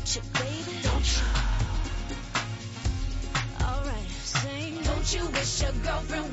Don't you, baby? Don't you? Alright, sing. Don't you wish your girlfriend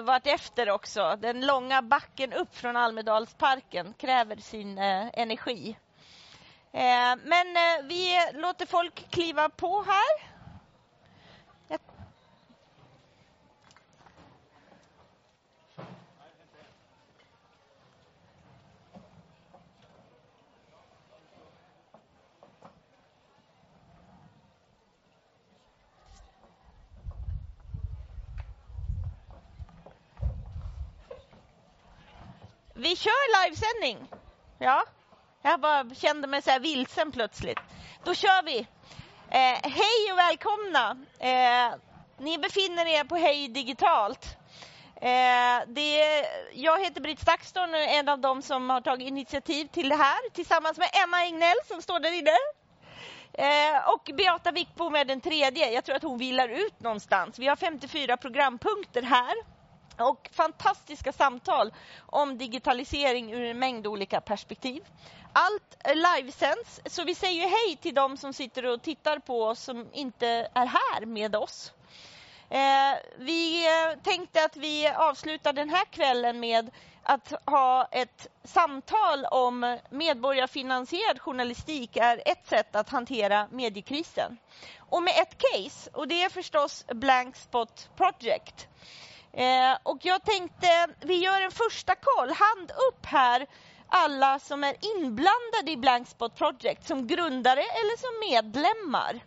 vartefter också. Den långa backen upp från Almedalsparken kräver sin eh, energi. Eh, men eh, vi låter folk kliva på här. Vi kör livesändning. Ja, jag bara kände mig så här vilsen plötsligt. Då kör vi. Eh, hej och välkomna. Eh, ni befinner er på Hej Digitalt. Eh, det är, jag heter Britt Stakston och är en av dem som har tagit initiativ till det här tillsammans med Emma Egnell som står där inne. Eh, och Beata Wickbom är den tredje. Jag tror att hon vilar ut någonstans. Vi har 54 programpunkter här och fantastiska samtal om digitalisering ur en mängd olika perspektiv. Allt livesänds, så vi säger hej till de som sitter och tittar på oss som inte är här med oss. Eh, vi eh, tänkte att vi avslutar den här kvällen med att ha ett samtal om medborgarfinansierad journalistik är ett sätt att hantera mediekrisen. Och med ett case, och det är förstås Blank Spot Project. Eh, och jag tänkte, vi gör en första koll, hand upp här alla som är inblandade i Blank Spot Project som grundare eller som medlemmar.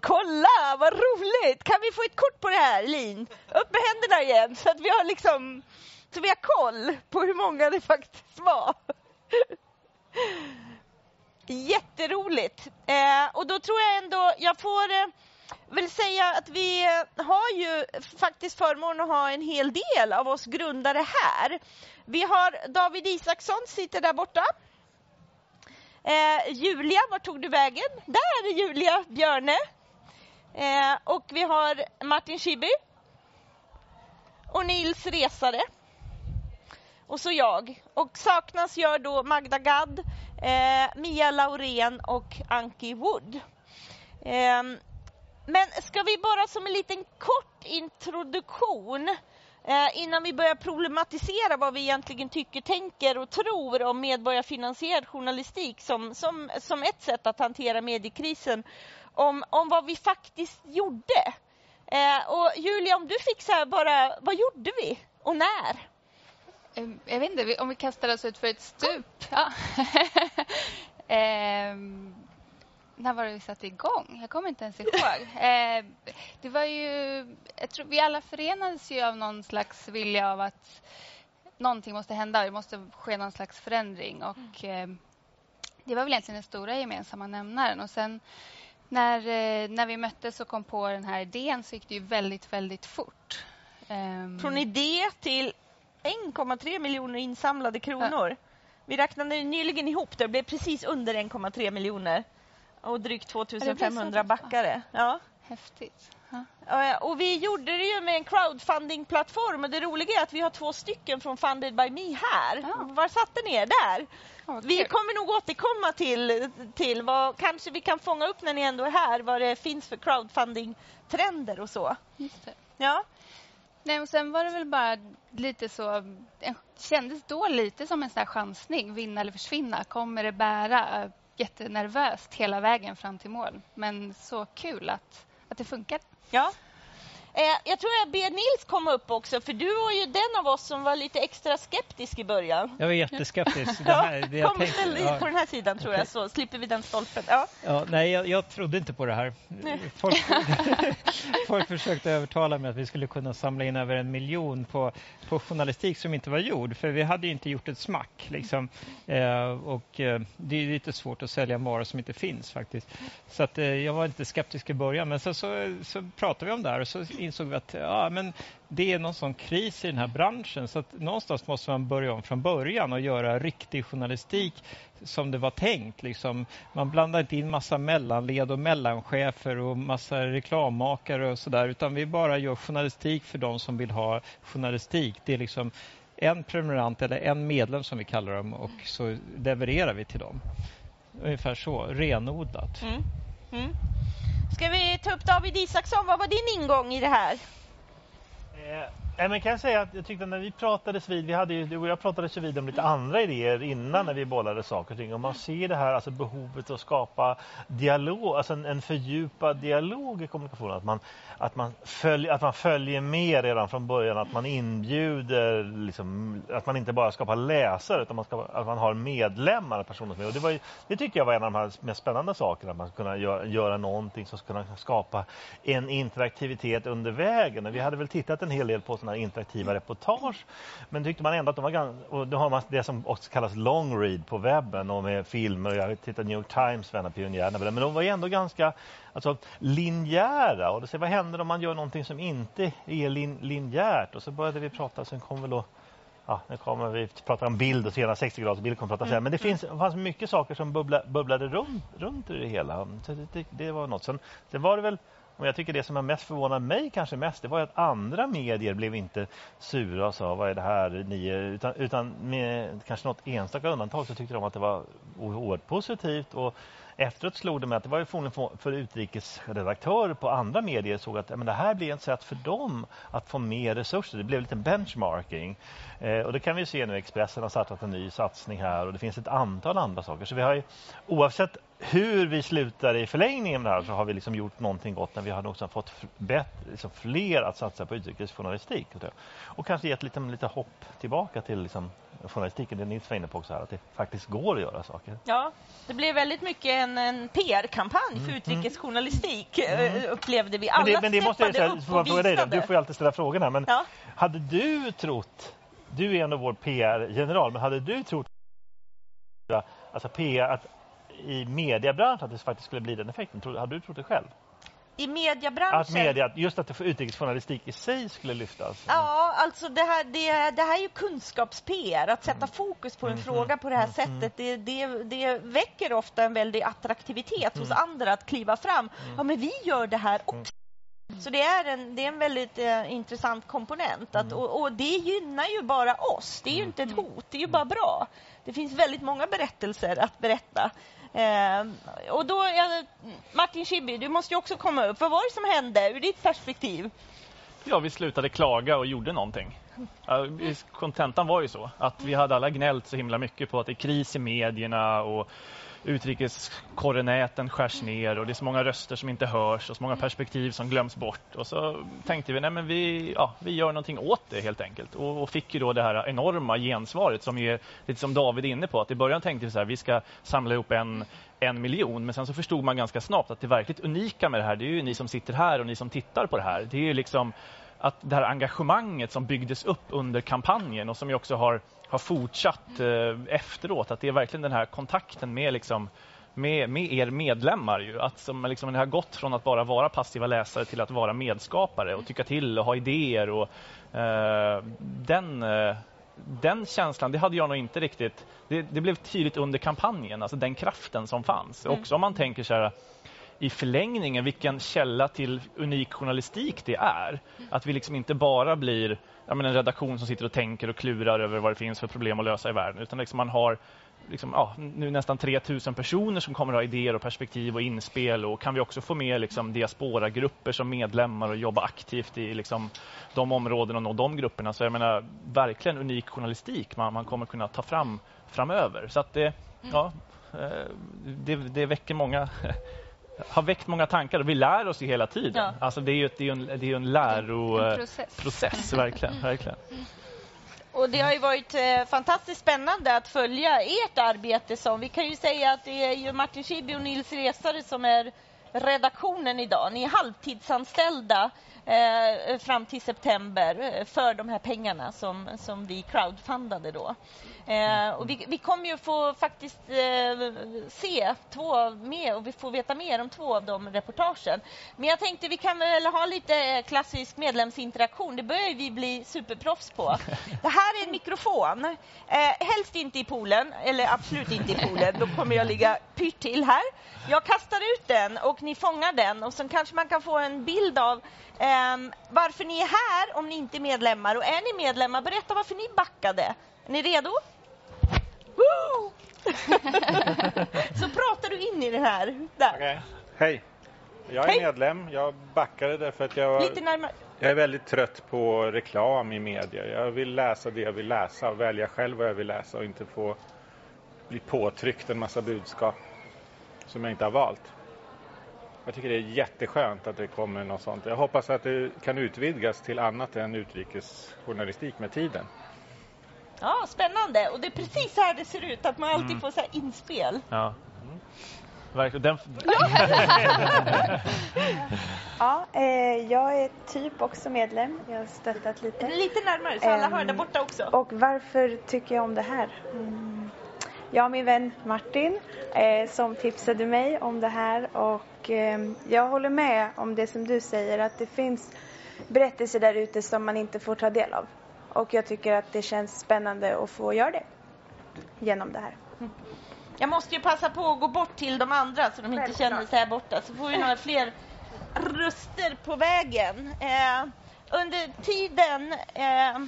Kolla, vad roligt! Kan vi få ett kort på det här, Lin? Upp med händerna igen så att vi har liksom så vi har koll på hur många det faktiskt var. Jätteroligt! Eh, och då tror jag ändå, jag får eh, vill säga att vi har ju faktiskt förmånen att ha en hel del av oss grundare här. Vi har David Isaksson, sitter där borta. Eh, Julia, var tog du vägen? Där är Julia Björne. Eh, och vi har Martin Schibbye. Och Nils Resare. Och så jag. Och saknas gör då Magda Gad, eh, Mia Laurén och Anki Wood. Eh, men ska vi bara som en liten kort introduktion eh, innan vi börjar problematisera vad vi egentligen tycker, tänker och tror om medborgarfinansierad journalistik som, som, som ett sätt att hantera mediekrisen, om, om vad vi faktiskt gjorde. Eh, och Julia, om du fick så här bara, vad gjorde vi och när? Ehm, Jag vet inte, om vi kastar oss ut för ett stup. Ja. Ehm, när var det vi satte igång? Jag kommer inte ens ihåg. Ehm, det var ju... Jag tror vi alla förenades ju av någon slags vilja av att någonting måste hända. Det måste ske någon slags förändring. Och, ehm, det var väl egentligen den stora gemensamma nämnaren. Och sen när, eh, när vi möttes och kom på den här idén så gick det ju väldigt, väldigt fort. Ehm, Från idé till 1,3 miljoner insamlade kronor. Vi räknade nyligen ihop det, det blev precis under 1,3 miljoner. Och drygt Ja, det blev 2500 så. backare. Ja. Häftigt. Ja. Och vi gjorde det ju med en crowdfunding-plattform och det roliga är att vi har två stycken från Funded by Me här. Ja. Var satte ni er? Där! Ja, Vi kommer nog återkomma till, till vad kanske vi kan fånga upp när ni ändå är här, vad det finns för crowdfunding-trender och så. Just det. Ja, Nej, och sen var det väl bara lite så... Det kändes då lite som en sån här chansning. Vinna eller försvinna. Kommer det bära? Jättenervöst hela vägen fram till mål. Men så kul att, att det funkar. ja. Eh, jag tror jag ber Nils komma upp också, för du var ju den av oss som var lite extra skeptisk i början. Jag var jätteskeptisk. Det här, det jag Kom, tänkte- ställ dig ja. på den här sidan tror jag, så slipper vi den stolpen. Ja. Ja, nej, jag, jag trodde inte på det här. Folk, folk försökte övertala mig att vi skulle kunna samla in över en miljon på, på journalistik som inte var gjord. För vi hade ju inte gjort ett smack. Liksom. Eh, och eh, det är lite svårt att sälja vara som inte finns faktiskt. Så att, eh, jag var inte skeptisk i början. Men så, så, så pratade vi om det här och så insåg vi att ja, men det är någon sån kris i den här branschen så att någonstans måste man börja om från början och göra riktig journalistik som det var tänkt. Liksom. Man blandar inte in massa mellanled och mellanchefer och massa reklammakare och sådär utan vi bara gör journalistik för de som vill ha journalistik. Det är liksom en prenumerant eller en medlem som vi kallar dem och så levererar vi till dem. Ungefär så, renodlat. Mm. Mm. Ska vi ta upp David Isaksson? Vad var din ingång i det här? Eh, Nej, men kan jag säga att jag tyckte när vi pratades vid, vi hade ju, du och jag pratades ju vid om lite andra idéer innan när vi bollade saker och ting. Och man ser det här, alltså behovet att skapa dialog, alltså en, en fördjupad dialog i kommunikationen. Att man, att, man följ, att man följer med redan från början, att man inbjuder, liksom, att man inte bara skapar läsare utan man skapar, att man har medlemmar, personer som är. Och det, var ju, det tyckte jag var en av de här mest spännande sakerna, att man ska kunna göra, göra någonting som ska kunna skapa en interaktivitet under vägen. Och vi hade väl tittat en hel del på sådana interaktiva reportage. Men tyckte man ändå att de var ganska, och då har man det som också kallas long read på webben och med filmer jag tittar New York Times, var en av pionjärerna. Men de var ju ändå ganska alltså, linjära. Och då säger, vad händer om man gör någonting som inte är lin, linjärt? Och så började vi prata, sen kom väl då Ja, nu kommer vi prata om bild och så gärna 60 graders bild kommer prata sen. Men det finns, det fanns mycket saker som bubbla, bubblade runt, runt i det hela. Så det, det, det var något. Sen, sen var det väl och jag tycker det som har mest förvånat mig kanske mest, det var att andra medier blev inte sura och sa vad är det här ni är, utan, utan med kanske något enstaka undantag så tyckte de att det var oerhört positivt och efteråt slog det mig att det var ju förmodligen för utrikesredaktörer på andra medier såg att men det här blir ett sätt för dem att få mer resurser. Det blev lite benchmarking. Eh, och det kan vi se nu, Expressen har startat en ny satsning här och det finns ett antal andra saker. Så vi har ju, oavsett hur vi slutar i förlängningen med det här så har vi liksom gjort någonting gott när vi har också fått bättre, liksom fler att satsa på utrikesjournalistik. Och kanske gett lite, lite hopp tillbaka till liksom journalistiken, det Nils var inne på också här, att det faktiskt går att göra saker. Ja, det blev väldigt mycket en, en PR-kampanj Mm, för utrikesjournalistik eh, upplevde vi. Alla Men det, men det måste jag säga, upp och fråga dig då? visade. Du får ju alltid ställa frågorna. Men Ja. hade du trott, du är ändå vår PR-general, men hade du trott alltså PR, att i mediebranschen att det faktiskt skulle bli den effekten? Hade du trott det själv? I mediebranschen. Att media, just att utrikesjournalistik i sig skulle lyftas? Ja, alltså det här, det, det här är ju kunskaps-PR. Att Mm. sätta fokus på en fråga på det här sättet, det, det, det väcker ofta en väldig attraktivitet hos Mm. andra att kliva fram. Ja, men vi gör det här också. Så det är en, det är en väldigt eh, intressant komponent. Mm. Att, och, och det gynnar ju bara oss. Det är ju inte ett hot, det är ju bara bra. Det finns väldigt många berättelser att berätta. Eh, och då, ja, Martin Schibbye, du måste ju också komma upp. Vad var det som hände ur ditt perspektiv? Ja, vi slutade klaga och gjorde någonting. Kontentan var ju så att vi hade alla gnällt så himla mycket på att det är kris i medierna och utrikeskorrenäten skärs ner och det är så många röster som inte hörs och så många perspektiv som glöms bort. Och så tänkte vi, nej men vi, ja, vi gör någonting åt det helt enkelt. Och, och fick ju då det här enorma gensvaret som är lite som David är inne på. Att i början tänkte vi så här, vi ska samla ihop en, en miljon. Men sen så förstod man ganska snabbt att det verkligt unika med det här, det är ju ni som sitter här och ni som tittar på det här. Det är ju liksom att det här engagemanget som byggdes upp under kampanjen och som ju också har, har fortsatt eh, efteråt, att det är verkligen den här kontakten med, liksom, med, med er medlemmar. Ju. Att som, liksom, det har gått från att bara vara passiva läsare till att vara medskapare och tycka till och ha idéer. Och, eh, den, eh, den känslan, det hade jag nog inte riktigt... Det, det blev tydligt under kampanjen, alltså den kraften som fanns. Också om man tänker så här i förlängningen vilken källa till unik journalistik det är. Att vi liksom inte bara blir ja, men en redaktion som sitter och tänker och klurar över vad det finns för problem att lösa i världen. Utan liksom man har liksom, ja, nu nästan 3000 personer som kommer att ha idéer och perspektiv och inspel. Och kan vi också få med liksom, diasporagrupper som medlemmar och jobba aktivt i liksom, de områdena och nå de grupperna. Så jag menar, verkligen unik journalistik man, man kommer kunna ta fram framöver. Så att det, ja, eh, det, det väcker många har väckt många tankar och vi lär oss ju hela tiden. Ja. Alltså det är ju, det är en, det är ju en läroprocess. En process. process, verkligen, verkligen. Och det har ju varit eh, fantastiskt spännande att följa ert arbete som, vi kan ju säga att det är Martin Schibbye och Nils Resare som är redaktionen idag. Ni är halvtidsanställda eh, fram till september eh, för de här pengarna som, som vi crowdfundade då. Eh, och vi, vi kommer ju få faktiskt eh, se två med och vi får veta mer om två av de reportagen. Men jag tänkte vi kan väl ha lite klassisk medlemsinteraktion. Det börjar vi bli superproffs på. Det här är en mikrofon. Eh, helst inte i poolen, eller absolut inte i poolen. Då kommer jag ligga pyrt till här. Jag kastar ut den och ni fångar den och sen kanske man kan få en bild av ehm, varför ni är här om ni inte är medlemmar. Och är ni medlemmar, berätta varför ni backade. Är ni redo? Woo! Så pratar du in i den här. Okej. Hej! Jag är Hej. medlem. Jag backade därför att jag, Lite närmare. jag är väldigt trött på reklam i media. Jag vill läsa det jag vill läsa och välja själv vad jag vill läsa och inte få bli påtryckt en massa budskap som jag inte har valt. Jag tycker det är jätteskönt att det kommer något sånt. Jag hoppas att det kan utvidgas till annat än utrikesjournalistik med tiden. Ja, spännande. Och det är precis så här det ser ut, att man alltid Mm. får så här inspel. Ja. Verkligen. Den, Ja, eh, jag är typ också medlem. Jag har stöttat lite. Lite närmare så alla Ehm, hör där borta också. Och varför tycker jag om det här? Mm. Jag och min vän Martin eh, som tipsade mig om det här och eh, jag håller med om det som du säger att det finns berättelser där ute som man inte får ta del av. Och jag tycker att det känns spännande att få göra det genom det här. Jag måste ju passa på att gå bort till de andra så de inte Självklart. känner sig här borta. Så får vi några fler röster på vägen. Eh, under tiden eh,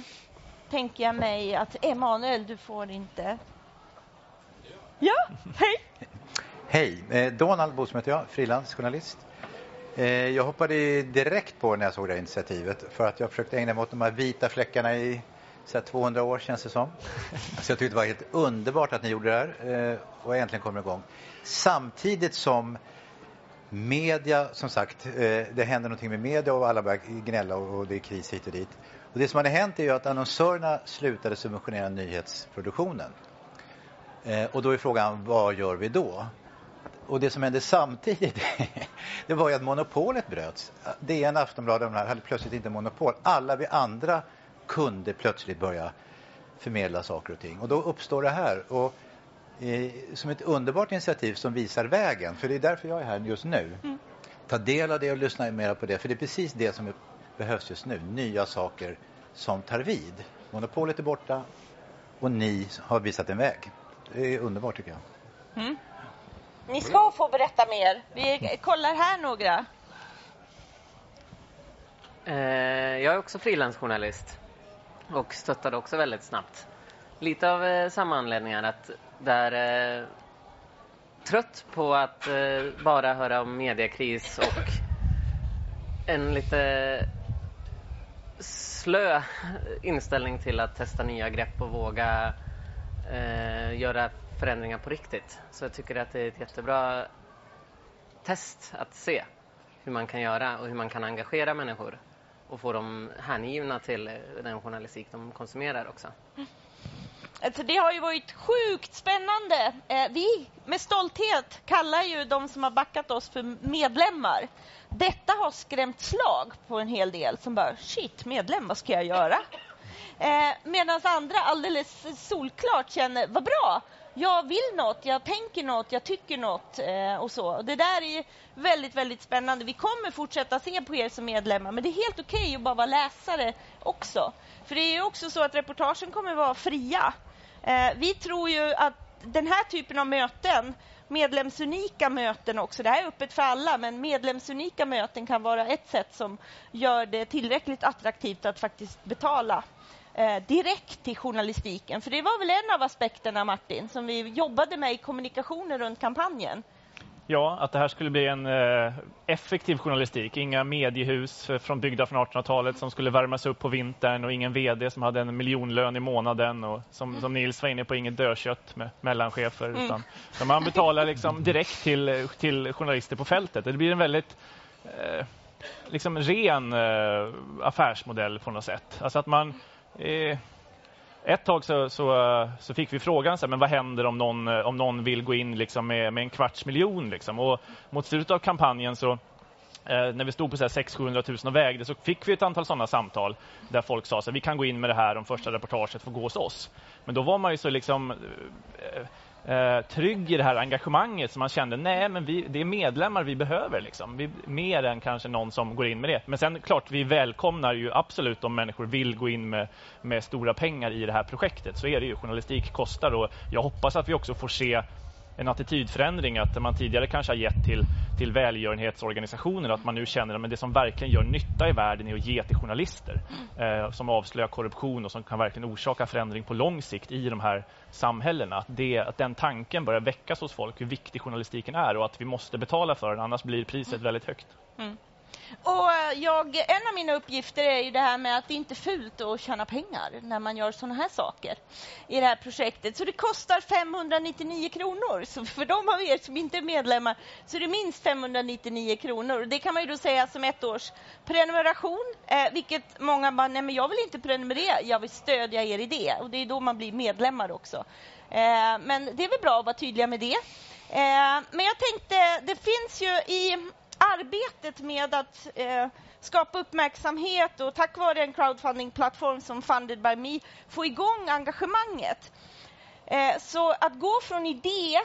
tänker jag mig att Emanuel, du får inte... Ja, hej! Hej! Eh, Donald Boström heter jag, frilansjournalist. Eh, Jag hoppade direkt på när jag såg det här initiativet för att jag försökte ägna mig åt de här vita fläckarna i så här 200 år känns det som. Så jag tyckte det var helt underbart att ni gjorde det här eh, och äntligen kommer igång. Samtidigt som media, som sagt, det händer någonting med media och alla börjar gnälla och och det är kris hit och dit. Och det som hade hänt är ju att annonsörerna slutade subventionera nyhetsproduktionen. Eh, Och då är frågan, vad gör vi då? Och det som hände samtidigt, det var ju att monopolet bröts. DN, Aftonbladet och de här hade plötsligt inte monopol. Alla vi andra kunde plötsligt börja förmedla saker och ting. Och då uppstår det här. Och, eh, som ett underbart initiativ som visar vägen, för det är därför jag är här just nu. Ta del av det och lyssna mer på det, för det är precis det som behövs just nu. Nya saker som tar vid. Monopolet är borta och ni har visat en väg. Det är underbart tycker jag. Mm. Ni ska få berätta mer. Vi kollar här några. Eh, jag är också frilansjournalist och stöttade också väldigt snabbt. Lite av eh, samma anledningar att där eh, trött på att bara höra om mediekris och en lite slö inställning till att testa nya grepp och våga eh, göra förändringar på riktigt. Så jag tycker att det är ett jättebra test att se hur man kan göra och hur man kan engagera människor och få dem hängivna till den journalistik de konsumerar också. Alltså det har ju varit sjukt spännande. Eh, vi med stolthet kallar ju de som har backat oss för medlemmar. Detta har skrämt slag på en hel del som bara shit, medlem, vad ska jag göra? Eh, Medan andra alldeles solklart känner vad bra, jag vill något, jag tänker något, jag tycker något eh, och så. Det där är väldigt, väldigt spännande. Vi kommer fortsätta se på er som medlemmar, men det är helt okej att bara vara läsare också. För det är ju också så att reportagen kommer vara fria. Eh, vi tror ju att den här typen av möten, medlemsunika möten också, det här är öppet för alla, men medlemsunika möten kan vara ett sätt som gör det tillräckligt attraktivt att faktiskt betala eh, direkt till journalistiken. För det var väl en av aspekterna, Martin, som vi jobbade med i kommunikationen runt kampanjen. Ja, att det här skulle bli en eh, effektiv journalistik. Inga mediehus eh, från byggda från 1800-talet som skulle värmas upp på vintern och ingen VD som hade en miljonlön i månaden och som, som Nils var inne på, inget dödkött med mellanchefer. Mm. Utan man betalar liksom direkt till, till journalister på fältet. Det blir en väldigt eh, liksom ren eh, affärsmodell på något sätt. Alltså att man eh, ett tag så, så, så fick vi frågan så här, men vad händer om någon, eh, om någon vill gå in liksom med, med en kvarts miljon? Liksom? Och mot slutet av kampanjen så eh, när vi stod på 600 000 och vägde så fick vi ett antal sådana samtal där folk sa att vi kan gå in med det här om första reportaget får gå hos oss. Men då var man ju så liksom eh, eh, trygg i det här engagemanget som man kände nej men vi, det är medlemmar vi behöver liksom. Vi, mer än kanske någon som går in med det. Men sen klart vi välkomnar ju absolut om människor vill gå in med, med stora pengar i det här projektet. Så är det ju. Journalistik kostar och jag hoppas att vi också får se en attitydförändring att man tidigare kanske har gett till, till välgörenhetsorganisationer att man nu känner att det som verkligen gör nytta i världen är att ge till journalister eh, som avslöjar korruption och som kan verkligen orsaka förändring på lång sikt i de här samhällena. Att, det, att den tanken börjar väckas hos folk hur viktig journalistiken är och att vi måste betala för den annars blir priset väldigt högt. Mm. Och eh, jag, en av mina uppgifter är ju det här med att det inte är fult att tjäna pengar när man gör sådana här saker i det här projektet. Så det kostar 599 kronor. Så för de av er som inte är medlemmar så är det minst 599 kronor. Det kan man ju då säga som ett års prenumeration, eh, vilket många bara, nej men jag vill inte prenumerera, jag vill stödja er i det. Och det är då man blir medlemmar också. Eh, men det är väl bra att vara tydliga med det. Eh, men jag tänkte, det finns ju i arbetet med att eh, skapa uppmärksamhet och tack vare en crowdfundingplattform som Funded by Me få igång engagemanget. Eh, så att gå från idé,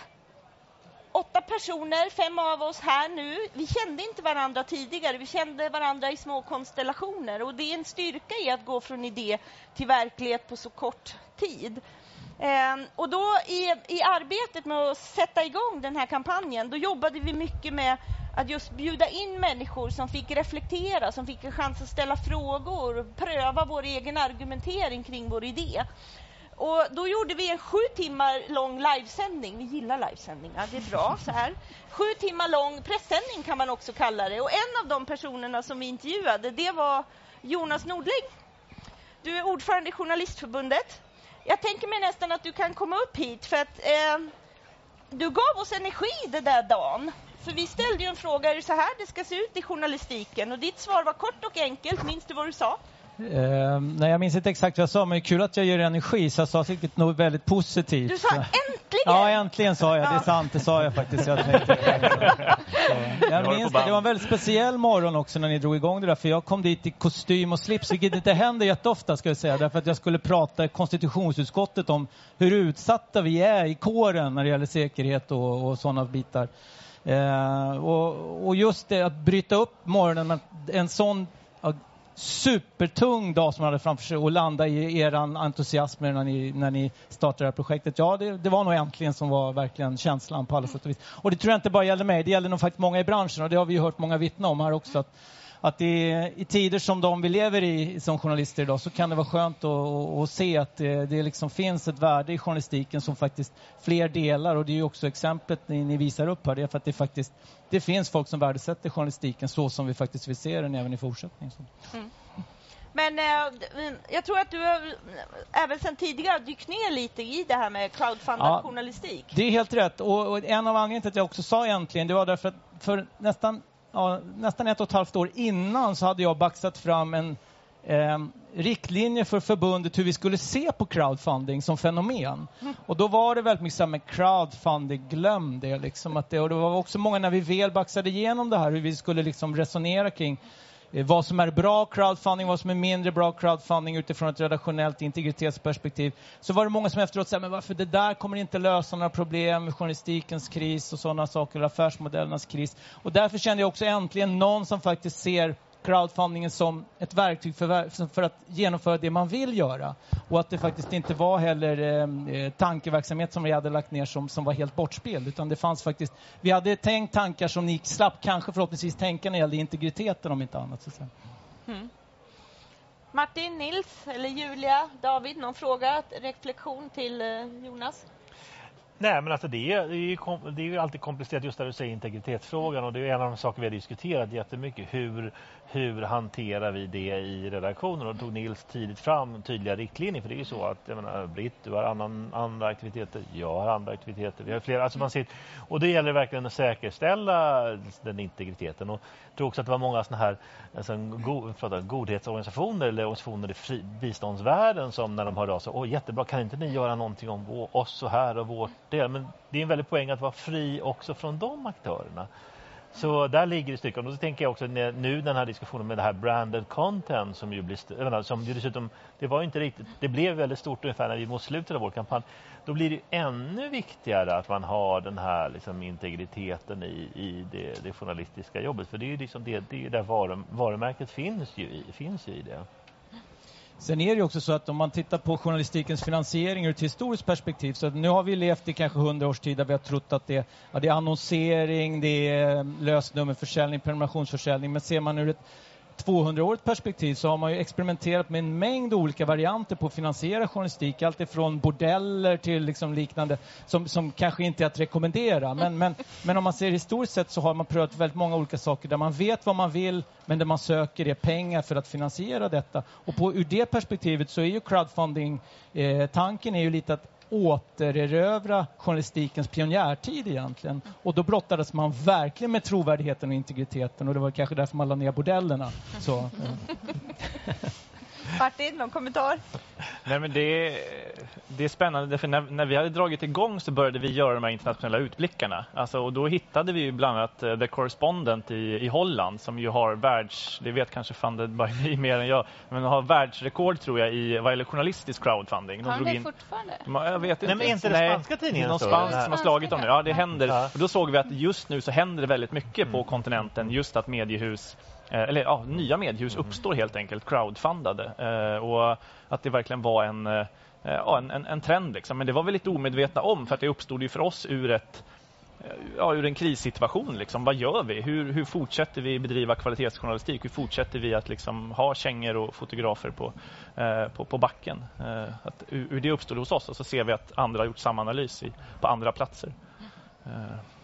åtta personer, fem av oss här nu, vi kände inte varandra tidigare, vi kände varandra i små konstellationer och det är en styrka i att gå från idé till verklighet på så kort tid. Eh, och då i, i arbetet med att sätta igång den här kampanjen, då jobbade vi mycket med att just bjuda in människor som fick reflektera, som fick en chans att ställa frågor, pröva vår egen argumentering kring vår idé. Och då gjorde vi en sju timmar lång livesändning. Vi gillar livesändningar, det är bra. så här. Sju timmar lång pressändning kan man också kalla det. Och en av de personerna som vi intervjuade, det var Jonas Nordling. Du är ordförande i Journalistförbundet. Jag tänker mig nästan att du kan komma upp hit för att eh, du gav oss energi den där dagen. För vi ställde ju en fråga, är det så här det ska se ut i journalistiken? Och ditt svar var kort och enkelt, minns du vad du sa? Eh, nej, jag minns inte exakt vad jag sa, men det är kul att jag ger energi, så jag sa säkert något väldigt positivt. Du sa äntligen! Ja, äntligen sa jag. Det är sant, det sa jag faktiskt. Jag, tänkte, så. jag minns det. Det var en väldigt speciell morgon också när ni drog igång det där, för jag kom dit i kostym och slips, vilket inte händer jätteofta, ska jag säga, därför att jag skulle prata i konstitutionsutskottet om hur utsatta vi är i kåren när det gäller säkerhet och, och sådana bitar. Eh, och, och, just det att bryta upp morgonen med en sån ja, supertung dag som man hade framför sig och landa i er entusiasm när ni, när ni startade det här projektet. Ja, det, det, var nog äntligen som var verkligen känslan på alla sätt och vis. Och det tror jag inte bara gäller mig, det gäller nog faktiskt många i branschen och det har vi hört många vittna om här också. Att, att i, i tider som de vi lever i som journalister idag så kan det vara skönt att, att se att det, det liksom finns ett värde i journalistiken som faktiskt fler delar och det är ju också exemplet ni, ni visar upp här. Det är för att det faktiskt det finns folk som värdesätter journalistiken så som vi faktiskt vill se den även i fortsättningen. Mm. Men eh, jag tror att du har, även sedan tidigare dykt ner lite i det här med crowdfundad ja, journalistik. Det är helt rätt. Och, och en av anledningarna till att jag också sa äntligen, det var därför att för nästan ja, nästan ett och ett halvt år innan så hade jag baxat fram en eh, riktlinje för förbundet hur vi skulle se på crowdfunding som fenomen. Mm. Och då var det väldigt mycket så här med crowdfunding, glöm det liksom. Att det, och det var också många när vi väl baxade igenom det här hur vi skulle liksom resonera kring Eh, vad som är bra crowdfunding, vad som är mindre bra crowdfunding utifrån ett redaktionellt integritetsperspektiv. Så var det många som efteråt sa, men varför det där kommer inte lösa några problem med journalistikens kris och sådana saker, eller affärsmodellernas kris. Och därför kände jag också äntligen någon som faktiskt ser crowdfundingen som ett verktyg för, för, att genomföra det man vill göra. Och att det faktiskt inte var heller eh, eh, tankeverksamhet som vi hade lagt ner som, som var helt bortspeld. Utan det fanns faktiskt, vi hade tänkt tankar som ni slapp kanske förhoppningsvis tänka när det gällde integriteten om inte annat. Så mm. Martin, Nils eller Julia, David, någon fråga, reflektion till eh, Jonas? Nej, men alltså det är, det, är ju det är ju alltid komplicerat just där du säger integritetsfrågan och det är en av de saker vi har diskuterat jättemycket. Hur, hur hanterar vi det i redaktionen? Och då tog Nils tidigt fram tydliga riktlinjer för det är ju så att jag menar, Britt, du har annan, andra aktiviteter, jag har andra aktiviteter, vi har flera. Alltså man sitter, och det gäller verkligen att säkerställa den integriteten. Och jag tror också att det var många sådana här alltså, go, pratar, godhetsorganisationer eller organisationer i fri, biståndsvärlden som när de hörde av sig, åh jättebra, kan inte ni göra någonting om oss så här och vårt del? Men det är en väldig poäng att vara fri också från de aktörerna. Så där ligger det stycken. Och så tänker jag också nu den här diskussionen med det här branded content som ju blir, menar, som ju dessutom, det var ju inte riktigt, det blev väldigt stort ungefär när vi mot slutet av vår kampanj. Då blir det ännu viktigare att man har den här liksom, integriteten i, i det, det journalistiska jobbet. För det är ju liksom det, det är där varum, varumärket finns ju i, finns ju i det. Sen är det ju också så att om man tittar på journalistikens finansiering ur ett historiskt perspektiv, så nu har vi levt i kanske hundra års tid där vi har trott att det, ja, det är annonsering, det är lösnummerförsäljning, prenumerationsförsäljning, men ser man ur ett 200-årigt perspektiv så har man ju experimenterat med en mängd olika varianter på att finansiera journalistik. Allt ifrån bordeller till liksom liknande som, som kanske inte är att rekommendera. Men, men, men om man ser historiskt sett så har man prövat väldigt många olika saker där man vet vad man vill men det man söker är pengar för att finansiera detta. Och på, ur det perspektivet så är ju crowdfunding-tanken eh, är ju lite att återerövra journalistikens pionjärtid egentligen. Och då brottades man verkligen med trovärdigheten och integriteten och det var kanske därför man la ner bordellerna. Så. Eh. Martin, någon kommentar? Nej, men det, det är spännande, för när, när vi hade dragit igång så började vi göra de här internationella utblickarna. Alltså, och då hittade vi ju bland annat uh, The Correspondent i, i Holland som ju har världs, det vet kanske funded by me mer än jag, men har världsrekord tror jag i vad gäller journalistisk crowdfunding. Har de drog det in- fortfarande? Jag vet inte. Nej, men inte den spanska tidningen Någon spansk som har slagit dem nu. Ja, det händer. Ja. Och då såg vi att just nu så händer det väldigt mycket Mm. på kontinenten. Just att mediehus, eh, eller ja, nya mediehus Mm. uppstår helt enkelt, crowdfundade. Eh, Och att det verkligen var en, eh, ja, en, en, en trend. Liksom. Men det var vi lite omedvetna om för att det uppstod ju för oss ur ett eh, Ja, ur en krissituation. Liksom. Vad gör vi? Hur, hur fortsätter vi bedriva kvalitetsjournalistik? Hur fortsätter vi att liksom ha kängor och fotografer på, eh, på, på backen? Eh, att, ur, ur det uppstod hos oss och så ser vi att andra har gjort samma analys i, på andra platser. Eh,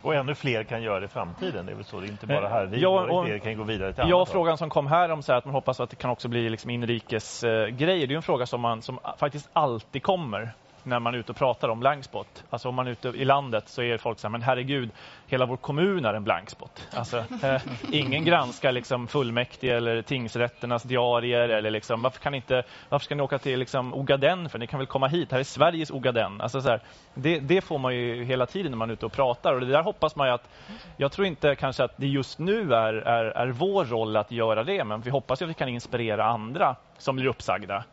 Och ännu fler kan göra det i framtiden. Det är väl så. Det är inte bara här. Vi Ja, och- fler kan gå vidare till Ja, frågan som kom här om så här, att man hoppas att det kan också bli liksom inrikes eh, grejer. Det är en fråga som, man, som faktiskt alltid kommer när man är ute och pratar om blankspot. Alltså om man är ute i landet så är folk så här, men herregud, hela vår kommun är en blankspot. Alltså, eh, ingen granskar liksom fullmäktige eller tingsrätternas diarier eller liksom, varför kan inte, varför ska ni åka till liksom Ogaden för? Ni kan väl komma hit, här är Sveriges Ogaden. Alltså så här, det, det får man ju hela tiden när man är ute och pratar och det där hoppas man ju att, jag tror inte kanske att det just nu är, är, är vår roll att göra det, men vi hoppas ju att vi kan inspirera andra som blir uppsagda.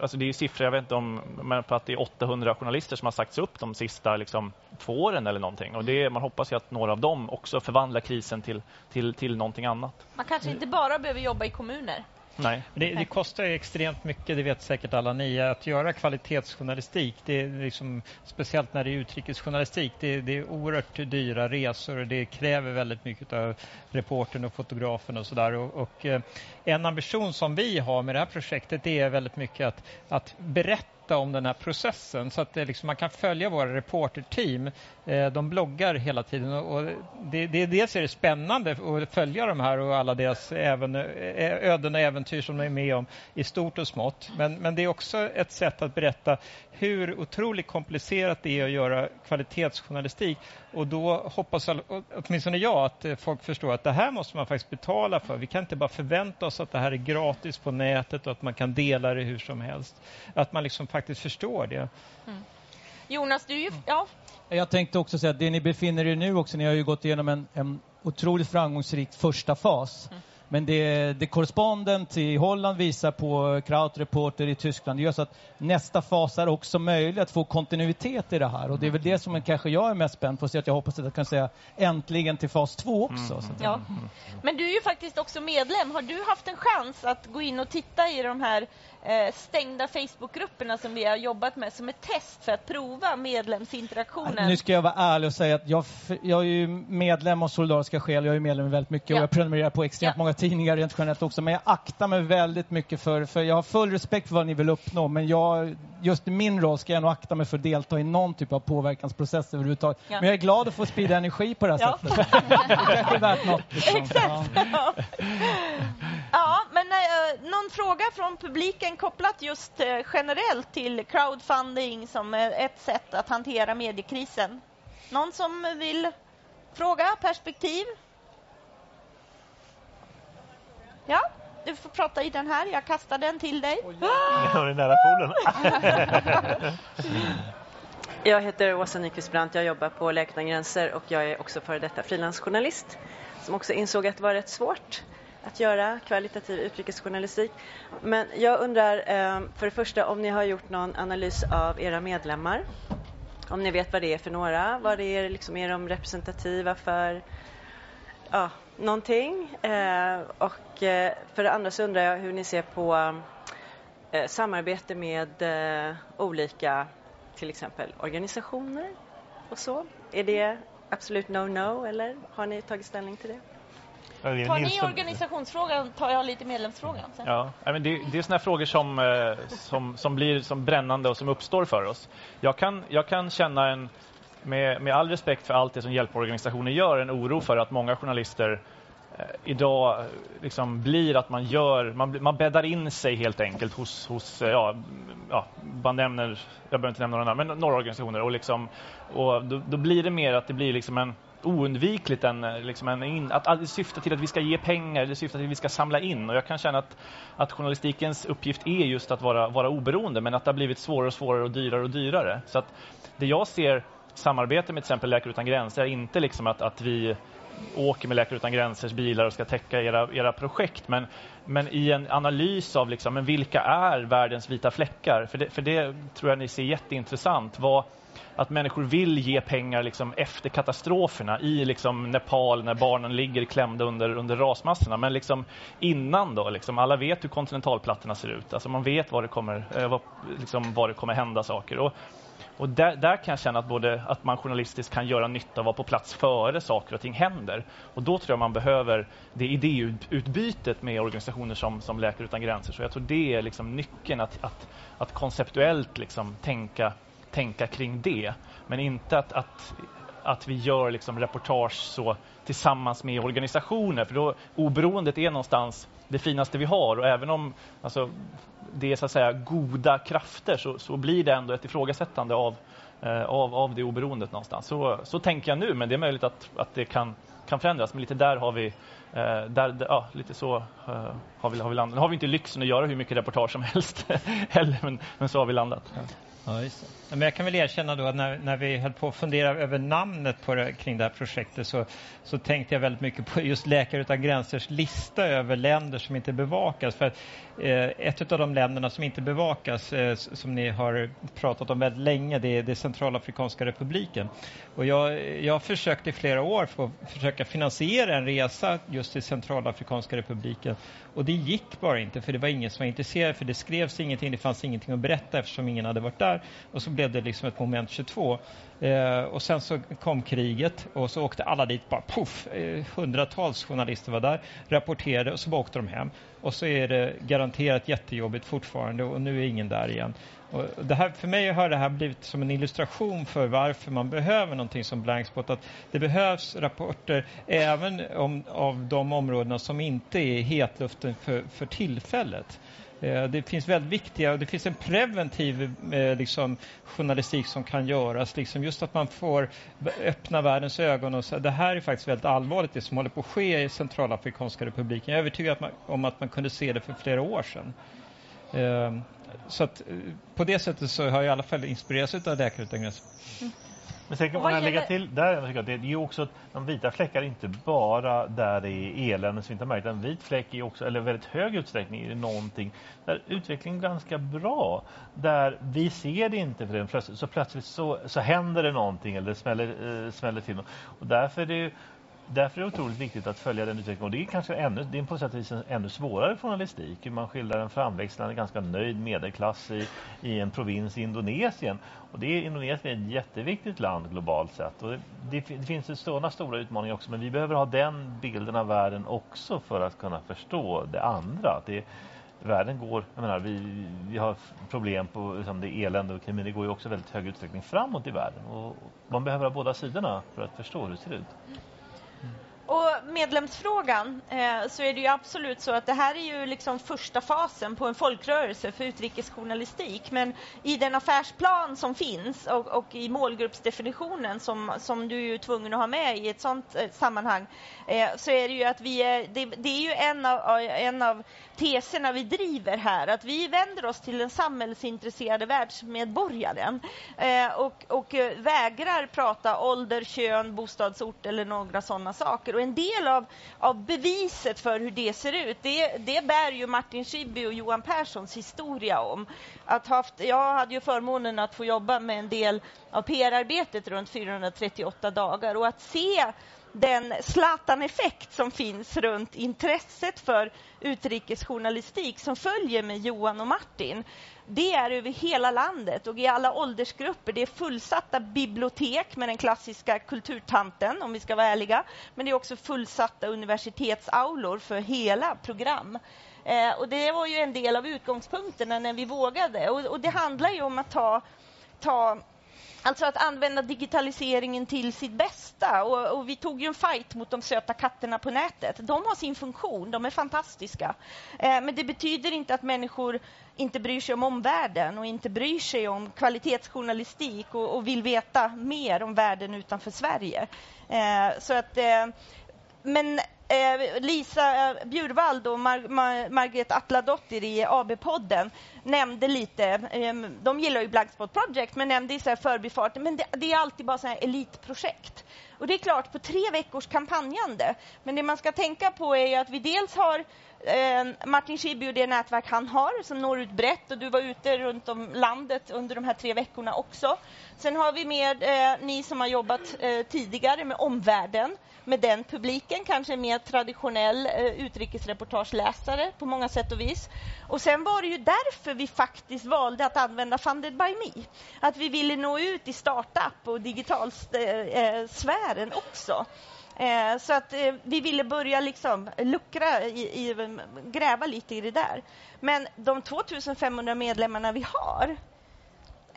Alltså det är ju siffror, jag vet inte om, men på att det är 800 journalister som har sagts upp de sista liksom, två åren eller någonting. Och det, man hoppas ju att några av dem också förvandlar krisen till, till, till någonting annat. Man kanske inte bara behöver jobba i kommuner. Nej. Det, det kostar ju extremt mycket, det vet säkert alla ni, att göra kvalitetsjournalistik. Det är liksom, speciellt när det är utrikesjournalistik. Det, det är oerhört dyra resor och det kräver väldigt mycket av reportern och fotografen och sådär. Och, och eh, en ambition som vi har med det här projektet det är väldigt mycket att, att berätta om den här processen så att det liksom, man kan följa våra reporterteam. Eh, de bloggar hela tiden och, och det, det, dels är det spännande att följa de här och alla deras även, eh, öden och äventyr som de är med om i stort och smått. Men, men det är också ett sätt att berätta hur otroligt komplicerat det är att göra kvalitetsjournalistik. Och då hoppas åtminstone jag att eh, folk förstår att det här måste man faktiskt betala för. Vi kan inte bara förvänta oss att det här är gratis på nätet och att man kan dela det hur som helst. Att man liksom faktiskt förstår det. Jonas, du ju... Ja, Jag tänkte också säga att det ni befinner er nu också, ni har ju gått igenom en, en otroligt framgångsrik första fas. Men det, det Correspondent i Holland visar på Krautreporter i Tyskland, det gör så att nästa fas är också möjlig att få kontinuitet i det här. Och det är väl det som kanske jag är mest spänd på, så att jag hoppas att jag kan säga äntligen till fas två också. Så att, ja. Men du är ju faktiskt också medlem. Har du haft en chans att gå in och titta i de här stängda Facebookgrupperna som vi har jobbat med som ett test för att prova medlemsinteraktionen? Nu ska jag vara ärlig och säga att jag, jag är ju medlem av Solidariska skäl, jag är medlem i väldigt mycket Ja. och jag prenumererar på extremt Ja. många tidningar rent generellt också, men jag aktar mig väldigt mycket för, för jag har full respekt för vad ni vill uppnå, men jag, just i min roll ska jag nog akta mig för att delta i någon typ av påverkansprocess överhuvudtaget. Ja. Men jag är glad att få sprida energi på det här Ja. sättet. det kanske är värt något. Liksom. Exakt. Ja. ja, men eh, någon fråga från publiken kopplat just eh, generellt till crowdfunding som är ett sätt att hantera mediekrisen? Någon som vill fråga, perspektiv? Ja, du får prata i den här. Jag kastar den till dig. Jag är nära poolen. Jag heter Åsa Nyqvist Brandt, jag jobbar på Läkare Utan Gränser och jag är också före detta frilansjournalist som också insåg att det var rätt svårt att göra kvalitativ utrikesjournalistik. Men jag undrar eh, för det första om ni har gjort någon analys av era medlemmar. Om ni vet vad det är för några, vad det är, liksom, är de representativa för ja, någonting? Eh, och eh, för det andra så undrar jag hur ni ser på samarbete med olika till exempel organisationer och så. Är det absolut no-no eller har ni tagit ställning till det? Tar ni organisationsfrågan tar jag lite medlemsfrågan sen. Ja, men det, det är såna frågor som, eh, som, som blir som brännande och som uppstår för oss. Jag kan, jag kan känna en, med, med all respekt för allt det som hjälporganisationer gör, en oro för att många journalister eh, idag liksom blir att man gör, man, man bäddar in sig helt enkelt hos, hos eh, ja, ja, man nämner, jag behöver inte nämna några namn, men några organisationer och liksom, och då, då blir det mer att det blir liksom en oundvikligt en, eh, liksom en in, att, att det syftar till att vi ska ge pengar, det syftar till att vi ska samla in och jag kan känna att, att journalistikens uppgift är just att vara, vara oberoende men att det har blivit svårare och svårare och dyrare och dyrare. Så att det jag ser samarbete med till exempel Läkare Utan Gränser är inte liksom att, att vi åker med Läkare Utan Gränsers bilar och ska täcka era, era projekt. Men, men i en analys av liksom, men vilka är världens vita fläckar? För det, för det tror jag ni ser jätteintressant. Vad, att människor vill ge pengar liksom efter katastroferna i liksom Nepal när barnen ligger klämda under, under rasmassorna. Men liksom innan då, liksom, alla vet hur kontinentalplattorna ser ut. Alltså man vet var det kommer, eh, var, liksom, var det kommer hända saker. Och, och där, där kan jag känna att, både, att man journalistiskt kan göra nytta och vara på plats före saker och ting händer. Och då tror jag man behöver det idéutbytet med organisationer som, som Läkare Utan Gränser. Så jag tror det är liksom nyckeln att, att, att konceptuellt liksom tänka, tänka kring det. Men inte att, att, att vi gör liksom reportage så tillsammans med organisationer. För då oberoendet är någonstans det finaste vi har. Och även om alltså, det är så att säga goda krafter så, så blir det ändå ett ifrågasättande av, eh, av, av det oberoendet någonstans. Så, så tänker jag nu, men det är möjligt att, att det kan, kan förändras. Men lite där har vi, eh, där, ja, lite så eh, har vi, har vi landat. Nu har vi inte lyxen att göra hur mycket reportage som helst heller, men, men så har vi landat. Ja, just det. Ja, men jag kan väl erkänna då att när, när vi höll på att fundera över namnet på det, kring det här projektet så, så tänkte jag väldigt mycket på just Läkare Utan Gränsers lista över länder som inte bevakas. För att, eh, ett av de länderna som inte bevakas, eh, som ni har pratat om väldigt länge, det är, det är Centralafrikanska republiken. Och jag, jag försökte i flera år få försöka finansiera en resa just till Centralafrikanska republiken. Och det gick bara inte, för det var ingen som var intresserad, för det skrevs ingenting, det fanns ingenting att berätta eftersom ingen hade varit där. Och så blev blev det liksom ett moment 22. Eh, och sen så kom kriget och så åkte alla dit, bara poff, eh, hundratals journalister var där, rapporterade och så bara åkte de hem. Och så är det garanterat jättejobbigt fortfarande och nu är ingen där igen. Och det här, för mig har det här blivit som en illustration för varför man behöver någonting som Blankspot. Att det behövs rapporter även om, av de områdena som inte är hetluften för, för tillfället. Eh, det finns väldigt viktiga, det finns en preventiv eh, liksom, journalistik som kan göras. Liksom just att man får öppna världens ögon och säga det här är faktiskt väldigt allvarligt det som håller på att ske i Centralafrikanska republiken. Jag är övertygad att man, om att man kunde se det för flera år sedan. Eh, så att på det sättet så har jag i alla fall inspirerats av Läkare Utan mm. Gränser. Men sen kan man lägga gäller- till där, jag tycker det är ju också att de vita fläckar inte bara där det är elände som vi inte har märkt. En vit fläck är också, eller väldigt hög utsträckning, är någonting där utvecklingen är ganska bra. Där vi ser det inte för den plötsligt, så plötsligt så, så händer det någonting eller det smäller, eh, smäller till. Och därför är det ju därför är det otroligt viktigt att följa den utvecklingen. Och det är kanske ännu, det är på sätt och vis en ännu svårare journalistik. Man skildrar en framväxande, ganska nöjd medelklass i, i en provins i Indonesien. Och det är, Indonesien är ett jätteviktigt land globalt sett. Och det, det, det finns sådana stora utmaningar också, men vi behöver ha den bilden av världen också för att kunna förstå det andra. Det, världen går, jag menar, vi, vi har problem på liksom det elände och krimin, det går ju också väldigt hög utsträckning framåt i världen. Och man behöver ha båda sidorna för att förstå hur det ser ut. Och medlemsfrågan eh, så är det ju absolut så att det här är ju liksom första fasen på en folkrörelse för utrikesjournalistik. Men i den affärsplan som finns och, och i målgruppsdefinitionen som, som du är ju tvungen att ha med i ett sådant eh, sammanhang eh, så är det ju att vi är, det, det är ju en av, en av teserna vi driver här, att vi vänder oss till den samhällsintresserade världsmedborgaren eh, och, och eh, vägrar prata ålder, kön, bostadsort eller några sådana saker. Och en del av, av beviset för hur det ser ut, det, det bär ju Martin Schibbye och Johan Perssons historia om. Att haft, jag hade ju förmånen att få jobba med en del av PR-arbetet runt 438 dagar och att se den Zlatan-effekt som finns runt intresset för utrikesjournalistik som följer med Johan och Martin. Det är över hela landet och i alla åldersgrupper. Det är fullsatta bibliotek med den klassiska kulturtanten, om vi ska vara ärliga. Men det är också fullsatta universitetsaulor för hela program. Eh, och det var ju en del av utgångspunkterna när vi vågade. Och, och det handlar ju om att ta, ta Alltså att använda digitaliseringen till sitt bästa. Och, och, vi tog ju en fight mot de söta katterna på nätet. De har sin funktion, de är fantastiska. Eh, men det betyder inte att människor inte bryr sig om omvärlden och inte bryr sig om kvalitetsjournalistik och, och vill veta mer om världen utanför Sverige. Eh, så att, eh, men Eh, Lisa eh, Bjurvald och Mar Mar Margret Atladottir i AB-podden nämnde lite, ehm, de gillar ju Blackspot Project, men nämnde i så här förbifarten, men det, det, är alltid bara så här elitprojekt. Och det är klart, på tre veckors kampanjande, men det man ska tänka på är att vi dels har eh, Martin Schibbye och det nätverk han har som når ut brett och du var ute runt om landet under de här tre veckorna också. Sen har vi med eh, ni som har jobbat eh, tidigare med omvärlden, med den publiken, kanske mer traditionell eh, utrikesreportageläsare på många sätt och vis. Och sen var det ju därför vi faktiskt valde att använda Funded by Me. Att vi ville nå ut i startup och digitalsfären eh, eh också. Eh, så att eh, vi ville börja liksom luckra, i, i, gräva lite i det där. Men de 2500 medlemmarna vi har,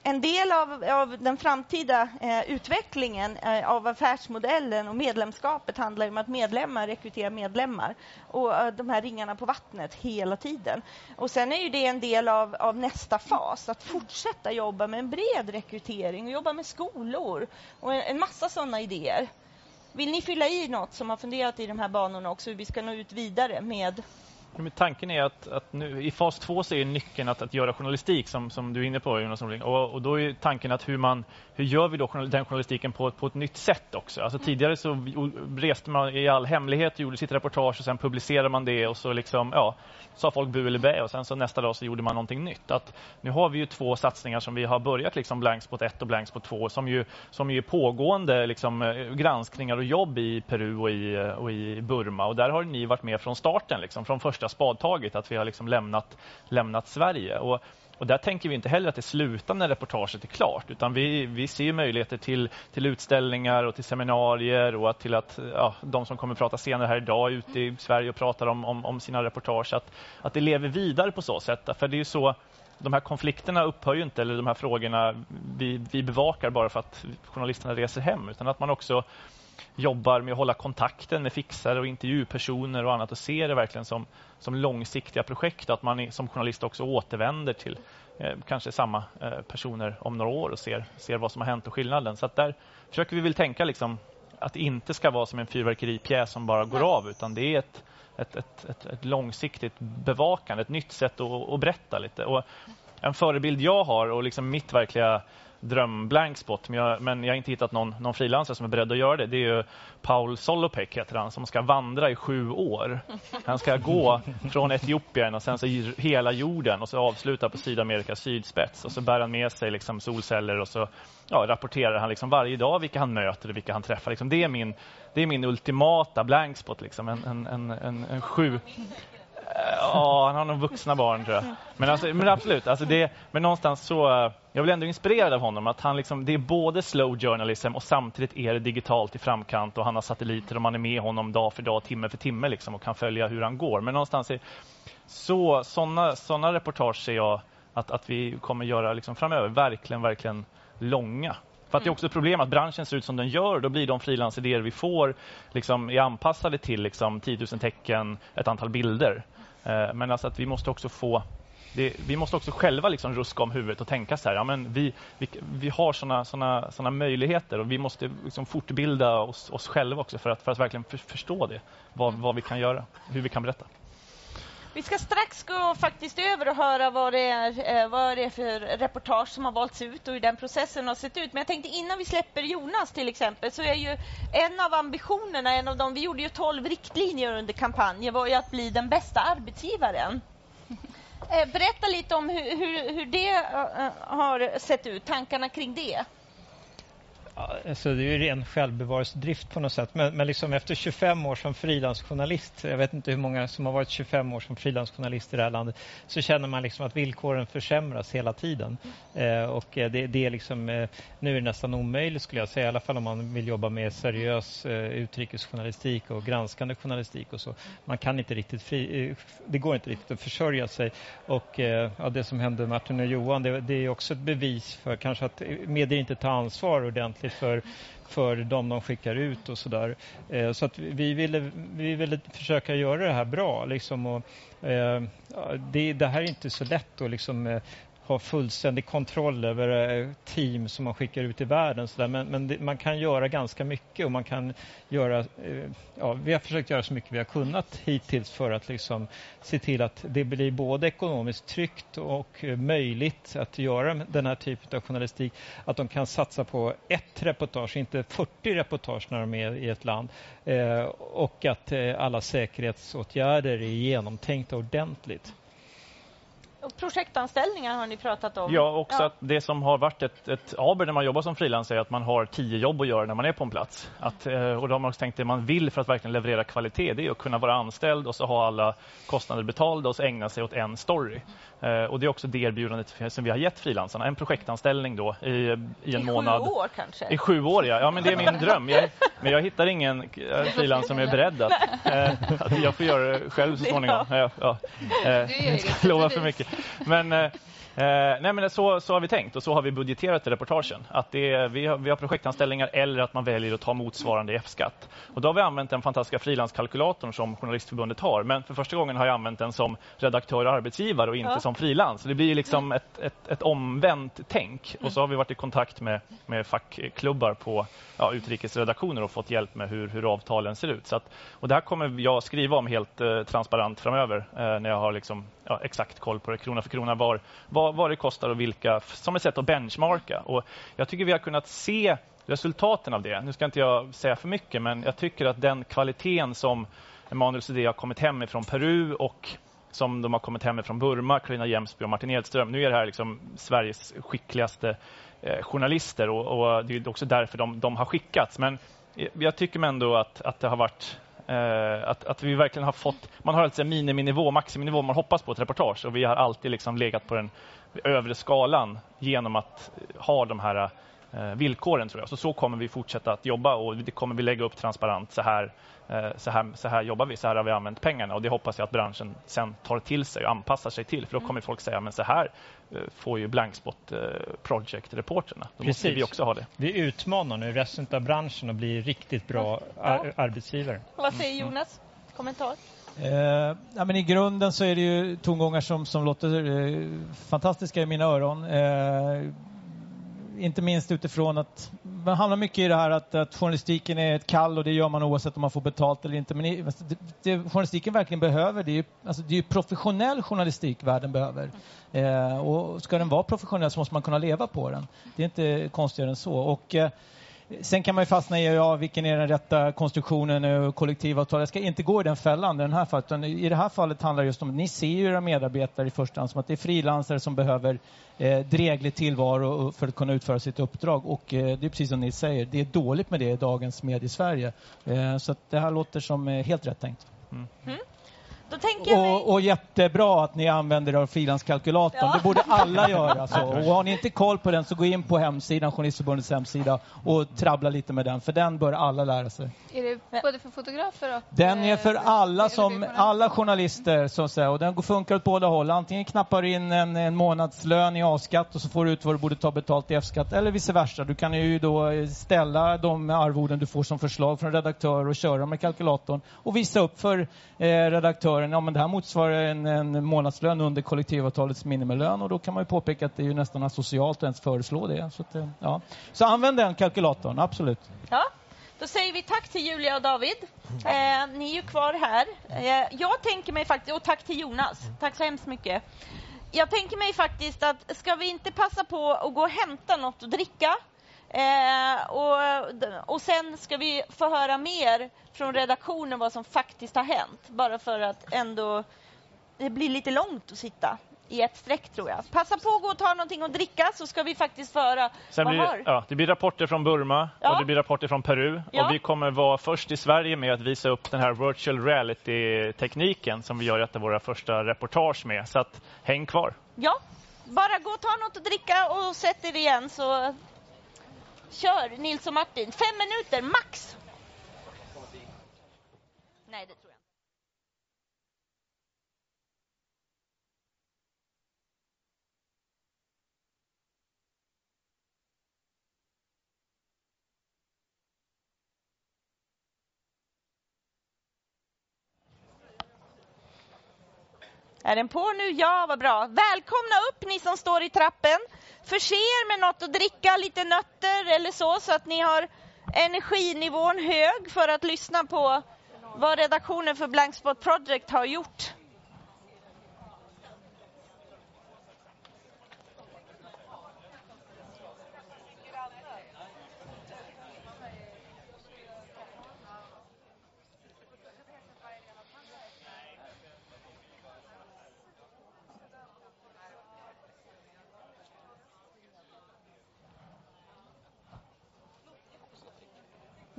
en del av, av den framtida eh, utvecklingen eh, av affärsmodellen och medlemskapet handlar om att medlemmar rekryterar medlemmar och eh, de här ringarna på vattnet hela tiden. Och sen är ju det en del av, av nästa fas, att fortsätta jobba med en bred rekrytering och jobba med skolor och en, en massa sådana idéer. Vill ni fylla i något som har funderat i de här banorna också, hur vi ska nå ut vidare med men tanken är att, att nu, i fas två så är nyckeln att, att göra journalistik som, som du är inne på Jonas Norling. Och, och då är tanken att hur, man, hur gör vi då den journalistiken på, på ett nytt sätt också? Alltså tidigare så reste man i all hemlighet, gjorde sitt reportage och sen publicerade man det och så liksom, ja, sa folk bu eller bä och sen så nästa dag så gjorde man någonting nytt. Att nu har vi ju två satsningar som vi har börjat, liksom Blankspot 1 och Blankspot 2, som ju, som ju är pågående liksom, granskningar och jobb i Peru och i, och i Burma. Och där har ni varit med från starten, liksom, från första spadtaget, att vi har liksom lämnat, lämnat Sverige. Och, och där tänker vi inte heller att det slutar när reportaget är klart, utan vi, vi ser möjligheter till, till utställningar och till seminarier och att till att ja, de som kommer prata senare här idag ute i Sverige och pratar om, om, om sina reportage, att, att det lever vidare på så sätt. För det är ju så de här konflikterna upphör ju inte, eller de här frågorna vi, vi bevakar bara för att journalisterna reser hem, utan att man också jobbar med att hålla kontakten med fixare och intervjupersoner och annat och ser det verkligen som, som långsiktiga projekt. Att man som journalist också återvänder till eh, kanske samma eh, personer om några år och ser, ser vad som har hänt och skillnaden. Så att där försöker vi väl tänka liksom att det inte ska vara som en fyrverkeripjäs som bara går av utan det är ett, ett, ett, ett, ett långsiktigt bevakande, ett nytt sätt att, att berätta lite. Och en förebild jag har och liksom mitt verkliga drömblank spot, men jag, men jag har inte hittat någon, någon frilansare som är beredd att göra det. Det är ju Paul Solopek heter han, som ska vandra i sju år. Han ska gå från Etiopien och sen så hela jorden och så avsluta på Sydamerikas sydspets och så bär han med sig liksom solceller och så ja, rapporterar han liksom varje dag vilka han möter och vilka han träffar. Liksom det, är min, det är min ultimata blank spot, liksom. en, en, en, en, en sju eh, Ja, han har nog vuxna barn tror jag. Men, alltså, men absolut, alltså det, men någonstans så, eh, jag blir ändå inspirerad av honom. Att han liksom, det är både slow journalism och samtidigt är det digitalt i framkant och han har satelliter och man är med honom dag för dag, timme för timme liksom, och kan följa hur han går. Men någonstans är så, sådana såna reportage ser jag att, att vi kommer göra liksom framöver, verkligen, verkligen långa. För att det är också ett problem att branschen ser ut som den gör. Då blir de frilansidéer vi får liksom, är anpassade till liksom, 10 000 tecken, ett antal bilder. Eh, Men alltså att vi måste också få det, vi måste också själva liksom ruska om huvudet och tänka så här, ja, men vi, vi, vi har såna, såna, såna möjligheter och vi måste liksom fortbilda oss, oss själva också för att, för att verkligen för, förstå det, vad, vad vi kan göra, hur vi kan berätta. Vi ska strax gå faktiskt över och höra vad det, är, eh, vad det är för reportage som har valts ut och hur den processen har sett ut. Men jag tänkte innan vi släpper Jonas till exempel så är ju en av ambitionerna, en av dem, vi gjorde ju 12 riktlinjer under kampanjen, var ju att bli den bästa arbetsgivaren. Eh, berätta lite om hur, hur, hur det eh, eh, har sett ut, tankarna kring det. Alltså det är ju ren självbevarelsedrift på något sätt. Men, men liksom efter 25 år som frilansjournalist, jag vet inte hur många som har varit 25 år som frilansjournalist i det här landet, så känner man liksom att villkoren försämras hela tiden. Eh, och eh, det, det är liksom, eh, nu är det nästan omöjligt skulle jag säga, i alla fall om man vill jobba med seriös eh, utrikesjournalistik och granskande journalistik och så. Man kan inte riktigt fri, eh, det går inte riktigt att försörja sig. Och eh, ja, det som hände Martin och Johan, det, det är också ett bevis för kanske att medier inte tar ansvar ordentligt för, för de de skickar ut och sådär. Eh, så att vi ville, vi ville försöka göra det här bra. Liksom, och, eh, det, det här är inte så lätt att liksom, eh, ha fullständig kontroll över eh, team som man skickar ut i världen. Så där. Men, men det, man kan göra ganska mycket och man kan göra, eh, ja, vi har försökt göra så mycket vi har kunnat hittills för att liksom se till att det blir både ekonomiskt tryggt och möjligt att göra den här typen av journalistik. Att de kan satsa på ett reportage, inte 40 reportage när de är i ett land. Eh, och att eh, alla säkerhetsåtgärder är genomtänkta ordentligt. Projektanställningar har ni pratat om. Ja, också att det som har varit ett, ett aber när man jobbar som frilans är att man har tio jobb att göra när man är på en plats. Att, eh, och då har man också tänkt det man vill för att verkligen leverera kvalitet, det är att kunna vara anställd och så ha alla kostnader betalda och så ägna sig åt en story. Eh, och det är också det erbjudandet som vi har gett frilansarna, en projektanställning då i, i en I månad. sju år kanske? I sju år, ja. ja men det är min dröm. Jag, men jag hittar ingen eh, frilans som är beredd att, att jag får göra det själv så småningom. Ja, ja. Jag ska lova för mycket. Men, eh, eh, nej, men så, så har vi tänkt och så har vi budgeterat i reportagen. Att det är, vi, har, vi har projektanställningar eller att man väljer att ta motsvarande F-skatt. Och då har vi använt den fantastiska frilanskalkylatorn som Journalistförbundet har. Men för första gången har jag använt den som redaktör och arbetsgivare och inte Ja. som frilans. Det blir liksom ett, ett, ett omvänt tänk. Och så har vi varit i kontakt med, med fackklubbar på ja, utrikesredaktioner och fått hjälp med hur, hur avtalen ser ut. Så att, och det här kommer jag skriva om helt eh, transparent framöver eh, när jag har liksom, ja, exakt koll på det krona för krona var, vad, vad det kostar och vilka, som ett sätt att benchmarka. Och jag tycker vi har kunnat se resultaten av det. Nu ska inte jag säga för mycket men jag tycker att den kvaliteten som Emanuel Cedé har kommit hem ifrån Peru och som de har kommit hem ifrån Burma, Carina Jemsby och Martin Edström. Nu är det här liksom Sveriges skickligaste eh, journalister och, och det är också därför de, de har skickats. Men eh, jag tycker ändå att, att det har varit eh, att, att vi verkligen har fått, man har alltså en miniminivå, maximinivå man hoppas på ett reportage och vi har alltid liksom legat på den övre skalan genom att ha de här eh, villkoren tror jag. Så så kommer vi fortsätta att jobba och det kommer vi lägga upp transparent. Så här, eh, så här, så här jobbar vi, så här har vi använt pengarna och det hoppas jag att branschen sen tar till sig och anpassar sig till. För då kommer folk säga, men så här får ju Blankspot eh, Project-reporterna. Då måste vi också ha det. Vi utmanar nu resten av branschen att bli riktigt bra ar- arbetsgivare. Vad säger Jonas? Kommentar? Eh, ja, men I grunden så är det ju tongångar som, som låter eh, fantastiska i mina öron. Eh, inte minst utifrån att man hamnar mycket i det här att, att journalistiken är ett kall och det gör man oavsett om man får betalt eller inte. Men i, alltså, det, det journalistiken verkligen behöver det är ju, alltså, det är ju professionell journalistik världen behöver. Eh, och ska den vara professionell så måste man kunna leva på den. Det är inte konstigare än så. Och, eh, Sen kan man ju fastna i ja, vilken är den rätta konstruktionen och kollektivavtal. Jag ska inte gå i den fällan i den här fallet. Utan I det här fallet handlar det just om att ni ser ju era medarbetare i första hand som att det är frilansare som behöver eh, dräglig tillvaro för att kunna utföra sitt uppdrag. Och eh, det är precis som ni säger, det är dåligt med det i dagens medie-Sverige. Eh, så att det här låter som eh, helt rätt tänkt. Mm. Då tänker jag mig... Och, och jättebra att ni använder er av frilanskalkylatorn. Ja. Det borde alla göra. Så. Och har ni inte koll på den så gå in på hemsidan, Journalistförbundets hemsida och trabbla lite med den, för den bör alla lära sig. Är det både för fotografer och... Den är för eh, alla, som, alla journalister, så att säga. Och den går- funkar åt båda håll. Antingen knappar du in en, en månadslön i A-skatt och så får du ut vad du borde ta betalt i F-skatt. Eller vice versa. Du kan ju då eh, ställa de arvoden du får som förslag från redaktör och köra med kalkylatorn och visa upp för eh, redaktören, ja men det här motsvarar en, en månadslön under kollektivavtalets minimilön och då kan man ju påpeka att det är ju nästan asocialt att ens föreslå det. Så, att, eh, ja. så använd den kalkylatorn, absolut. Ja, då säger vi tack till Julia och David. Eh, ni är ju kvar här. Eh, jag tänker mig faktiskt, och tack till Jonas. Tack så hemskt mycket. Jag tänker mig faktiskt att ska vi inte passa på att gå och hämta något att dricka? Eh, och, och sen ska vi få höra mer från redaktionen vad som faktiskt har hänt. Bara för att ändå det blir lite långt att sitta i ett streck tror jag. Passa på att gå och ta någonting att dricka så ska vi faktiskt höra Sen blir, har. det- ja, det blir rapporter från Burma Ja. och det blir rapporter från Peru. Ja. Och vi kommer vara först i Sverige med att visa upp den här virtual reality-tekniken som vi gör ett av våra första reportage med. Så att, häng kvar. Ja, bara gå och ta något att dricka och sätt er igen så kör Nils och Martin. Fem minuter max. Nej, det tror jag Är den på nu? Ja, vad bra. Välkomna upp ni som står i trappen. Förse er med något att dricka, lite nötter eller så, så att ni har energinivån hög för att lyssna på vad redaktionen för Blank Spot Project har gjort.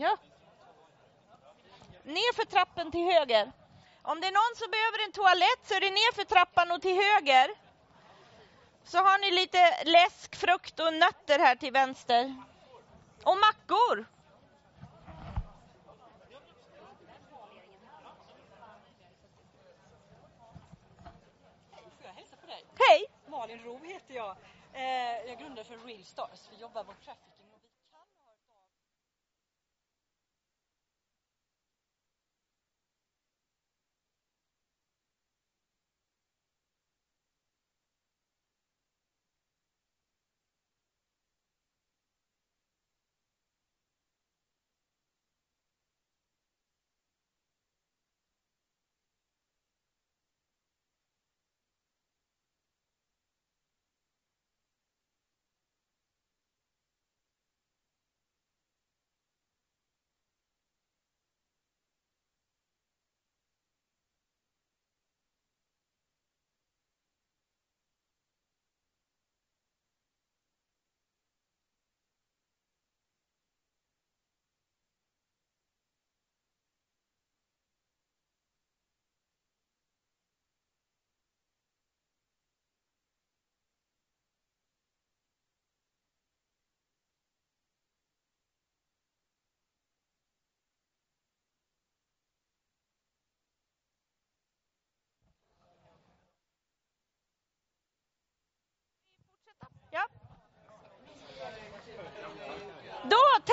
Ja. Ner för trappen till höger. Om det är någon som behöver en toalett så är det ner för trappan och till höger. Så har ni lite läsk, frukt och nötter här till vänster. Och mackor. Hej! Malin Ro heter jag. Eh, jag grundade för Real Stars. Vi jobbar mot trafficking.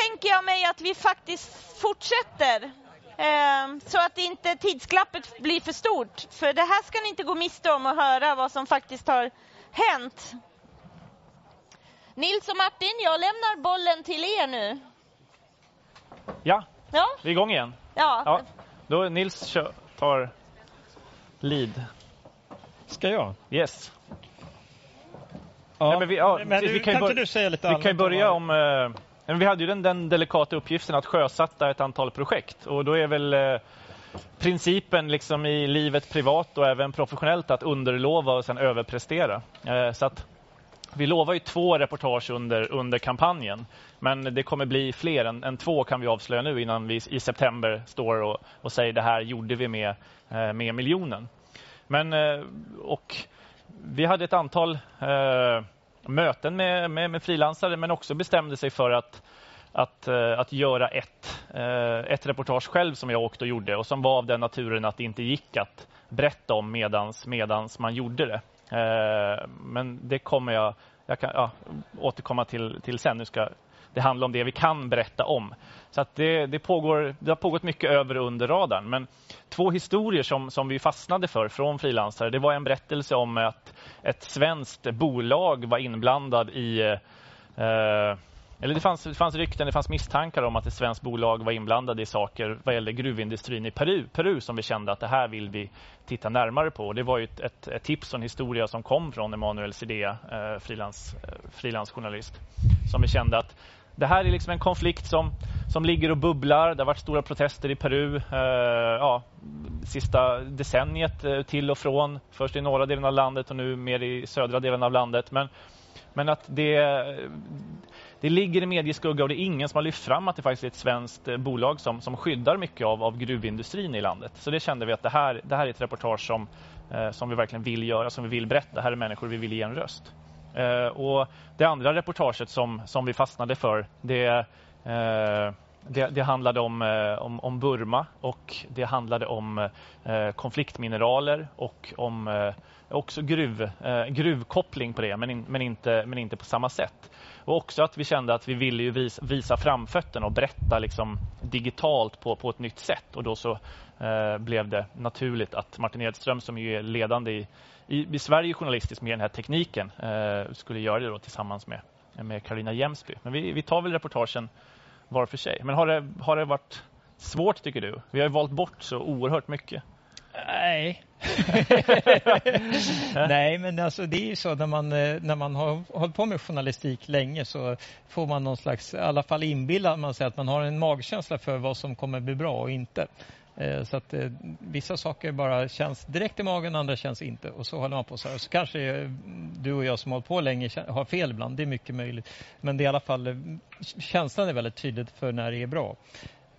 Tänker jag mig att vi faktiskt fortsätter. Eh, så att inte tidsglappet blir för stort. För det här ska ni inte gå miste om att höra vad som faktiskt har hänt. Nils och Martin, jag lämnar bollen till er nu. Ja, Ja, vi är igång igen. ja. Ja, då Nils tar lead. Ska jag? Yes. Ja, Nej, men vi, ja, men du- vi kan, kan inte du säga lite Vi kan börja om... Eh, men vi hade ju den, den delikata uppgiften att sjösätta ett antal projekt och då är väl eh, principen liksom i livet privat och även professionellt att underlova och sen överprestera. Eh, så att vi lovar ju två reportage under, under kampanjen, men det kommer bli fler än, än två kan vi avslöja nu innan vi i september står och, och säger det här gjorde vi med, eh, med miljonen. Men, eh, och vi hade ett antal eh, möten med, med, med frilansare men också bestämde sig för att, att, eh, att göra ett, eh, ett reportage själv som jag åkte och gjorde och som var av den naturen att det inte gick att berätta om medans, medans man gjorde det. Eh, men det kommer jag, jag kan, ja, återkomma till, till sen. Nu ska det handlar om det vi kan berätta om. Så att det, det, pågår, det har pågått mycket över och under radarn. Men två historier som, som vi fastnade för från frilansare. Det var en berättelse om att ett svenskt bolag var inblandad i eh, eller det fanns, det fanns rykten, det fanns misstankar om att ett svenskt bolag var inblandade i saker vad gäller gruvindustrin i Peru, Peru som vi kände att det här vill vi titta närmare på. Det var ju ett, ett, ett tips och en historia som kom från Emanuel Sidea, eh, frilansjournalist, eh, frilansjournalist, som vi kände att det här är liksom en konflikt som, som ligger och bubblar. Det har varit stora protester i Peru eh, ja, sista decenniet eh, till och från. Först i norra delen av landet och nu mer i södra delen av landet. Men, men att det, det ligger i medieskugga och det är ingen som har lyft fram att det faktiskt är ett svenskt eh, bolag som, som skyddar mycket av, av gruvindustrin i landet. Så det kände vi att det här, det här är ett reportage som, eh, som vi verkligen vill göra, som vi vill berätta. Det här är människor vi vill ge en röst. Eh, och det andra reportaget som, som vi fastnade för, det, eh, det, det handlade om, eh, om, om Burma och det handlade om eh, konfliktmineraler och om eh, också gruv, eh, gruvkoppling på det, men, in, men, inte, men inte på samma sätt. Och också att vi kände att vi ville ju visa, visa framfötterna och berätta liksom digitalt på, på ett nytt sätt. Och då så eh, blev det naturligt att Martin Edström som ju är ledande i, i, i Sverige journalistiskt med den här tekniken eh, skulle göra det då tillsammans med, med Carolina Jemsby. Men vi, vi tar väl reportagen var för sig. Men har det, har det varit svårt tycker du? Vi har valt bort så oerhört mycket. Nej. Nej, men alltså det är ju så när man, eh, när man har hållit på med journalistik länge så får man någon slags, i alla fall inbillar man sig att man har en magkänsla för vad som kommer bli bra och inte. Eh, Så att eh, vissa saker bara känns direkt i magen, andra känns inte. Och så håller man på så här. Så kanske eh, du och jag som har hållit på länge har fel ibland, det är mycket möjligt. Men det är i alla fall, känslan är väldigt tydligt för när det är bra.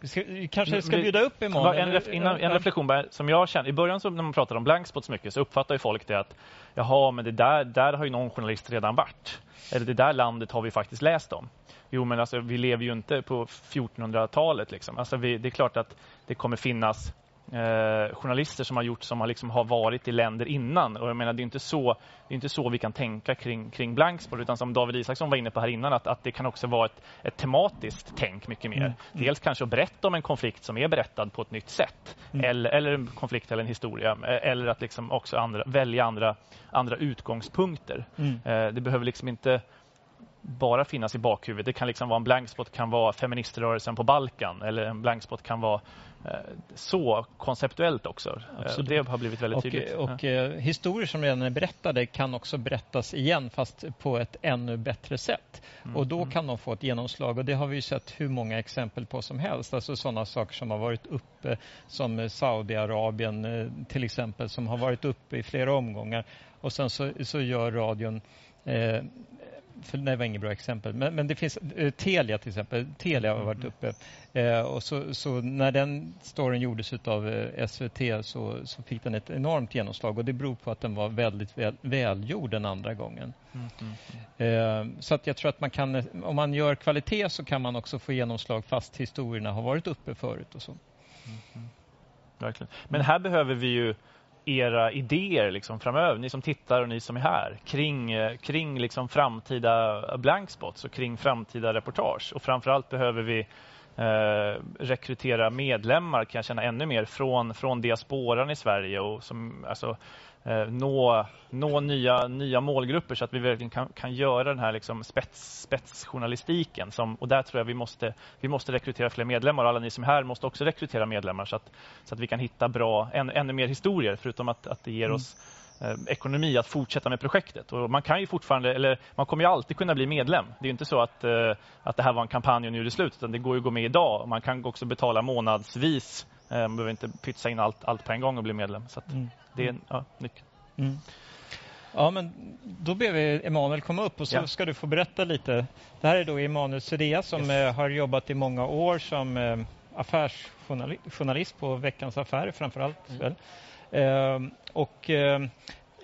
Vi, ska, vi kanske ska bjuda upp imorgon? En, ref, innan, en reflektion bara, som jag känner. I början så, när man pratade om blankspots mycket så uppfattar ju folk det att jaha, men det där, där har ju någon journalist redan varit. Eller det där landet har vi faktiskt läst om. Jo, men alltså, vi lever ju inte på 1400-talet. Liksom. Alltså, vi, det är klart att det kommer finnas eh, journalister som har gjort som har, liksom, har varit i länder innan. Och jag menar, det är inte så, det är inte så vi kan tänka kring, kring blanksport. Utan som David Isaksson var inne på här innan, att, att det kan också vara ett, ett tematiskt tänk mycket mer. Mm. Dels kanske att berätta om en konflikt som är berättad på ett nytt sätt. Mm. Eller, eller en konflikt eller en historia. Eh, Eller att liksom också andra, välja andra, andra utgångspunkter. Mm. Eh, det behöver liksom inte bara finnas i bakhuvudet. Det kan liksom vara en blankspot kan vara feministrörelsen på Balkan eller en blankspot kan vara eh, så konceptuellt också. Absolut. Det har blivit väldigt tydligt. Och Ja. eh, historier som redan är berättade kan också berättas igen fast på ett ännu bättre sätt. Mm, Och då kan de få ett genomslag och det har vi sett hur många exempel på som helst. Alltså sådana saker som har varit uppe som Saudiarabien eh, till exempel som har varit uppe i flera omgångar och sen så, så gör radion eh, för det var inget bra exempel, men, men det finns eh, Telia till exempel. Telia har varit uppe. Eh, och så, så när den storyn gjordes av eh, SVT så, så fick den ett enormt genomslag och det beror på att den var väldigt väl, välgjord den andra gången. Mm, mm, Eh, så att jag tror att man kan, eh, om man gör kvalitet så kan man också få genomslag fast historierna har varit uppe förut och så. Verkligen. Men här behöver vi ju era idéer liksom framöver, ni som tittar och ni som är här, kring, eh, kring liksom framtida blankspots och kring framtida reportage. Och framförallt behöver vi eh, rekrytera medlemmar, kan jag känna ännu mer, från, från diasporan i Sverige och som, alltså, eh, nå, nå nya, nya målgrupper så att vi verkligen kan, kan göra den här liksom spets, spetsjournalistiken. Som, och där tror jag vi måste, vi måste rekrytera fler medlemmar och alla ni som är här måste också rekrytera medlemmar så att, så att vi kan hitta bra, än, ännu mer historier förutom att, att det ger Mm. oss eh, ekonomi att fortsätta med projektet. Och man kan ju fortfarande, eller man kommer ju alltid kunna bli medlem. Det är inte så att, eh, att det här var en kampanj och nu är det slut, utan det går ju att gå med idag. Man kan också betala månadsvis. Eh, Man behöver inte pytsa in allt, allt på en gång och bli medlem. Så Mm. det är ja, nyckeln. Mm. Ja, men då ber vi Emanuel komma upp och så Ja. ska du få berätta lite. Det här är då Emanuel Sudea som eh, har jobbat i många år som eh, affärsjournalist på Veckans Affärer framför allt. Mm. Väl? Eh, och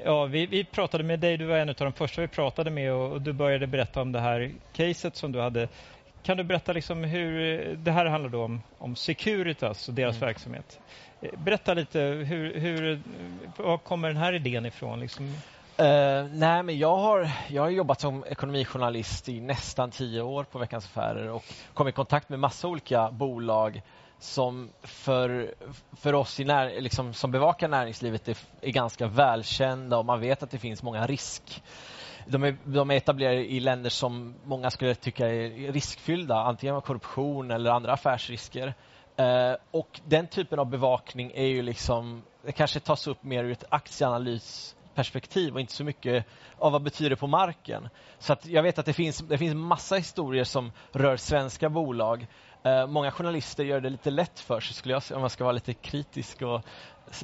ja, vi, vi pratade med dig, du var en av de första vi pratade med och, och du började berätta om det här caset som du hade. Kan du berätta liksom hur, det här handlar då om, om Securitas och deras verksamhet. Eh, Berätta lite, hur, hur, var kommer den här idén ifrån? Liksom? Eh, nej, men jag har, jag har jobbat som ekonomijournalist i nästan tio år på Veckans Affärer och kom i kontakt med massa olika bolag som för, för oss i när, liksom, som bevakar näringslivet är, är ganska välkända och man vet att det finns många risk. De är, de är etablerade i länder som många skulle tycka är riskfyllda, antingen med korruption eller andra affärsrisker. Eh, och den typen av bevakning är ju liksom, det kanske tas upp mer ur ett aktieanalysperspektiv och inte så mycket av vad betyder det på marken. Så att jag vet att det finns, det finns massa historier som rör svenska bolag. Eh, många journalister gör det lite lätt för sig, skulle jag säga, om man ska vara lite kritisk och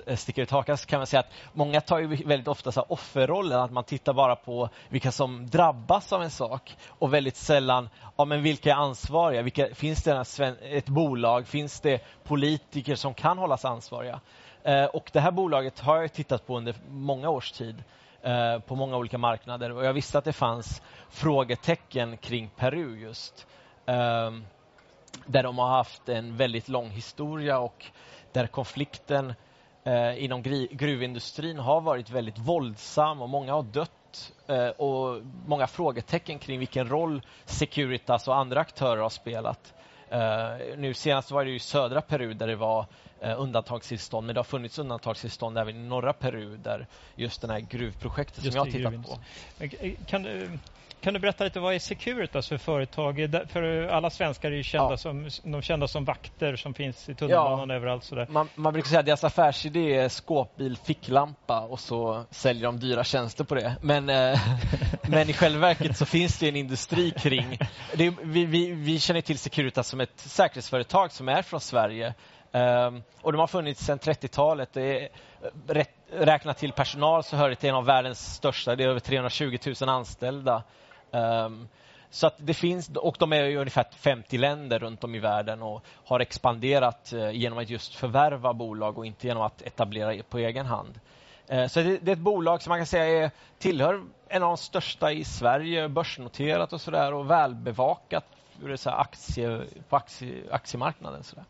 eh, sticker ut hakan, så kan man säga att många tar ju väldigt ofta så här offerrollen, att man tittar bara på vilka som drabbas av en sak och väldigt sällan, ja men vilka är ansvariga? Vilka, finns det ett bolag? Finns det politiker som kan hållas ansvariga? Eh, och det här bolaget har jag tittat på under många års tid eh, på många olika marknader och jag visste att det fanns frågetecken kring Peru just. Ehm, där de har haft en väldigt lång historia och där konflikten eh, inom gruvindustrin har varit väldigt våldsam och många har dött eh, och många frågetecken kring vilken roll Securitas och andra aktörer har spelat. Eh, nu senast var det i södra Peru där det var eh, undantagstillstånd men det har funnits undantagstillstånd även i norra Peru där just det här gruvprojektet Just som jag har tittat på. eh, Kan du, kan du berätta lite, vad är Securitas för företag? Eh, För alla svenskar är ju kända, som, de kända som vakter som finns i tunnelbanan överallt. Sådär. Man, man brukar säga att deras affärsidé är skåpbil, ficklampa och så säljer de dyra tjänster på det. Men, eh, men i själva verket så finns det en industri kring... Det, vi, vi, vi känner till Securitas som ett säkerhetsföretag som är från Sverige. Ehm, och de har funnits sedan 30-talet. Eh, räknat till personal så hör det till en av världens största. Det är över 320 000 anställda. Ehm, så att det finns, och de är i ungefär 50 länder runt om i världen och har expanderat eh, genom att just förvärva bolag och inte genom att etablera på egen hand. Ehm, så det, är ett bolag som man kan säga är, tillhör en av de största i Sverige, börsnoterat och sådär och välbevakat ur så här aktie, på aktie, aktiemarknaden. Så där.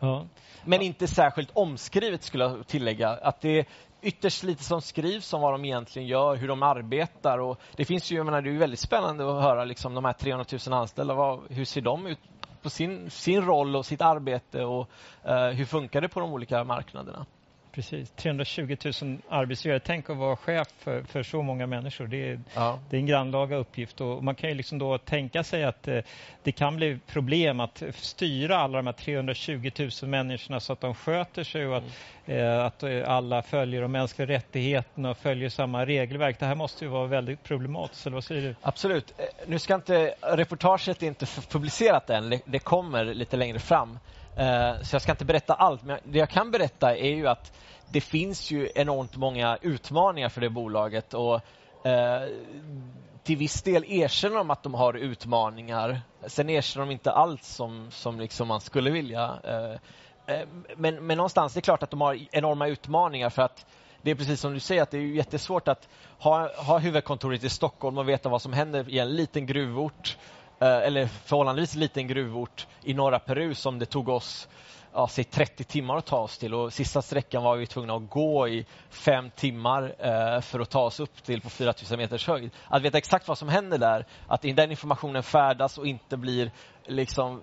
Ja. Men inte särskilt omskrivet skulle jag tillägga. Att det är ytterst lite som skrivs om vad de egentligen gör, hur de arbetar. Och det finns ju, jag menar, det är ju väldigt spännande att höra liksom, de här 300 000 anställda. Vad, hur ser de ut på sin, sin roll och sitt arbete och eh, hur funkar det på de olika marknaderna? Precis, 320 000 arbetsgivare. Tänk att vara chef för, för så många människor. Det är, Ja. det är en grannlaga uppgift och man kan ju liksom då tänka sig att eh, det kan bli problem att styra alla de här 320 000 människorna så att de sköter sig och att, eh, att eh, alla följer de mänskliga rättigheterna och följer samma regelverk. Det här måste ju vara väldigt problematiskt, eller vad säger du? Absolut. Eh, Nu ska inte, reportaget är inte publicerat än, det kommer lite längre fram. Eh, så jag ska inte berätta allt, men det jag kan berätta är ju att det finns ju enormt många utmaningar för det bolaget och eh, till viss del erkänner de att de har utmaningar. Sen erkänner de inte allt som, som liksom man skulle vilja. Eh, men, men någonstans, det är klart att de har enorma utmaningar för att det är precis som du säger att det är jättesvårt att ha, ha huvudkontoret i Stockholm och veta vad som händer i en liten gruvort Eh, eller förhållandevis liten gruvort i norra Peru som det tog oss ja, säg 30 timmar att ta oss till och sista sträckan var vi tvungna att gå i fem timmar eh, för att ta oss upp till på 4000 meters höjd. Att veta exakt vad som händer där, att den informationen färdas och inte blir liksom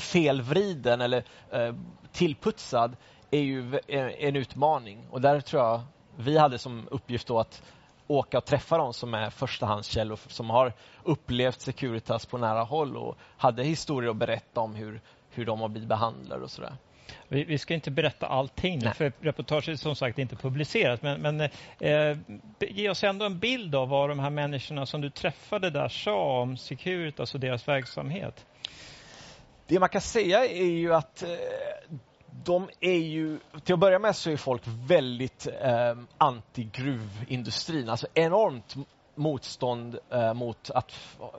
felvriden eller eh, tillputsad är ju en eh, en utmaning och där tror jag vi hade som uppgift då att åka och träffa de som är förstahandskällor som har upplevt Securitas på nära håll och hade historier att berätta om hur, hur de har blivit behandlade och sådär. Vi, vi ska inte berätta allting, Nej. för reportaget är som sagt inte publicerat. Men, men eh, ge oss ändå en bild av vad de här människorna som du träffade där sa om Securitas och deras verksamhet. Det man kan säga är ju att eh, de är ju, till att börja med så är folk väldigt eh, anti-gruvindustrin, alltså enormt motstånd eh, mot att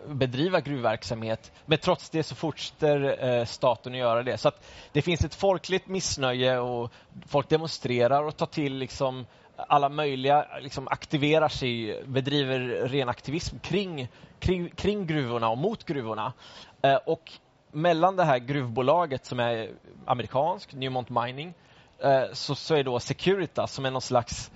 bedriva gruvverksamhet. Men trots det så fortsätter eh, staten att göra det. Så att det finns ett folkligt missnöje och folk demonstrerar och tar till liksom alla möjliga, liksom aktiverar sig, bedriver ren aktivism kring, kring, kring gruvorna och mot gruvorna. Eh, och mellan det här gruvbolaget som är amerikanskt, Newmont Mining, eh, så, så är då Securitas som är någon slags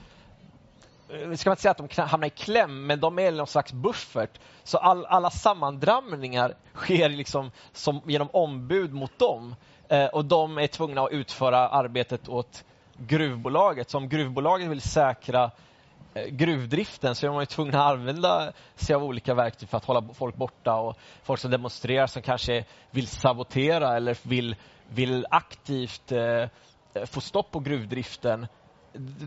eh, ska man inte säga att de hamnar i kläm, men de är någon slags buffert. Så all, alla sammandramningar sker liksom som, genom ombud mot dem. Eh, och de är tvungna att utföra arbetet åt gruvbolaget. Så om gruvbolaget vill säkra eh, Eh, gruvdriften så är man ju tvungen att använda sig av olika verktyg för att hålla folk borta och folk som demonstrerar som kanske vill sabotera eller vill, vill aktivt eh, få stopp på gruvdriften.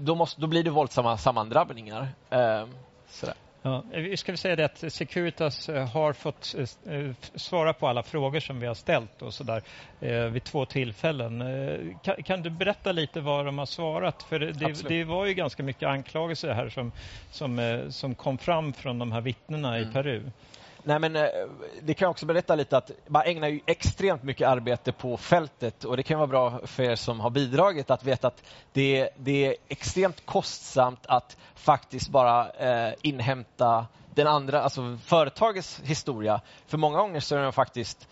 Då, måste, då blir det våldsamma sammandrabbningar. Eh, sådär. Ja, vi ska väl säga det att Securitas eh, har fått eh, svara på alla frågor som vi har ställt och så där, eh, vid två tillfällen. Eh, Kan, kan du berätta lite vad de har svarat? För det, det, var ju ganska mycket anklagelser här som, som, eh, som kom fram från de här vittnena i Peru. Nej, men, eh, det kan jag också berätta lite att man ägnar ju extremt mycket arbete på fältet och det kan vara bra för er som har bidragit att veta att det, det är extremt kostsamt att faktiskt bara eh, inhämta den andra, alltså företagets historia. För många gånger så är det faktiskt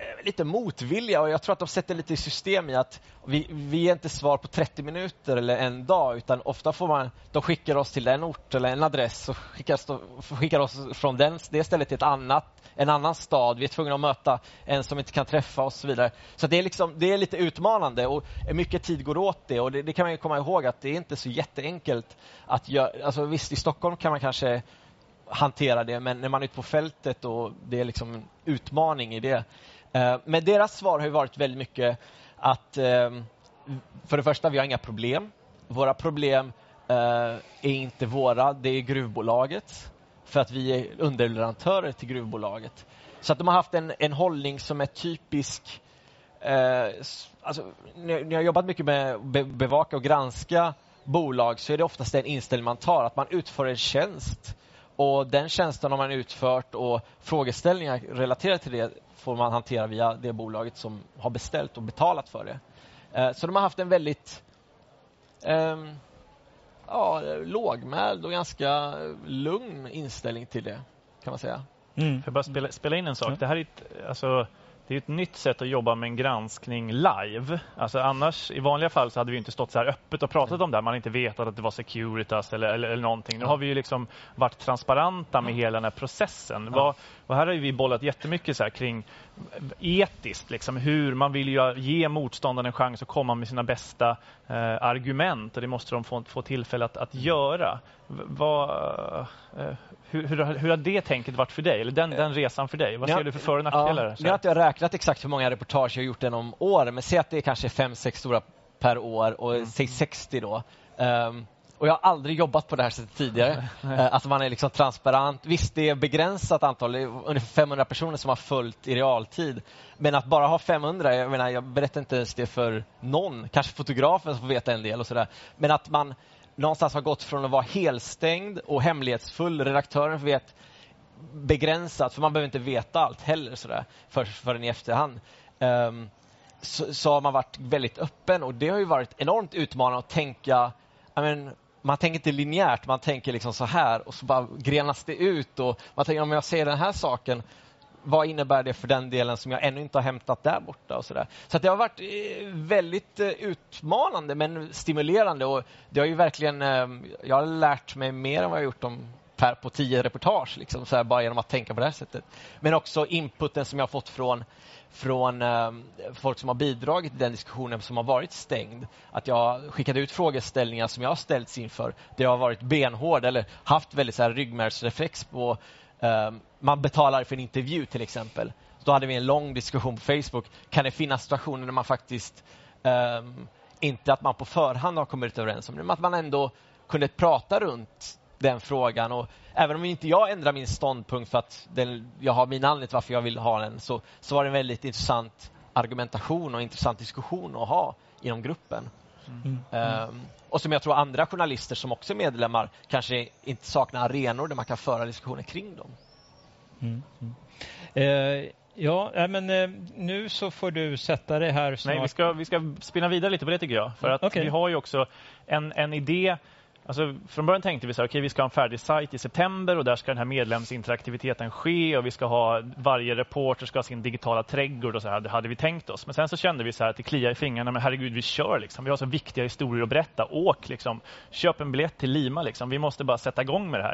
Eh, lite motvilja. och jag tror att de sätter lite i system i att vi, vi ger inte svar på 30 minuter eller en dag utan ofta får man, de skickar oss till en ort eller en adress och skickar, oss- skickar oss från den, det stället till ett annat, en annan stad. Vi är tvungna att möta en som inte kan träffa och så vidare. Så det är, liksom, det är lite utmanande och mycket tid går åt det och det, det kan man ju komma ihåg att det är inte så jätteenkelt att göra. Alltså visst, i Stockholm kan man kanske hantera det, men när man är ute på fältet och det är liksom en utmaning i det. Eh, men deras svar har ju varit väldigt mycket att ehm, för det första, vi har inga problem. Våra problem eh, är inte våra, det är gruvbolaget. För att vi är underleverantörer till gruvbolaget. Så att de har haft en, en hållning som är typisk Eh, alltså, när jag har jobbat mycket med att bevaka och granska bolag så är det oftast den inställning man tar, att man utför en tjänst och den tjänsten har man utfört och frågeställningar relaterade till det får man hantera via det bolaget som har beställt och betalat för det. Eh, så de har haft en väldigt ehm, ja, lågmäld och ganska lugn inställning till det, kan man säga. Får jag bara spela, spela in en sak? Det här är ett, alltså, det är ett nytt sätt att jobba med en granskning live. Alltså annars, i vanliga fall så hade vi inte stått så här öppet och pratat om det här. Man inte vetat att det var Securitas eller, eller, eller någonting. Nu har vi ju liksom varit transparenta med hela den här processen. Vad, och här har vi bollat jättemycket så här kring etiskt, liksom, hur man vill ju ge motståndaren en chans att komma med sina bästa eh, argument och det måste de få, få tillfälle att, att göra. V- Vad, eh, hur, hur, har- hur har det tänket varit för dig? Eller den, den resan för dig? Vad ser du för för och nackdelar? Ja, nu har inte jag räknat exakt hur många reportage jag har gjort genom åren, men säg att det är kanske fem, sex stora per år och säg 60 då. Ehm, och jag har aldrig jobbat på det här sättet tidigare. Uh, att man är liksom transparent. Visst, det är begränsat antal, ungefär 500 personer som har följt i realtid. Men att bara ha 500, jag menar, jag berättar inte ens det för någon. Kanske fotografen som får veta en del och sådär. Men att man någonstans har gått från att vara helstängd och hemlighetsfull, redaktören vet begränsat, för man behöver inte veta allt heller sådär, för, förrän i efterhand. Ehm, så, så har man varit väldigt öppen och det har ju varit enormt utmanande att tänka, I mean, man tänker inte linjärt, man tänker liksom så här och så bara grenas det ut och man tänker om jag säger den här saken, vad innebär det för den delen som jag ännu inte har hämtat där borta och sådär. Så att det har varit eh, väldigt eh, utmanande men stimulerande och det har ju verkligen, eh, jag har lärt mig mer än vad jag gjort de per, på tio reportage, liksom, så här, bara genom att tänka på det här sättet. Men också inputen som jag har fått från från eh, folk som har bidragit till den diskussionen som har varit stängd. Att jag skickade ut frågeställningar som jag har ställts inför. där jag har varit benhård eller haft väldigt så här ryggmärgsreflex på eh, man betalar för en intervju till exempel. Då hade vi en lång diskussion på Facebook. Kan det finnas situationer där man faktiskt eh, inte att man på förhand har kommit överens om det, men att man ändå kunde prata runt den frågan. Och även om inte jag ändrar min ståndpunkt för att den, jag har min anledning till varför jag vill ha den, så, så var det en väldigt intressant argumentation och intressant diskussion att ha inom gruppen. Mm. Um, och som jag tror andra journalister som också är medlemmar kanske inte saknar arenor där man kan föra diskussioner kring dem. Mm. Mm. Eh, ja, men eh, nu så får du sätta dig här snart. Nej, vi ska, vi ska spinna vidare lite på det tycker jag. För att Okej. vi har ju också en, en idé Alltså, från början tänkte vi så här, okay, vi ska ha en färdig sajt i september och där ska den här medlemsinteraktiviteten ske och vi ska ha varje reporter ska ha sin digitala trädgård och så här, det hade vi tänkt oss. Men sen så kände vi så här att det kliar i fingrarna, men herregud vi kör liksom. Vi har så viktiga historier att berätta. Åk liksom. Köp en biljett till Lima liksom. Vi måste bara sätta igång med det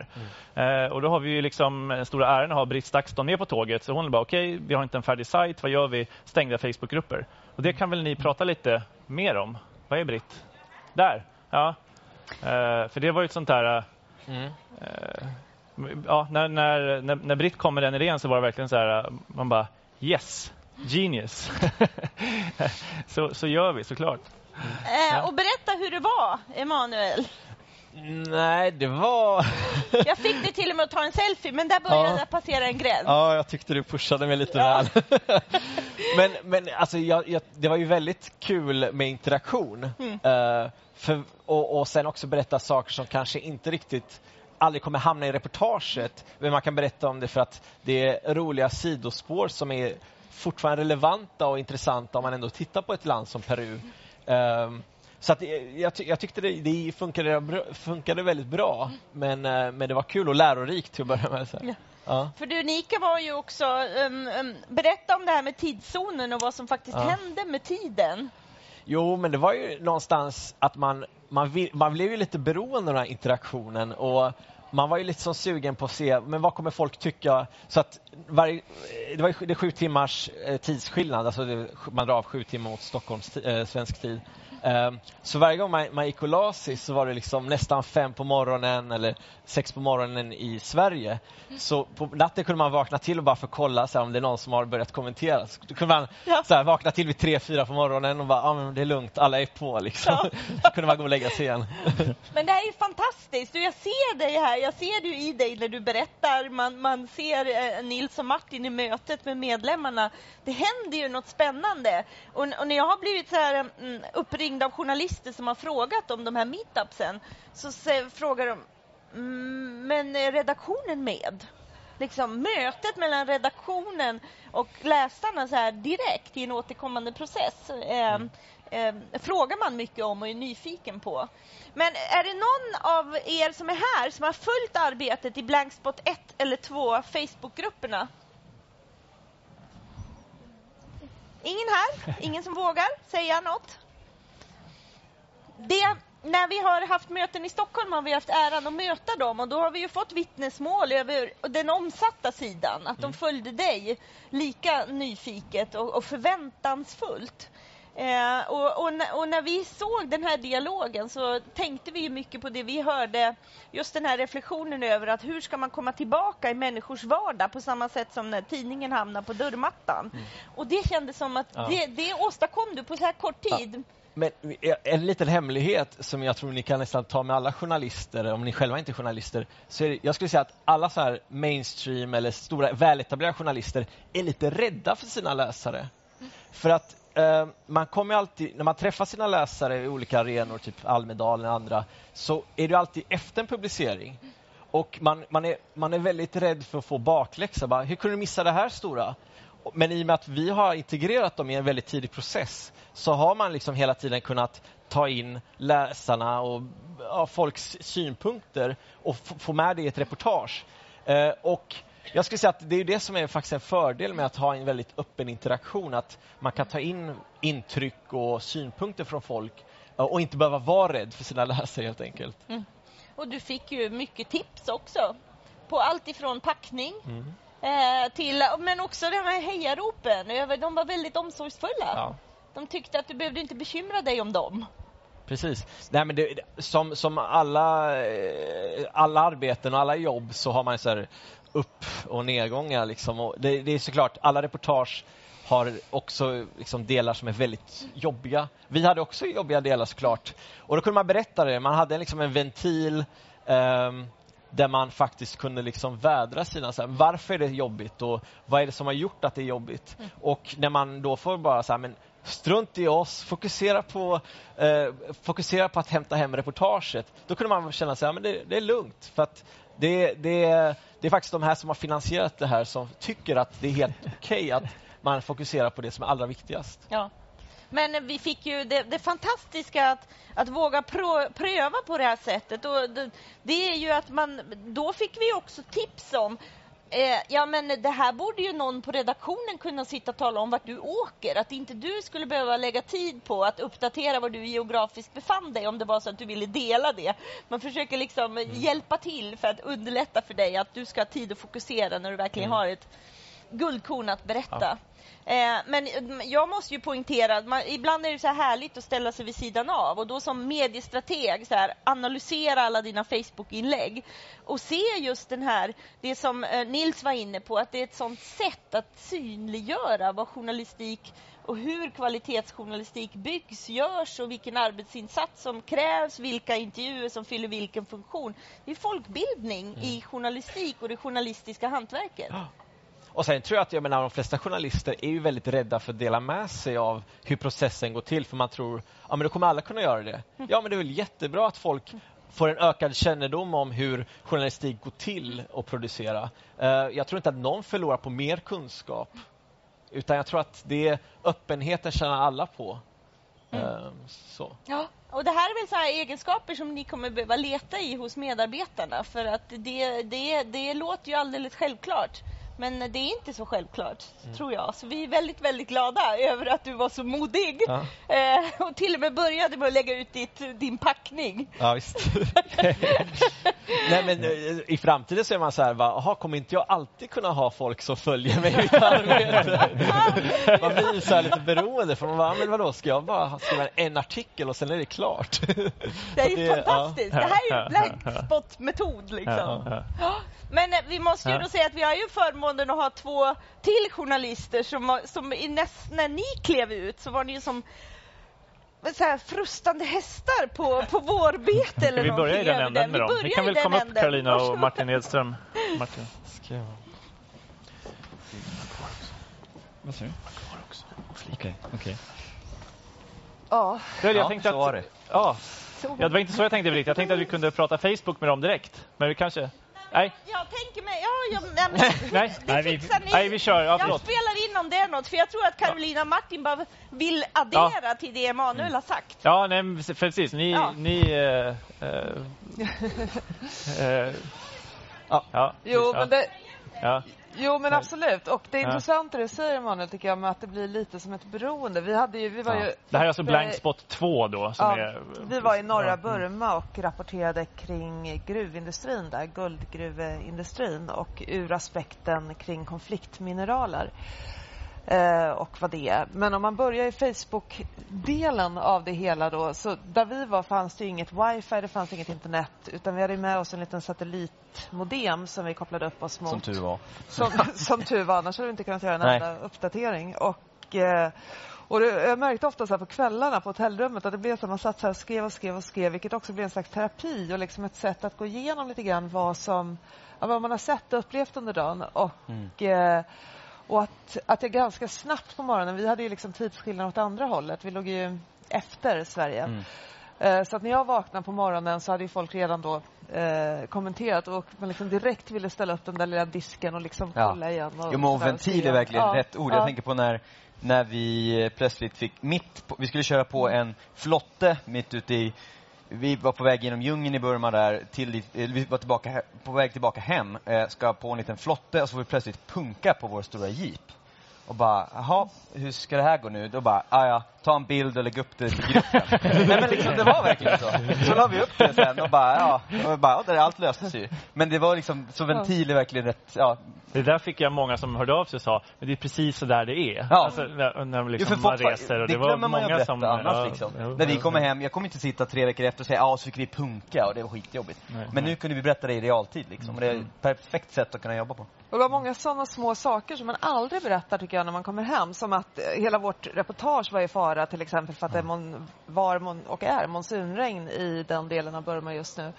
här. Eh, och då har vi ju liksom den stora äran att ha Britt Stakston med på tåget. Så hon bara, okej, vi har inte en färdig sajt, vad gör vi? Stängda Facebookgrupper. Och det kan väl ni prata lite mer om? Vad är Britt? Där, ja. Eh, för det var ju ett sånt där... Mm. eh, ja, när, när, när, när Britt kom med den idén så var det verkligen så här, eh, man bara yes, genius. så, så gör vi såklart. Eh, och berätta hur det var, Emanuel. Nej, det var... Jag fick dig till och med att ta en selfie, men där började Ja. jag passera en gräns. Ja, jag tyckte du pushade mig lite väl. men men alltså, jag, jag, det var ju väldigt kul med interaktion. Mm. Eh, för, och, och sen också berätta saker som kanske inte riktigt aldrig kommer hamna i reportaget. Men man kan berätta om det för att det är roliga sidospår som är fortfarande relevanta och intressanta om man ändå tittar på ett land som Peru. Ehm, så att det- jag, jag tyckte det, det funkade, funkade väldigt bra, men, eh, men det var kul och lärorikt till att börja med. Så. Ja. Ja. För det unika var ju också, um, um, berätta om det här med tidszonen och vad som faktiskt Ja. hände med tiden. Jo, men det var ju någonstans att man, man, vill, man blev ju lite beroende av den här interaktionen och man var ju lite så sugen på att se, men vad kommer folk tycka? Så att varje, det var ju det sju timmars eh, tidsskillnad, alltså det, man drar av sju timmar mot Stockholms eh, svensk tid. Ehm, så varje gång man, man gick och la sig så var det liksom nästan fem på morgonen eller sex på morgonen i Sverige. Så på natten kunde man vakna till och bara för att kolla så här, om det är någon som har börjat kommentera. Så kunde man så här, vakna till vid tre, fyra på morgonen och bara, ja men det är lugnt, alla är på liksom. Så kunde man gå och lägga sig igen. Men det här är ju fantastiskt och jag ser dig här, jag ser ju i dig när du berättar, man, man ser eh, Nils och Martin i mötet med medlemmarna. Det händer ju något spännande. Och, och när jag har blivit så här, mm, uppringd av journalister som har frågat om de här meetupsen, så se, frågar de, mm, men är redaktionen med? Liksom mötet mellan redaktionen och läsarna så här direkt i en återkommande process. Eh, eh, frågar man mycket om och är nyfiken på. Men är det någon av er som är här som har följt arbetet i Blankspot 1 eller 2 Facebookgrupperna? Ingen här? Ingen som vågar säga något? Det, när vi har haft möten i Stockholm har vi haft äran att möta dem och då har vi ju fått vittnesmål över den omsatta sidan, att de följde dig lika nyfiket och, och förväntansfullt. Eh, och, och, när- och när vi såg den här dialogen så tänkte vi mycket på det vi hörde, just den här reflektionen över att hur ska man komma tillbaka i människors vardag på samma sätt som när tidningen hamnar på dörrmattan. Och det kändes som att Ja. det, det åstadkom du på så här kort tid. Men eh, en liten hemlighet som jag tror ni kan nästan ta med alla journalister, om ni själva inte är journalister, så är det, jag skulle säga att alla så här mainstream eller stora väletablerade journalister är lite rädda för sina läsare. För att eh, man kommer alltid, när man träffar sina läsare i olika arenor, typ Almedalen och andra, så är det alltid efter en publicering. Och man, man, är, man är väldigt rädd för att få bakläxa. Bara, Hur kunde du missa det här stora? Men i och med att vi har integrerat dem i en väldigt tidig process så har man liksom hela tiden kunnat ta in läsarna och ja, folks synpunkter och få med det i ett reportage. Eh, och jag skulle säga att det är det som är faktiskt en fördel med att ha en väldigt öppen interaktion, att man kan ta in intryck och synpunkter från folk eh, och inte behöva vara rädd för sina läsare helt enkelt. Mm. Och du fick ju mycket tips också. på allt ifrån packning Mm. Eh, till, men också de här hejaropen. De var väldigt omsorgsfulla. Ja. De tyckte att du behövde inte bekymra dig om dem. Precis. Nej, men det, som, som alla, eh, alla arbeten och alla jobb så har man så här upp och nedgångar. Liksom. Och det, det är såklart, alla reportage har också liksom delar som är väldigt jobbiga. Vi hade också jobbiga delar såklart. Och då kunde man berätta det. Man hade liksom en ventil ehm, där man faktiskt kunde liksom vädra sina... Så här, varför är det jobbigt och vad är det som har gjort att det är jobbigt? Och när man då får bara så här, men strunt i oss, fokusera på, eh, fokusera på att hämta hem reportaget. Då kunde man känna sig, ja, men det, det är lugnt. För att det, det, det är faktiskt de här som har finansierat det här som tycker att det är helt okej att man fokuserar på det som är allra viktigast. Ja. Men vi fick ju det, det fantastiska att, att våga prö, pröva på det här sättet. Och det, det är ju att man, då fick vi också tips om Eh, ja men det här borde ju någon på redaktionen kunna sitta och tala om vart du åker. Att inte du skulle behöva lägga tid på att uppdatera var du geografiskt befann dig om det var så att du ville dela det. Man försöker liksom hjälpa till för att underlätta för dig att du ska ha tid att fokusera när du verkligen Mm. har ett guldkorn att berätta. Eh, men mm, jag måste ju poängtera att man, ibland är det så här härligt att ställa sig vid sidan av och då som mediestrateg så här, analysera alla dina Facebook-inlägg och se just den här, det som eh, Nils var inne på, att det är ett sånt sätt att synliggöra vad journalistik och hur kvalitetsjournalistik byggs, görs och vilken arbetsinsats som krävs, vilka intervjuer som fyller vilken funktion. Det är folkbildning i journalistik och det journalistiska hantverket. Och sen tror jag att jag menar, de flesta journalister är ju väldigt rädda för att dela med sig av hur processen går till för man tror ja men då kommer alla kunna göra det. Ja men det är väl jättebra att folk får en ökad kännedom om hur journalistik går till att producera. Eh, jag tror inte att någon förlorar på mer kunskap. Utan jag tror att det är öppenheten tjänar alla på. Eh, så. Ja, och det här är väl så här egenskaper som ni kommer behöva leta i hos medarbetarna för att det, det, det låter ju alldeles självklart. Men det är inte så självklart, Mm. tror jag. Så vi är väldigt, väldigt glada över att du var så modig. Ja. Eh, och till och med började med att lägga ut ditt, din packning. Ja, visst. Nej, men eh, i framtiden så är man så här, va, aha, kommer inte jag alltid kunna ha folk som följer mig i mitt arbete? man blir så lite beroende, för man bara, men vadå, ska jag bara skriva en artikel och sen är det klart? Det är ju ja. fantastiskt. Det här är ju blank spot-metod liksom. Ja, Men eh, vi måste ju Ja. då säga att vi har ju förmånen att ha två till journalister som, var- som i näst, när ni klev ut så var ni ju som så här frustande hästar på, på vårbete eller vi börja i den änden med dem? Vi Ni börjar kan väl komma upp änden. Carolina och. Martin Edström. Martin. Vad sa du? Okej, okej. Ja. Jag, jag Ja, tänkte så var att, det. Ja. Det var inte så jag tänkte riktigt. Jag tänkte att vi kunde prata Facebook med dem direkt. Men vi kanske... Nej, Jag tänker mig, ja, ja, ja men, nej. det fixar ni. Nej, vi kör. Ja, jag spelar in om det är något, för jag tror att Carolina och Martin bara vill addera till det Emanuel har sagt. Ja, nej, men precis. Ni... Ja. ni eh, eh, eh, ja. ja. Jo, ja. men det, Ja. Jo men absolut och det är Ja. intressant det du säger Emanuel tycker jag med att det blir lite som ett beroende. Vi hade ju, vi var ju Det här är alltså Blank Spot 2 då? Som ja, är, vi var i norra Ja. Burma och rapporterade kring gruvindustrin där, guldgruveindustrin och ur aspekten kring konfliktmineraler. Eh, och vad det är. Men om man börjar i Facebook-delen av det hela då, så där vi var fanns det inget wifi, det fanns inget internet, utan vi hade med oss en liten satellitmodem som vi kopplade upp oss mot. Som tur var. Som, som tur var, annars hade vi inte kunnat göra en Nej. enda uppdatering. Och, eh, och det, jag märkte ofta så här på kvällarna på hotellrummet att det blev så att man satt så och skrev och skrev och skrev, vilket också blev en slags terapi och liksom ett sätt att gå igenom lite grann vad som, ja, vad man har sett och upplevt under dagen. Och, eh, och att, att jag ganska snabbt på morgonen, vi hade ju liksom tidsskillnad åt andra hållet, vi låg ju efter Sverige. Mm. Eh, Så att när jag vaknade på morgonen så hade ju folk redan då eh, kommenterat och man liksom direkt ville ställa upp den där lilla disken och liksom kolla igen. Och jo, men ventil är verkligen Ja, rätt ord. ja. Jag tänker på när, när vi plötsligt fick mitt på, vi skulle köra på en flotte mitt ute i vi var på väg genom djungeln i Burma där, till, eh, vi var tillbaka, på väg tillbaka hem, eh, ska på en liten flotte och så får vi plötsligt punka på vår stora jeep. Och bara, jaha, hur ska det här gå nu? Då bara, ah, ja, ta en bild och lägga upp det till gruppen. Nej men liksom, det var verkligen så. Så la vi upp det sen och bara, ja, och bara, ja där allt löstes ju. Men det var liksom, så ventil är verkligen rätt, ja. Det där fick jag många som hörde av sig och sa, men det är precis så där det är. Ja. Alltså, när, när liksom Jo, man reser. Och det det var glömmer man många berätta som... annars ja, liksom. jo, När vi ja, kommer ja. hem, jag kommer inte sitta tre veckor efter och säga, ja så fick vi punka och det var skitjobbigt. Nej. Men nu kunde vi berätta det i realtid liksom. Och det är Mm. ett perfekt sätt att kunna jobba på. Och det var många sådana små saker som man aldrig berättar tycker jag när man kommer hem. Som att eh, hela vårt reportage var i fara till exempel för att det mon, var mon, och är monsunregn i den delen av Burma just nu.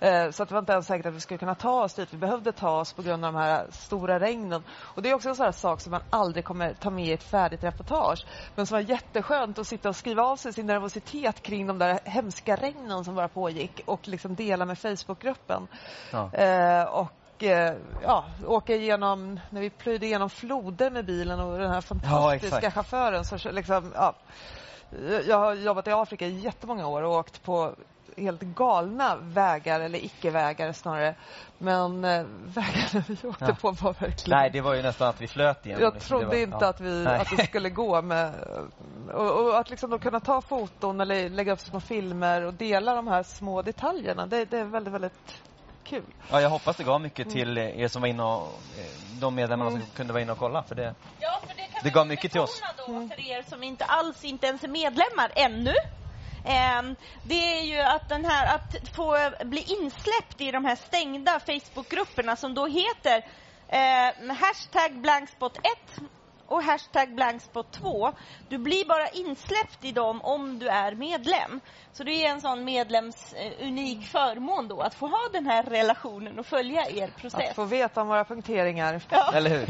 Eh, Så att det var inte ens säkert att vi skulle kunna ta oss dit. Vi behövde ta oss på grund av de här stora regnen. Och det är också en sån sak som man aldrig kommer ta med i ett färdigt reportage. Men som var jätteskönt att sitta och skriva av sig sin nervositet kring de där hemska regnen som bara pågick och liksom dela med Facebookgruppen. Ja. Eh, och eh, ja, åka igenom, när vi plöjde igenom floder med bilen och den här fantastiska exakt. chauffören. Så liksom, ja, jag har jobbat i Afrika i jättemånga år och åkt på helt galna vägar, eller icke-vägar snarare. Men eh, vägarna vi åkte Ja. på var verkligen... Nej, det var ju nästan att vi flöt igen. Jag trodde var- inte ja. att, vi, Nej. att det skulle gå med... Och, och att liksom då kunna ta foton eller lägga upp små filmer och dela de här små detaljerna. Det, det är väldigt, väldigt kul. Ja, jag hoppas det gav mycket Mm. till er som var inne och, eh, de medlemmarna som kunde vara inne och kolla. För det, Ja, för det kan det gav mycket till oss. då för er som inte alls inte ens är medlemmar ännu. Ehm, det är ju att den här att få bli insläppt i de här stängda Facebookgrupperna som då heter eh, hashtag blankspot 1 och hashtag blankspot 2. Du blir bara insläppt i dem om du är medlem. Så det är en sån medlems eh, unik förmån då att få ha den här relationen och följa er process. Att få veta om våra punkteringar. Eller hur?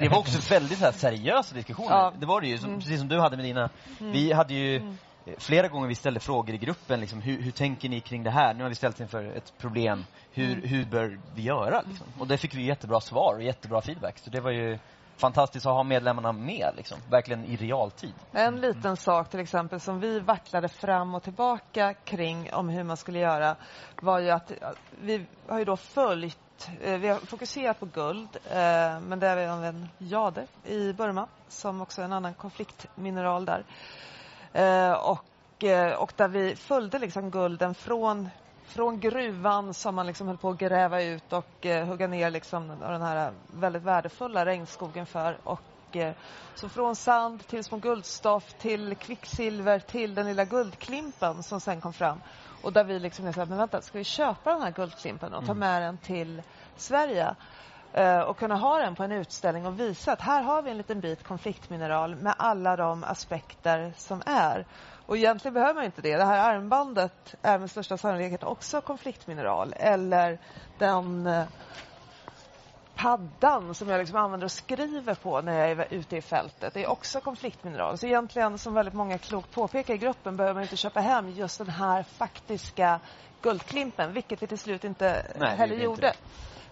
Det var också väldigt så här, seriösa diskussioner. Ja. Det var det ju, som, Mm. precis som du hade med dina. Mm. Vi hade ju eh, flera gånger vi ställde frågor i gruppen. Liksom, hur, hur tänker ni kring det här? Nu har vi ställt inför ett problem. Hur, Mm. hur bör vi göra? Liksom? Och det fick vi jättebra svar och jättebra feedback. Så det var ju fantastiskt att ha medlemmarna med, liksom. verkligen i realtid. En liten sak till exempel som vi vacklade fram och tillbaka kring om hur man skulle göra var ju att vi har ju då följt, eh, vi har fokuserat på guld eh, men det är även jade i Burma som också är en annan konfliktmineral där. Eh, och, eh, och där vi följde liksom gulden från från gruvan som man liksom höll på att gräva ut och eh, hugga ner liksom den här väldigt värdefulla regnskogen för. Och, eh, så från sand till små guldstoff till kvicksilver till den lilla guldklimpen som sen kom fram. Och där vi liksom sa, men vänta, ska vi köpa den här guldklimpen och ta med den till Sverige? Eh, och kunna ha den på en utställning och visa att här har vi en liten bit konfliktmineral med alla de aspekter som är. Och egentligen behöver man inte det. Det här armbandet är med största sannolikhet också konfliktmineral. Eller den eh, paddan som jag liksom använder och skriver på när jag är ute i fältet. Är också konfliktmineral. Så egentligen, som väldigt många klokt påpekar i gruppen, behöver man inte köpa hem just den här faktiska guldklimpen, vilket vi till slut inte Nej, heller gjorde inte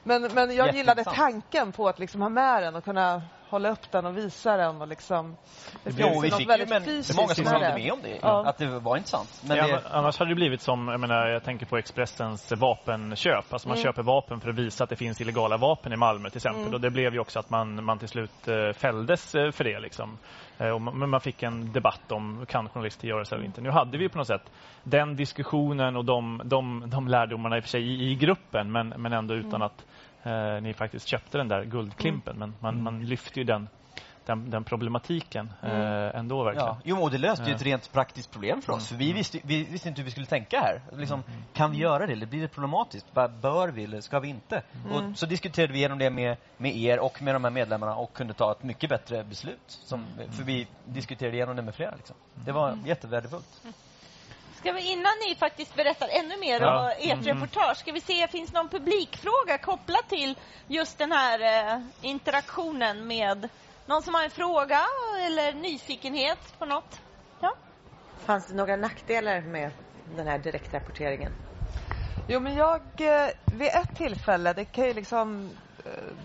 Men, men jag gillade tanken på att liksom ha med den och kunna hålla upp den och visa den. Och liksom, det Jo, finns vi något fick ju väldigt men, fysiskt det är många som håller med om det. Ja. Att det var intressant. Men ja, det, men annars hade det blivit som, jag menar, jag tänker på Expressens vapenköp. Alltså man Mm. köper vapen för att visa att det finns illegala vapen i Malmö till exempel. Mm. Och det blev ju också att man, man till slut eh, fälldes eh, för det. Liksom. Eh, men man fick en debatt om kan journalister göra så eller inte. Nu hade vi på något sätt den diskussionen och de, de, de lärdomarna i och för sig i, i gruppen men, men ändå utan Mm. att eh, ni faktiskt köpte den där guldklimpen. Men man, man lyfte ju den, den, den problematiken eh, ändå verkligen. Ja. Jo, och det löste ju ett rent praktiskt problem för oss. För vi visste, vi visste inte hur vi skulle tänka här. Liksom, Mm. Kan vi göra det? Eller blir det problematiskt? Bör vi eller ska vi inte? Mm. Och så diskuterade vi igenom det med, med er och med de här medlemmarna och kunde ta ett mycket bättre beslut. Som, För vi diskuterade igenom det med flera. Liksom. Det var jättevärdefullt. Ska vi innan ni faktiskt berättar ännu mer Ja. om ert Mm. reportage, ska vi se, finns någon publikfråga kopplat till just den här eh, interaktionen med någon som har en fråga eller nyfikenhet på något? Ja. Fanns det några nackdelar med den här direktrapporteringen? Jo, men jag, eh, vid ett tillfälle, det kan ju liksom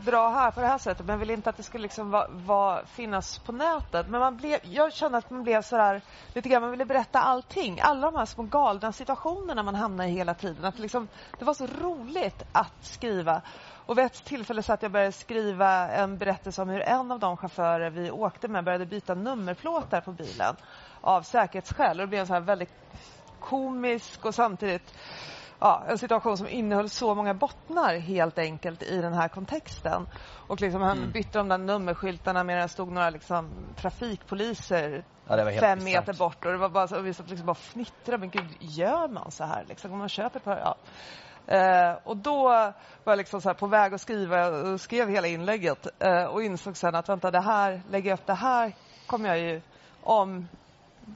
dra här på det här sättet men jag vill inte att det skulle liksom va, va, finnas på nätet. Men man blev, jag kände att man blev sådär, lite grann, man ville berätta allting. Alla de här små galna situationerna man hamnar i hela tiden. Att liksom, det var så roligt att skriva. Och vid ett tillfälle så att jag började skriva en berättelse om hur en av de chaufförer vi åkte med började byta nummerplåtar på bilen av säkerhetsskäl. Och det blev en så här väldigt komisk och samtidigt ja, en situation som innehöll så många bottnar helt enkelt i den här kontexten. Och liksom han Mm. bytte de där nummerskyltarna medan det stod några liksom, trafikpoliser Ja, fem meter bort. Och, det var bara och vi satt liksom bara och fnittrade. Men gud, gör man så här? Liksom, om man köper på, ja. Eh, och då var jag liksom på väg att skriva och skrev hela inlägget eh, och insåg sen att vänta, det här, lägger jag upp det här kommer jag ju, om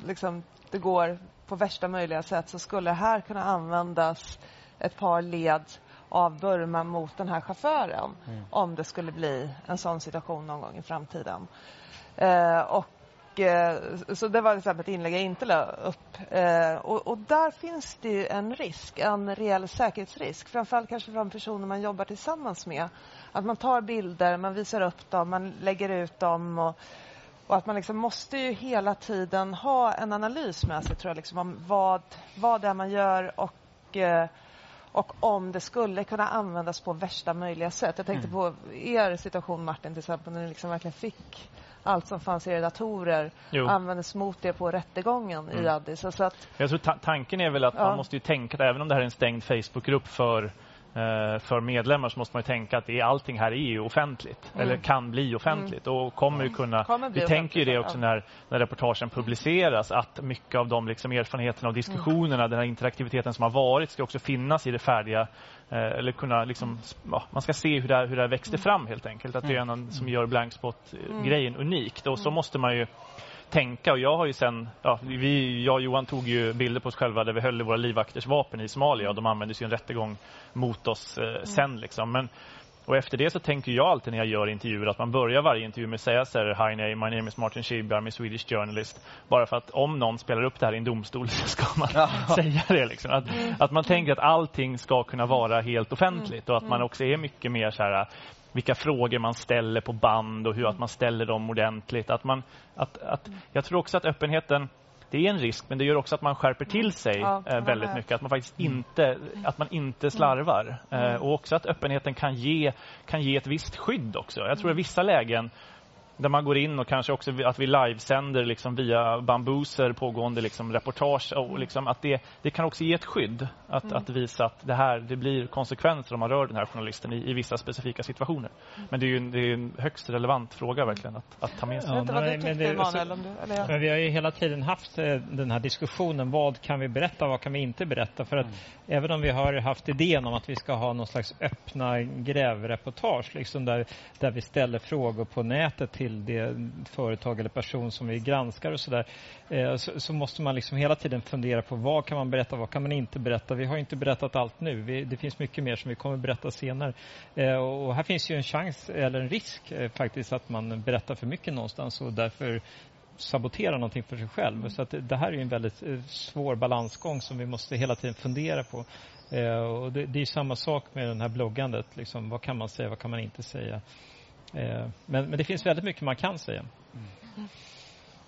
liksom, det går på värsta möjliga sätt så skulle det här kunna användas ett par led av Burma mot den här chauffören Mm. om det skulle bli en sån situation någon gång i framtiden. Eh, och, eh, så det var liksom ett inlägg jag inte la upp. Eh, och, och där finns det ju en risk, en reell säkerhetsrisk. Framförallt kanske för de personer man jobbar tillsammans med. Att man tar bilder, man visar upp dem, man lägger ut dem. Och, och att man liksom måste ju hela tiden ha en analys med sig tror jag, liksom om vad, vad det är man gör och, eh, och om det skulle kunna användas på värsta möjliga sätt. Jag tänkte Mm. på er situation Martin till exempel när ni liksom verkligen fick allt som fanns i era datorer Jo. användes mot er på rättegången i Mm. Addis. Så att, Jag tror ta tanken är väl att Ja. man måste ju tänka även om det här är en stängd Facebookgrupp för för medlemmar så måste man ju tänka att det är, allting här är ju offentligt Mm. eller kan bli offentligt. Och kommer ju kunna Kommer vi tänker ju det också ja. när, när reportagen publiceras att mycket av de liksom erfarenheterna och diskussionerna, den här interaktiviteten som har varit ska också finnas i det färdiga eh, eller kunna liksom, ja, man ska se hur det, här, hur det växte fram helt enkelt. Att det är en som gör blankspot-grejen unikt. Och så måste man ju tänka och jag har ju sen, ja, vi, jag och Johan tog ju bilder på oss själva där vi höll i våra livvakters vapen i Somalia och de användes i en rättegång mot oss eh, sen liksom. Men, och efter det så tänker jag alltid när jag gör intervjuer att man börjar varje intervju med att säga så här, Hi my name is Martin Schibbye, I'm a Swedish journalist. Bara för att om någon spelar upp det här i en domstol så ska man säga det. Liksom. Att, att man tänker att allting ska kunna vara helt offentligt och att man också är mycket mer så här vilka frågor man ställer på band och hur att man ställer dem ordentligt. Att man, att, att, jag tror också att öppenheten det är en risk, men det gör också att man skärper till sig Ja, eh, väldigt mycket. Att man faktiskt inte, att man inte slarvar. Eh, och också att öppenheten kan ge, kan ge ett visst skydd också. Jag tror i vissa lägen där man går in och kanske också att vi livesänder liksom via bambuser pågående liksom reportage och liksom att det, det kan också ge ett skydd att, Mm. att visa att det här det blir konsekvenser om man rör den här journalisten i, i vissa specifika situationer. Men det är ju en, det är en högst relevant fråga verkligen att, att ta med sig. nej, men tyckte det- alltså-. Men vi har ju hela tiden haft eh, den här diskussionen. Vad kan vi berätta? Vad kan vi inte berätta? För att även om vi har haft idén om att vi ska ha någon slags öppna grävreportage liksom där, där vi ställer frågor på nätet till det företag eller person som vi granskar och sådär. Eh, så, så måste man liksom hela tiden fundera på vad kan man berätta? Vad kan man inte berätta? Vi har inte berättat allt nu. Vi, det finns mycket mer som vi kommer berätta senare. Eh, och här finns ju en chans eller en risk eh, faktiskt att man berättar för mycket någonstans och därför sabotera någonting för sig själv. Så att det, här är en väldigt eh, svår balansgång som vi måste hela tiden fundera på. Eh, och det, det är samma sak med det här bloggandet. Liksom, vad kan man säga, vad kan man inte säga? Eh, men, men det finns väldigt mycket man kan säga.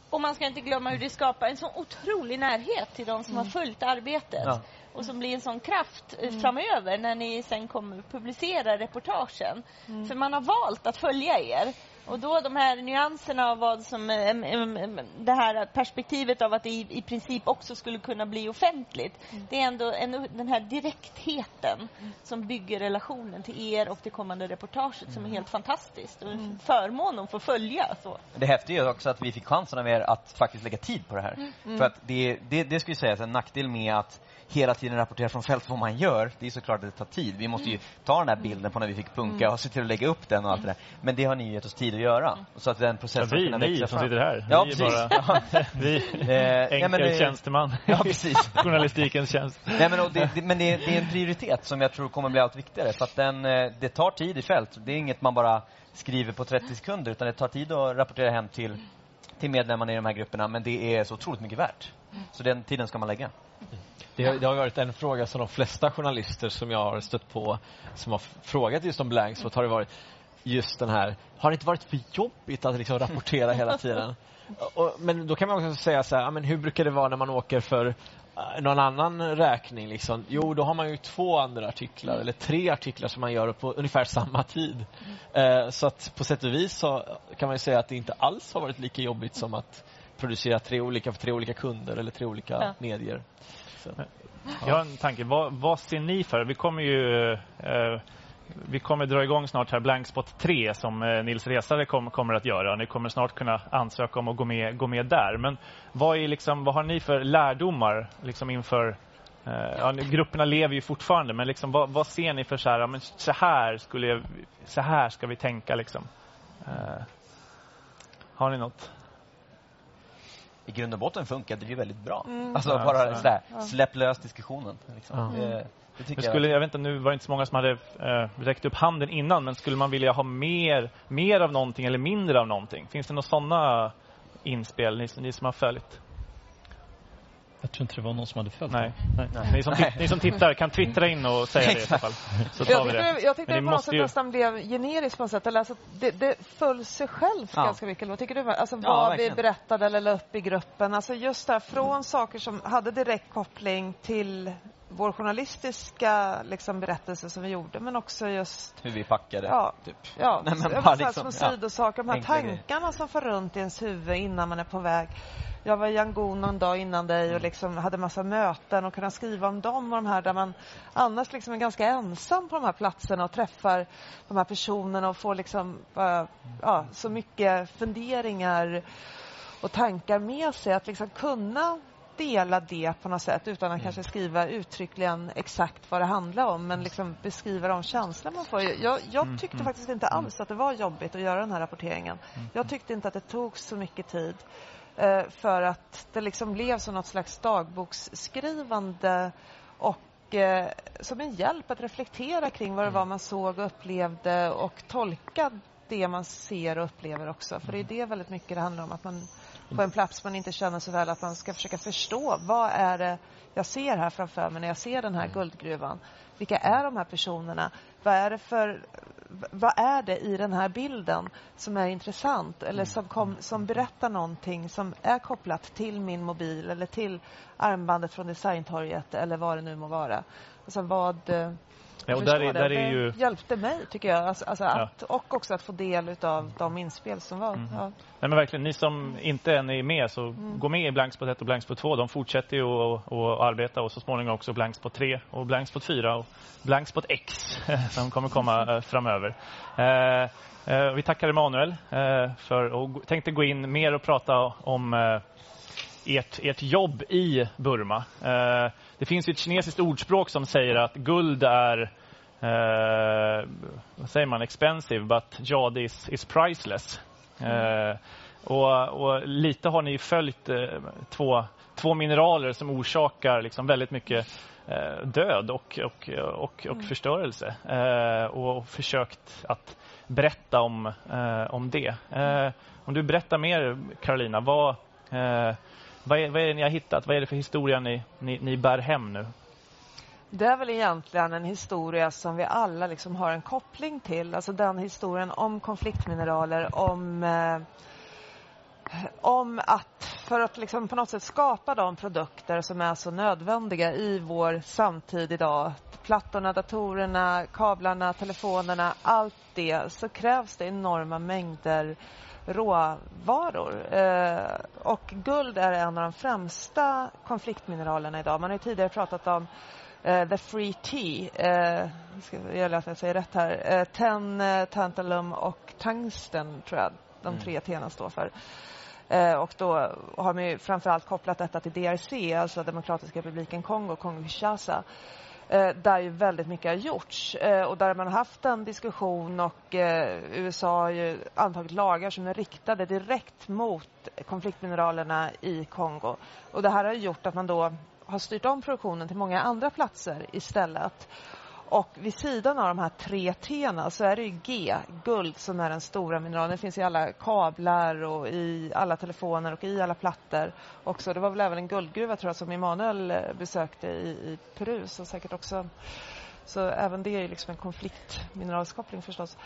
Och man ska inte glömma hur det skapar en sån otrolig närhet till de som har följt arbetet. Ja. Och som blir en sån kraft eh, framöver när ni sen kommer publicera reportagen. För man har valt att följa er. Och då de här nyanserna av vad som, em, det här perspektivet av att det i, i princip också skulle kunna bli offentligt. Det är ändå en, den här direktheten som bygger relationen till er och det kommande reportaget som är helt fantastiskt. Och en förmån att få följa. Så. Det häftiga är också att vi fick chansen av er att faktiskt lägga tid på det här. Mm. För att det, det, det skulle sägas en nackdel med att hela tiden rapportera från fält vad man gör. Det är såklart att det tar tid. Vi måste ju ta den här bilden på när vi fick punka Mm. och se till att lägga upp den och allt det där. Men det har ni gett oss tid att göra. Så att den processen Ja, vi, kunna ni växa som fram. sitter här. Ja, Vi är precis. bara- vi, Eh, enkel ja, men det- tjänsteman. Ja, precis. Journalistikens tjänst. Nej, men, och det, det, men det, det är en prioritet som jag tror kommer bli allt viktigare. För att den, eh, det tar tid i fält. Det är inget man bara skriver på 30 sekunder utan det tar tid att rapportera hem till, till medlemmarna i de här grupperna. Men det är så otroligt mycket värt. Så den tiden ska man lägga. Det har, det har varit en fråga som de flesta journalister som jag har stött på som har frågat just om Blankspot har det varit just den här, har det inte varit för jobbigt att liksom rapportera hela tiden? Och, men då kan man också säga så här, men hur brukar det vara när man åker för eh, någon annan räkning? Liksom? Jo, då har man ju två andra artiklar eller tre artiklar som man gör på ungefär samma tid. Eh, så att på sätt och vis så kan man ju säga att det inte alls har varit lika jobbigt som att producera tre olika för tre olika kunder eller tre olika Ja. medier. Så. Jag har en tanke. Vad, vad ser ni för? Vi kommer ju eh, vi kommer dra igång snart här Blankspot 3 som eh, Nils Resare kom, kommer att göra. Ni kommer snart kunna ansöka om att gå med, gå med där. Men vad, är liksom, vad har ni för lärdomar liksom inför eh, ja, grupperna lever ju fortfarande, men liksom, vad, vad ser ni för så här, ja, men så här, skulle jag, så här ska vi tänka liksom? Eh, har ni något? I grund och botten funkade det ju väldigt bra. Mm. Alltså Ja, bara sådär, Ja. släpp lös diskussionen. Liksom. Ja. Det, det Jag, skulle, jag. jag vet inte, nu var det inte så många som hade eh, räckt upp handen innan, men skulle man vilja ha mer, mer av någonting eller mindre av någonting? Finns det några sådana inspel, ni, ni som har följt? Jag tror inte det var någon som hade följt Nej. det. Nej. Ni, som ni som tittar kan twittra in och säga det i så fall. Så tar Jag vi tyckte, det. jag tyckte Men det på något måste sätt ju- nästan blev generiskt på något sätt. Eller alltså, det, det föll sig självt Ja. ganska mycket. Vad tycker du? Alltså Ja, vad vi verkligen. berättade eller la upp i gruppen. Alltså just där från saker som hade direkt koppling till vår journalistiska liksom, berättelse som vi gjorde men också just Hur vi packade. Ja, typ. ja, Nej, men bara liksom, små ja. sidosaker. De här Enkla grejer. tankarna som far runt i ens huvud innan man är på väg. Jag var i Yangon någon dag innan dig Mm. och liksom hade massa möten och kunna skriva om dem och de här där man annars liksom är ganska ensam på de här platserna och träffar de här personerna och får liksom eh, ja, så mycket funderingar och tankar med sig. Att liksom kunna dela det på något sätt utan Mm. att kanske skriva uttryckligen exakt vad det handlar om men liksom beskriva de känslor man får. Jag, jag Mm, tyckte mm, faktiskt inte alls att det var jobbigt att göra den här rapporteringen. Mm, Jag tyckte inte att det tog så mycket tid för att det liksom blev som något slags dagboksskrivande och eh, som en hjälp att reflektera kring vad det var man såg och upplevde och tolka det man ser och upplever också. För det är det väldigt mycket det handlar om, att man på en plats man inte känner så väl, att man ska försöka förstå vad är det jag ser här framför mig när jag ser den här guldgruvan. Vilka är de här personerna? Vad är det för vad är det i den här bilden som är intressant eller som, kom, som berättar någonting som är kopplat till min mobil eller till armbandet från designtorget eller vad det nu må vara. Alltså vad... Eh, eh, Ja, och där är- det. där är det ju- hjälpte mig, tycker jag. Alltså, alltså Ja. att, och också att få del av de inspel som var. Mhm. Ja. Nej, men verkligen, ni som inte än är med, så Mm. gå med i Blankspot 1 och Blankspot 2. De fortsätter ju att, arbeta och så småningom också Blankspot 3 och Blankspot 4 och Blankspot X som kommer komma eh, framöver. Eh, eh, vi tackar Emanuel eh, för och tänkte gå in mer och prata om eh, ert, ert jobb i Burma. Det finns ett kinesiskt ordspråk som säger att guld är eh, vad säger man, expensive but jade is, is priceless. Eh, och, och lite har ni följt eh, två, två mineraler som orsakar liksom väldigt mycket eh, död och, och, och, och förstörelse eh, och försökt att berätta om, eh, om det. Eh, om du berättar mer, Carolina, vad, vad, är, vad är det ni har hittat? Vad är det för historia ni, ni, ni bär hem nu? Det är väl egentligen en historia som vi alla liksom har en koppling till. Alltså den historien om konfliktmineraler, om, eh, om att för att liksom på något sätt skapa de produkter som är så nödvändiga i vår samtid idag. Plattorna, datorerna, kablarna, telefonerna, allt det så krävs det enorma mängder råvaror. Eh, och guld är en av de främsta konfliktmineralerna idag. Man har tidigare pratat om eh, the free tea. Eh, det gäller att jag säger rätt här. Eh, ten, eh, tantalum och tungsten tror jag de Mm. tre T'na står för. Eh, och då har man ju framförallt kopplat detta till DRC, alltså Demokratiska republiken Kongo, Kongo-Kinshasa. Eh, där ju väldigt mycket har gjorts eh, och där man har haft en diskussion och eh, USA har ju antagit lagar som är riktade direkt mot konfliktmineralerna i Kongo. Och det här har gjort att man då har styrt om produktionen till många andra platser istället och vid sidan av de här tre T så är det ju G, guld, som är den stora mineralen. Det finns i alla kablar och i alla telefoner och i alla plattor också. Det var väl även en guldgruva tror jag som Emanuel eh, besökte i, i Peru som säkert också så även det är liksom en konfliktmineralskoppling förstås.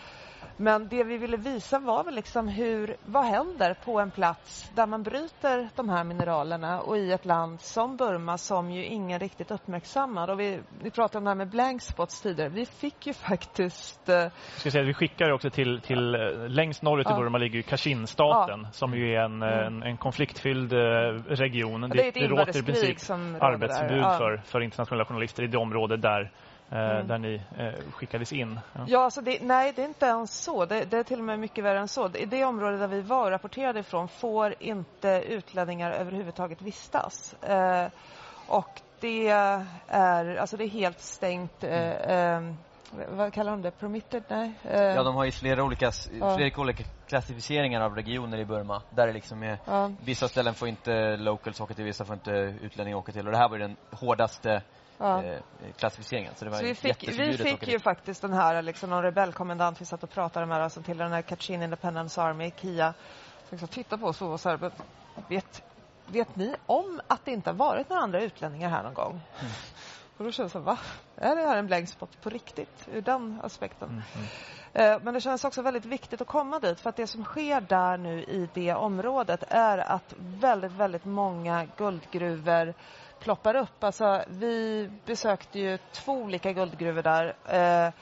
Men det vi ville visa var väl liksom hur, vad händer på en plats där man bryter de här mineralerna och i ett land som Burma som ju ingen riktigt uppmärksammar. Och vi, vi pratade om det här med blank spots tidigare. Vi fick ju faktiskt... Eh, ska säga, vi skickar också till, till eh, längst norrut i Ja. Burma ligger Kachin-staten Ja. som ju är en, Mm. en, en konfliktfylld eh, region. det är ett råder i princip arbetsförbud. Ja. för, för internationella journalister i det område där, eh, Mm. där ni eh, skickades in. Ja. Ja, alltså det, nej, det är inte ens så. Det, det är till och med mycket värre än så. I det område där vi var och rapporterade ifrån får inte utlänningar överhuvudtaget vistas. Eh, och det är, alltså det är helt stängt. Eh, eh, vad kallar de det? Permitted? Nej. Eh, Ja, de har ju flera olika, Ja. flera olika klassificeringar av regioner i Burma. Där det liksom är, Ja. vissa ställen får inte locals åka till, vissa får inte utlänningar åka till. Och det här var ju den hårdaste Ja. eh, klassificeringen. Så det var Så vi fick, vi fick ju faktiskt den här, liksom någon rebellkommendant vi satt och pratade med, alltså till den här Kachin Independence Army, KIA, som liksom tittade på oss och var så här, "Men vet, vet ni om att det inte har varit några andra utlänningar här någon gång? Och då kändes det, va? Är det här en blank spot på riktigt? Ur den aspekten. Eh, Men det känns också väldigt viktigt att komma dit för att det som sker där nu i det området är att väldigt, väldigt många guldgruvor ploppar upp. Alltså, vi besökte ju två olika guldgruvor där eh,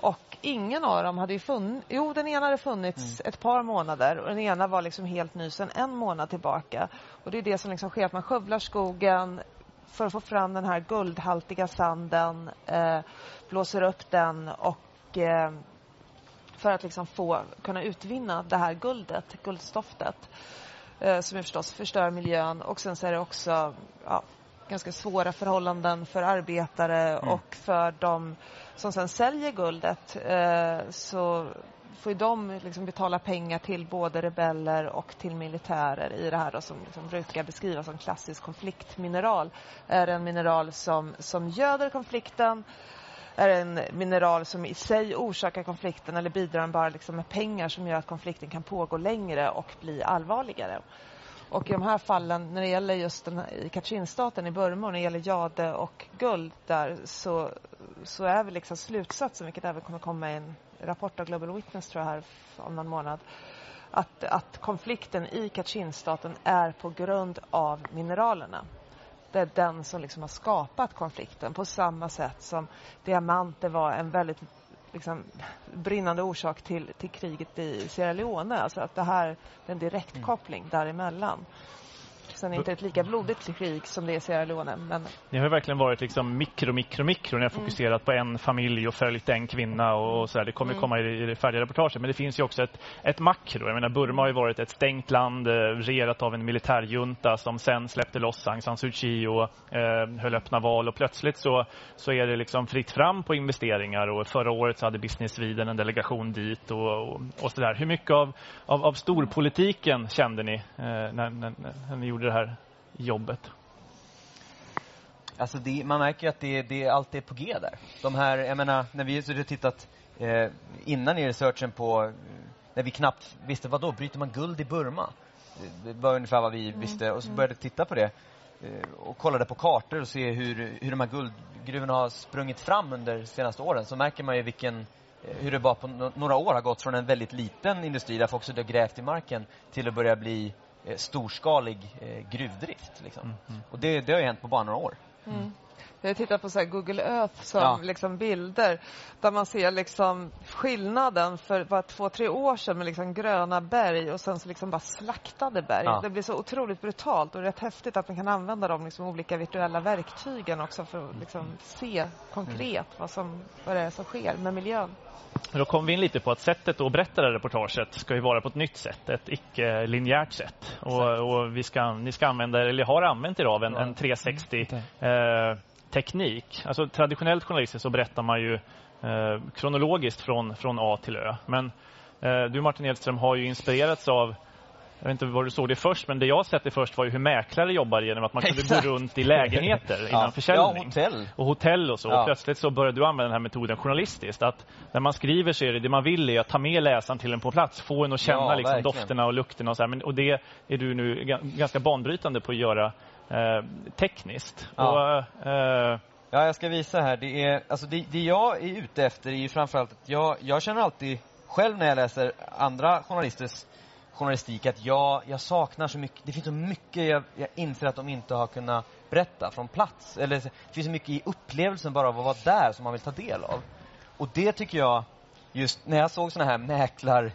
och ingen av dem hade ju funnits. Jo, den ena hade funnits ett par månader och den ena var liksom helt ny sedan en månad tillbaka. Och det är det som liksom sker, att man skövlar skogen för att få fram den här guldhaltiga sanden, eh, blåser upp den och eh, för att liksom få kunna utvinna det här guldet, guldstoftet eh, som förstås förstör miljön och sen så är det också ja, ganska svåra förhållanden för arbetare och för de som sen säljer guldet eh, så får de liksom betala pengar till både rebeller och till militärer i det här då, som liksom brukar beskrivas som klassisk konfliktmineral. Är det en mineral som, som göder konflikten är det en mineral som i sig orsakar konflikten eller bidrar den bara liksom med pengar som gör att konflikten kan pågå längre och bli allvarligare? Och i de här fallen, när det gäller just den här, i Kachinstaten i Burma, och när det gäller jade och guld där, så, så är väl liksom slutsatsen, vilket även kommer komma i en rapport av Global Witness tror jag här om någon månad, att, att konflikten i Kachinstaten är på grund av mineralerna. Det är den som liksom har skapat konflikten på samma sätt som diamanter var en väldigt liksom, brinnande orsak till, till kriget i Sierra Leone. Alltså att det här är en direktkoppling däremellan. Sen är det inte ett lika blodigt krig som det är i Sierra Leone. Men Ni har verkligen varit liksom mikro, mikro, mikro. Ni har Mm. fokuserat på en familj och följt en kvinna och, och så där. Det kommer Mm. komma i, i det färdiga reportaget. Men det finns ju också ett, ett makro. Jag menar, Burma har ju varit ett stängt land, eh, regerat av en militärjunta som sen släppte loss Aung San Suu Kyi och eh, höll öppna val. Och plötsligt så, så är det liksom fritt fram på investeringar. Och förra året så hade Business Sweden en delegation dit och, och, och så där. Hur mycket av, av, av storpolitiken kände ni eh, när, när, när ni gjorde det här jobbet? Alltså det, man märker ju att det, det allt är på G där. De här, jag menar, när vi har tittat eh, innan i researchen på, eh, när vi knappt visste, vad då bryter man guld i Burma? Det var ungefär vad vi Mm, visste och så började vi titta på det eh, och kollade på kartor och se hur, hur de här guldgruvorna har sprungit fram under de senaste åren så märker man ju vilken eh, hur det bara på några år har gått från en väldigt liten industri där folk suttit och grävt i marken till att börja bli storskalig eh, gruvdrift. Liksom. Och det, det har ju hänt på bara några år. Mm. Jag tittar på så här Google Earth som Ja. liksom bilder där man ser liksom skillnaden för bara två, tre år sedan med liksom gröna berg och sen så liksom bara slaktade berg. Ja. Det blir så otroligt brutalt och rätt häftigt att man kan använda de liksom olika virtuella verktygen också för att liksom se konkret vad, som, vad det är som sker med miljön. Då kom vi in lite på att sättet att berätta det här reportaget ska ju vara på ett nytt sätt, ett icke-linjärt sätt. Och, och vi ska, ni ska använda, eller har använt er av en, en 360 eh, teknik. Alltså traditionellt journalistiskt så berättar man ju eh, kronologiskt från, från A till Ö. Men eh, du Martin Edström har ju inspirerats av jag vet inte var du såg det först, men det jag sett det först var ju hur mäklare jobbar genom att man kunde Exakt. gå runt i lägenheter Ja. innan försäljning. Ja, hotell. Och hotell och så. Ja. Och plötsligt så började du använda den här metoden journalistiskt. Att när man skriver så är det det man vill är att ta med läsaren till en på plats, få en att känna Ja, liksom, dofterna och lukterna och så här. Men, och det är du nu ga- ganska banbrytande på att göra eh, tekniskt. Ja. Och, eh, Ja, jag ska visa här. Det, är, alltså det, det jag är ute efter är ju framförallt att jag, jag känner alltid själv när jag läser andra journalisters journalistik att jag, jag saknar så mycket. Det finns så mycket jag, jag inser att de inte har kunnat berätta från plats. Eller det finns så mycket i upplevelsen bara av att vara där som man vill ta del av. Och det tycker jag, just när jag såg såna här mäklar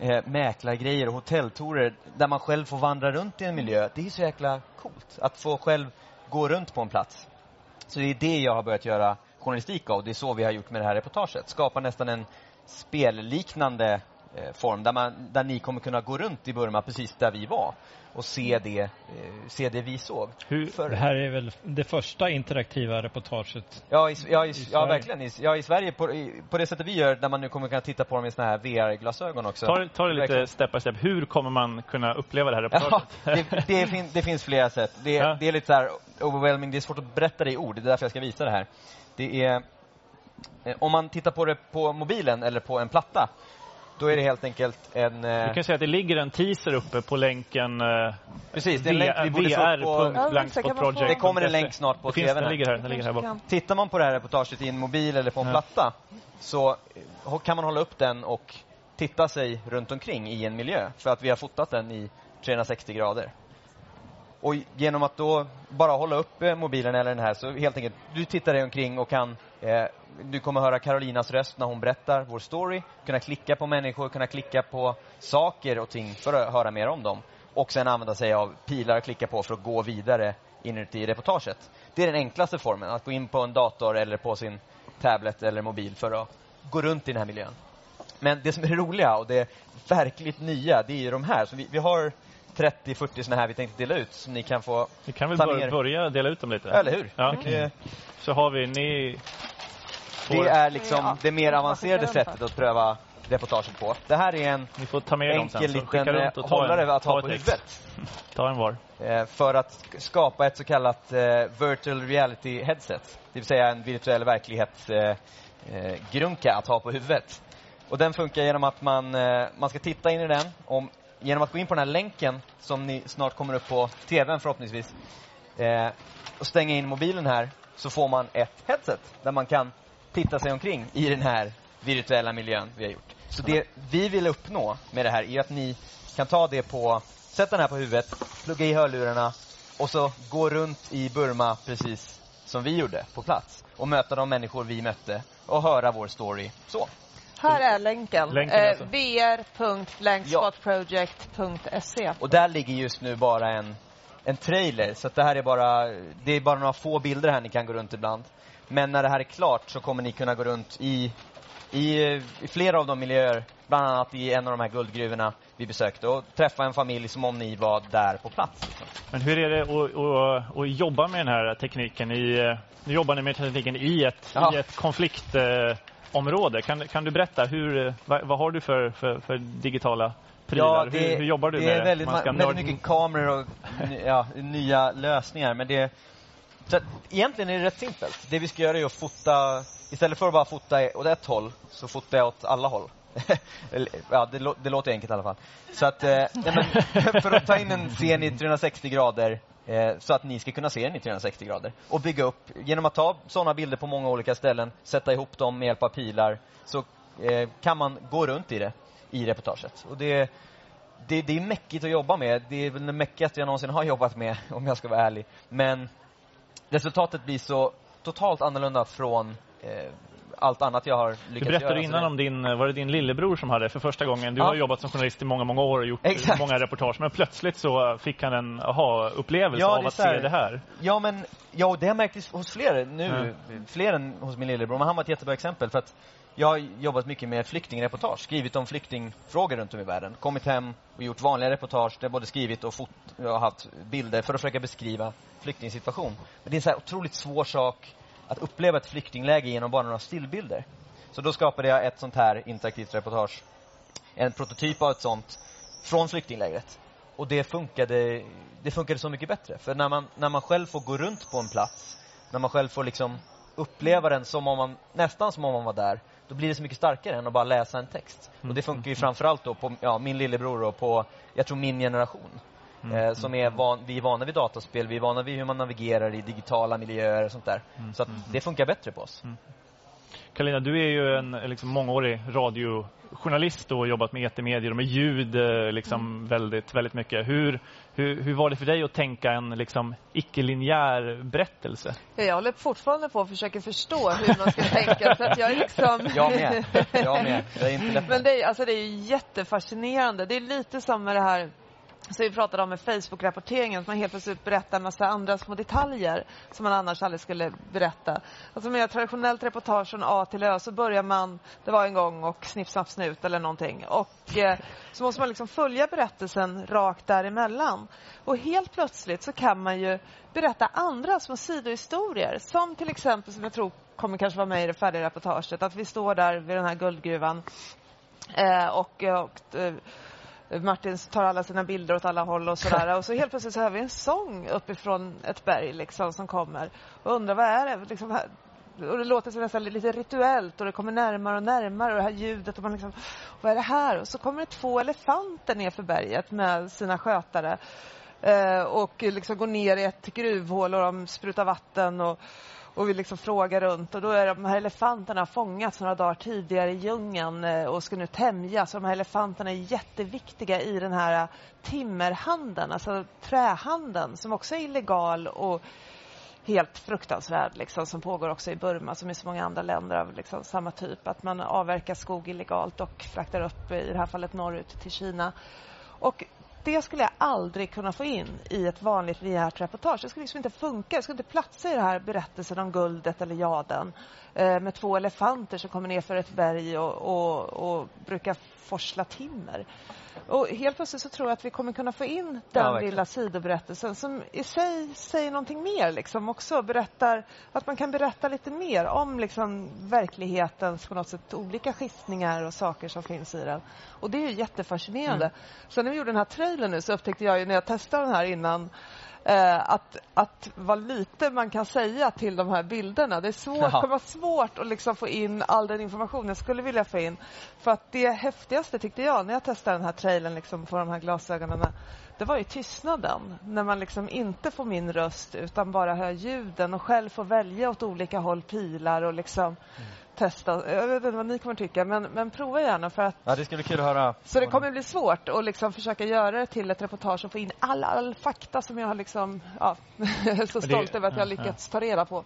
eh, mäklargrejer och hotelltorer där man själv får vandra runt i en miljö. Det är så jäkla coolt att få själv gå runt på en plats. Så det är det jag har börjat göra journalistik av. Det är så vi har gjort med det här reportaget. Skapa nästan en spelliknande eh, form där, man, där ni kommer kunna gå runt i Burma precis där vi var och se det, eh, se det vi såg. För, Det här är väl det första interaktiva reportaget? Ja, i, ja, i, ja Sverige. verkligen. I, ja, i Sverige på, i, på det sättet vi gör, där man nu kommer kunna titta på dem i såna här VR-glasögon också. ta, det- ta det lite step by step. Hur kommer man kunna uppleva det här Ja, reportaget? det, det, fin, det finns flera sätt. Det, Ja. det är lite så här overwhelming, det är svårt att berätta det i ord. Det är därför jag ska visa det här. Det är, eh, om man tittar på det på mobilen eller på en platta, då är det helt enkelt en... eh, Du kan säga att det ligger en teaser uppe på länken eh, Precis, det är en länk vi borde på... Det kommer en länk snart på det tvn. Den ligger här, den ligger här bak. Tittar man på det här reportaget i en mobil eller på en Ja. platta så eh, kan man hålla upp den och titta sig runt omkring i en miljö för att vi har fotat den i 360 grader. Och genom att då bara hålla upp eh, mobilen eller den här så helt enkelt, du tittar dig omkring och kan eh, du kommer höra Carolinas röst när hon berättar vår story, kunna klicka på människor, kunna klicka på saker och ting för att höra mer om dem. Och sen använda sig av pilar att klicka på för att gå vidare inuti reportaget. Det är den enklaste formen, att gå in på en dator eller på sin tablet eller mobil för att gå runt i den här miljön. Men det som är det roliga och det verkligt nya, det är ju de här. Så vi, vi har 30-40 såna här vi tänkte dela ut som ni kan få Vi kan väl ta bör, ner. börja dela ut dem lite? Eller hur? Ja. Det- Så har vi, ni... får- Det är liksom det mer avancerade sättet att pröva reportaget på. Det här är en Ni får ta med sen, enkel skicka liten runt och eh, hållare en- att ta ha på huvudet. Ta en var. Eh, För att sk- skapa ett så kallat eh, virtual reality headset. Det vill säga en virtuell verklighets eh, eh, grunka att ha på huvudet. Och den funkar genom att man, man ska titta in i den. Om, genom att gå in på den här länken som ni snart kommer upp på tvn förhoppningsvis. Eh, och stänga in mobilen här så får man ett headset där man kan titta sig omkring i den här virtuella miljön vi har gjort. Så det vi vill uppnå med det här är att ni kan ta det på, sätta den här på huvudet, plugga i hörlurarna och så gå runt i Burma precis som vi gjorde på plats och möta de människor vi mötte och höra vår story så. Här är länken. Länken eh, alltså. vr.blankspotproject.se Och där ligger just nu bara en, en trailer så att det här är bara, det är bara några få bilder här ni kan gå runt ibland. Men när det här är klart så kommer ni kunna gå runt i, i, i flera av de miljöer, bland annat i en av de här guldgruvorna vi besökte och träffa en familj som om ni var där på plats. Liksom. Men hur är det att, att, att jobba med den här tekniken? I, eh, nu jobbar ni med tekniken i ett, Ja. i ett konfliktområde. Kan, kan du berätta, hur, vad, vad har du för, för, för digitala prylar? hur, hur jobbar du det med är det? väldigt, väldigt nörd- mycket kameror och ja, nya lösningar. Men det, så att, egentligen är det rätt simpelt. Det vi ska göra är att fota, istället för att bara fota åt ett håll, så fotar jag åt alla håll. Ja, det, lå- det låter enkelt i alla fall. Så att, eh, för att ta in en scen i 360 grader eh, så att ni ska kunna se den i 360 grader. Och bygga upp, genom att ta sådana bilder på många olika ställen, sätta ihop dem med hjälp av pilar, så eh, kan man gå runt i det, i reportaget. Och det, det, det är mäckigt att jobba med. Det är väl det mäckigaste jag någonsin har jobbat med, om jag ska vara ärlig. Men resultatet blir så totalt annorlunda från eh, allt annat jag har lyckats Du berättade göra. Innan det- om din, var det din lillebror som hade för första gången? Du Ja. har jobbat som journalist i många, många år och gjort Exakt. många reportage. Men plötsligt så fick han en aha-upplevelse Ja, av att se det här. Ja, men ja, och det har jag märkt hos fler nu. Fler än hos min lillebror. Men han var ett jättebra exempel. För att jag har jobbat mycket med flyktingreportage. Skrivit om flyktingfrågor runt om i världen. Kommit hem och gjort vanliga reportage. Där jag både skrivit och fot har haft bilder för att försöka beskriva flyktingsituation. Men det är en så otroligt svår sak att uppleva ett flyktingläge genom bara några stillbilder. Så då skapade jag ett sånt här interaktivt reportage. En prototyp av ett sånt från flyktinglägret. Och det funkade, det funkade så mycket bättre. För när man, när man själv får gå runt på en plats, när man själv får liksom uppleva den som om man, nästan som om man var där, då blir det så mycket starkare än att bara läsa en text. Och det funkar ju framförallt då på ja, min lillebror och på, jag tror min generation. Mm. Eh, som är van, vi är vana vid dataspel, vi är vana vid hur man navigerar i digitala miljöer och sånt där. Mm. Så att det funkar bättre på oss. Karolina, du är ju en liksom, mångårig radiojournalist och jobbat med etermedier och med ljud eh, liksom, väldigt, väldigt mycket. Hur, hur, hur var det för dig att tänka en liksom, icke-linjär berättelse? Jag håller fortfarande på att försöka förstå hur man ska tänka. Så att jag, är liksom... Jag med. Jag med. Det är inte lätt. Men det är, alltså det är jättefascinerande. Det är lite som med det här som vi pratade om med Facebook-rapporteringen, att man helt plötsligt berättar en massa andra små detaljer som man annars aldrig skulle berätta. Alltså med ett traditionellt reportage från A till Ö så börjar man, det var en gång och snipp, snapp, snut eller någonting. Och eh, så måste man liksom följa berättelsen rakt däremellan. Och helt plötsligt så kan man ju berätta andra små sidohistorier. Som till exempel, som jag tror kommer kanske vara med i det färdiga reportaget, att vi står där vid den här guldgruvan eh, och, och eh, Martin tar alla sina bilder åt alla håll och sådär. Och så helt plötsligt så hör vi en sång uppifrån ett berg liksom som kommer. Och undrar vad är det? Liksom och det låter så nästan lite rituellt och det kommer närmare och närmare och det här ljudet och man liksom, vad är det här? Och så kommer det två elefanter ner för berget med sina skötare eh, och liksom går ner i ett gruvhål och de sprutar vatten och och vi liksom frågar runt och då är de här elefanterna fångats några dagar tidigare i djungeln eh, och ska nu tämjas. De här elefanterna är jätteviktiga i den här eh, timmerhandeln, alltså trähandeln som också är illegal och helt fruktansvärd liksom, som pågår också i Burma som i så många andra länder av liksom, samma typ. Att man avverkar skog illegalt och fraktar upp, eh, i det här fallet norrut till Kina. Och det skulle jag aldrig kunna få in i ett vanligt linjärt reportage. Det skulle liksom inte funka. Det skulle inte platsa i den här berättelsen om guldet eller jaden eh, med två elefanter som kommer ner för ett berg och, och, och brukar forsla timmer. Och helt plötsligt så tror jag att vi kommer kunna få in den Ja, lilla sidoberättelsen som i sig säger någonting mer liksom också. Berättar, att man kan berätta lite mer om liksom verklighetens på något sätt olika skiftningar och saker som finns i den. Och det är ju jättefascinerande. Mm. Så när vi gjorde den här trailern nu så upptäckte jag ju när jag testade den här innan eh, att, att vad lite man kan säga till de här bilderna. Det är svårt, Jaha. kommer vara svårt att liksom få in all den information jag skulle vilja få in. För att det häftigaste tyckte jag när jag testade den här trailern liksom på de här glasögonen det var ju tystnaden. När man liksom inte får min röst utan bara hör ljuden och själv får välja åt olika håll pilar och liksom testa. Jag vet inte vad ni kommer tycka men, men prova gärna för att Ja, det ska bli kul att höra. så det kommer bli svårt att liksom försöka göra det till ett reportage och få in all, all fakta som jag har liksom, ja, är så stolt över att jag har ja, lyckats ta reda på.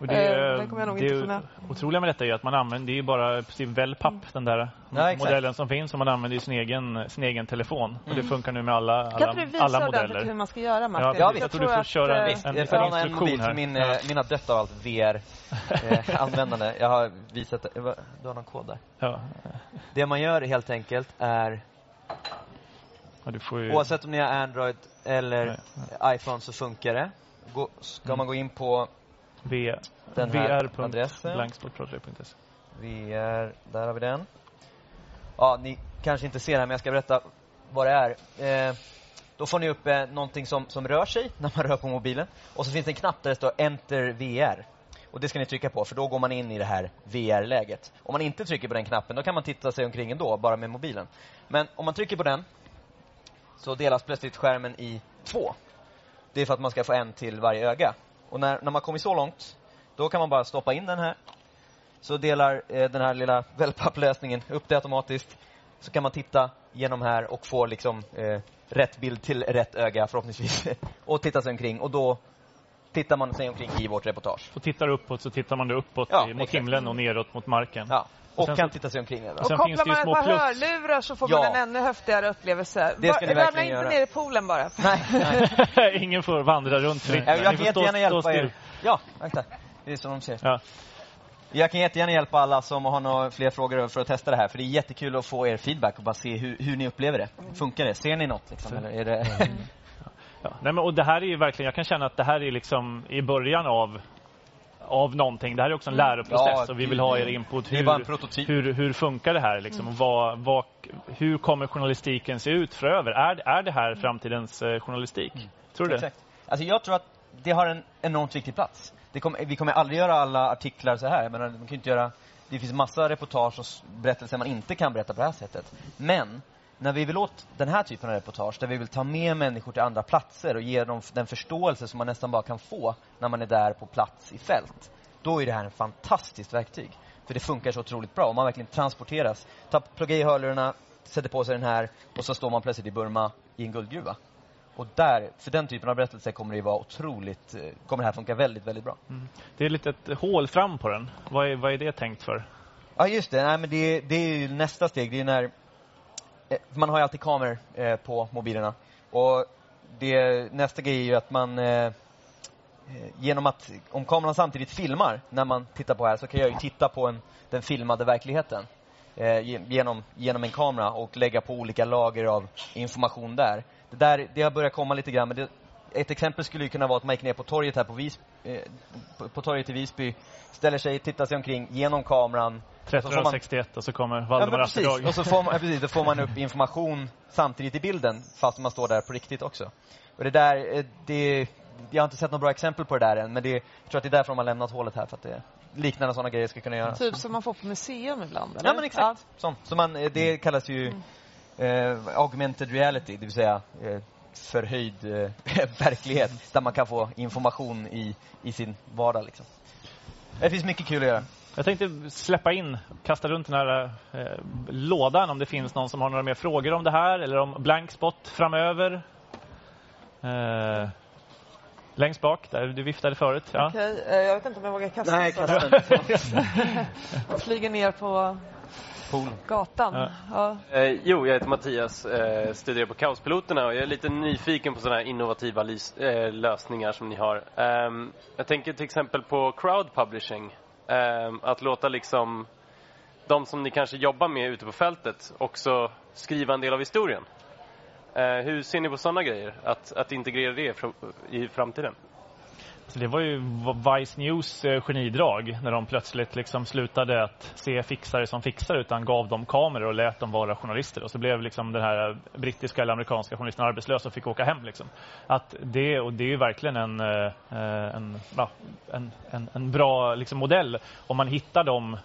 Och det, Eh, det kommer jag nog det inte kunna. otroliga med detta är att man använder, det är ju bara i princip wellpapp, den där Ja, modellen som finns, och man använder sin egen, sin egen telefon. Och det Mm. funkar nu med alla, alla, Kan du visa alla modeller. hur man ska göra Martin? Ja, Ja, jag, visst. jag tror du får att, köra en, eh, Visst, en, jag en en instruktion här. min, Ja. eh, mina dött av allt VR-användande. jag har visat, eh, du har någon kod där. Ja. Det man gör helt enkelt är, Ja, du får ju... oavsett om ni har Android eller iPhone så funkar det. Gå, ska Mm. man gå in på den här adressen. vr.blanksportradio.se. VR, där har vi den. Ja, ni kanske inte ser det här men jag ska berätta vad det är. Eh, då får ni upp eh, någonting som, som rör sig när man rör på mobilen. Och så finns det en knapp där det står Enter VR. Och det ska ni trycka på för då går man in i det här VR-läget. Om man inte trycker på den knappen då kan man titta sig omkring ändå, bara med mobilen. Men om man trycker på den så delas plötsligt skärmen i två. Det är för att man ska få en till varje öga. Och när, när man kommer så långt, då kan man bara stoppa in den här så delar eh, den här lilla wellpapplösningen upp det automatiskt. Så kan man titta genom här och få liksom eh, rätt bild till rätt öga förhoppningsvis. och titta sig omkring och då tittar man sig omkring i vårt reportage. Och tittar uppåt så tittar man uppåt Ja, mot exakt. himlen och neråt mot marken. Ja. Och sen kan så- titta sig omkring. Och Sen kopplar man ett par plus. hörlurar så får Ja. man en ännu häftigare upplevelse. Det ska ni Ramla verkligen inte göra. ner i poolen bara. Nej, nej. Ingen får vandra runt fritt. Jag, jag kan jättegärna hjälpa er. Ja, vänta. Det är som de säger. Ja. Jag kan jättegärna hjälpa alla som har några fler frågor för att testa det här. För det är jättekul att få er feedback och bara se hur, hur ni upplever det. Funkar det? Ser ni något? Liksom, eller är det... Ja. Nej, men, och det här är verkligen, jag kan känna att det här är liksom i början av av någonting. Det här är också en Mm. läroprocess Ja, och vi vill ha er input. det Hur, hur, hur funkar det här liksom? Och vad, vad, hur kommer journalistiken se ut framöver? Är, är det här framtidens eh, journalistik? Tror du det? Exakt. Alltså jag tror att det har en enormt viktig plats. Det kommer, vi kommer aldrig göra alla artiklar så här. Jag menar, man kan inte göra, det finns massa reportage och berättelser man inte kan berätta på det här sättet. Men när vi vill åt den här typen av reportage, där vi vill ta med människor till andra platser och ge dem den förståelse som man nästan bara kan få när man är där på plats i fält. Då är det här en fantastiskt verktyg. För det funkar så otroligt bra. Om man verkligen transporteras. Ta, plugga i hörlurarna, sätter på sig den här och så står man plötsligt i Burma i en guldgruva. Och där, för den typen av berättelser kommer det vara otroligt, eh, kommer det här funka väldigt, väldigt bra. Mm. Det är lite ett hål fram på den. Vad är, vad är det tänkt för? Ja, just det. Nej, men det, det är ju nästa steg. Det är när... Eh, man har ju alltid kameror eh, på mobilerna. Och det, nästa grej är ju att man... Eh, eh, genom att... Om kameran samtidigt filmar när man tittar på här så kan jag ju titta på en, den filmade verkligheten. Eh, genom, genom en kamera och lägga på olika lager av information där. Det, där, det har börjat komma lite grann, men det, ett exempel skulle ju kunna vara att man gick ner på torget här på, Vis, eh, på, på torget i Visby, ställer sig, tittar sig omkring genom kameran. och så får man- 1361 och så kommer Ja, Valdemar precis. Atterdag. Och så får man, ja, precis, då får man upp information samtidigt i bilden, fast man står där på riktigt också. Och det där, eh, det, jag har inte sett några bra exempel på det där än, men det, jag tror att det är därför de har lämnat hålet här, för att det, liknande sådana grejer ska kunna göras. Typ som man får på museum ibland, eller? Ja, men exakt. Sånt. Så man, eh, det kallas ju eh, augmented reality, det vill säga eh, förhöjd eh, verklighet, där man kan få information i, i sin vardag. Liksom. Det finns mycket kul att göra. Jag tänkte släppa in, kasta runt den här eh, lådan om det finns någon som har några mer frågor om det här eller om blank spot framöver. Eh, längst bak, där du viftade förut. Ja. Okej, eh, jag vet inte om jag vågar kasta Nej, kasta inte. Flyger ner på gatan. Ja. Ja. Eh, jo, jag heter Mattias, eh, studerar på Kaospiloterna och jag är lite nyfiken på sådana här innovativa lys- eh, lösningar som ni har. Ehm, jag tänker till exempel på crowd publishing. Ehm, att låta liksom de som ni kanske jobbar med ute på fältet också skriva en del av historien. Eh, hur ser ni på sådana grejer? Att, att integrera det i framtiden? Så det var ju Vice News eh, genidrag när de plötsligt liksom slutade att se fixare som fixare utan gav dem kameror och lät dem vara journalister. Och så blev liksom den här brittiska eller amerikanska journalisten arbetslös och fick åka hem. Liksom. Att det, och det är ju verkligen en, eh, eh, en, en, en, en bra liksom, modell om man hittar de,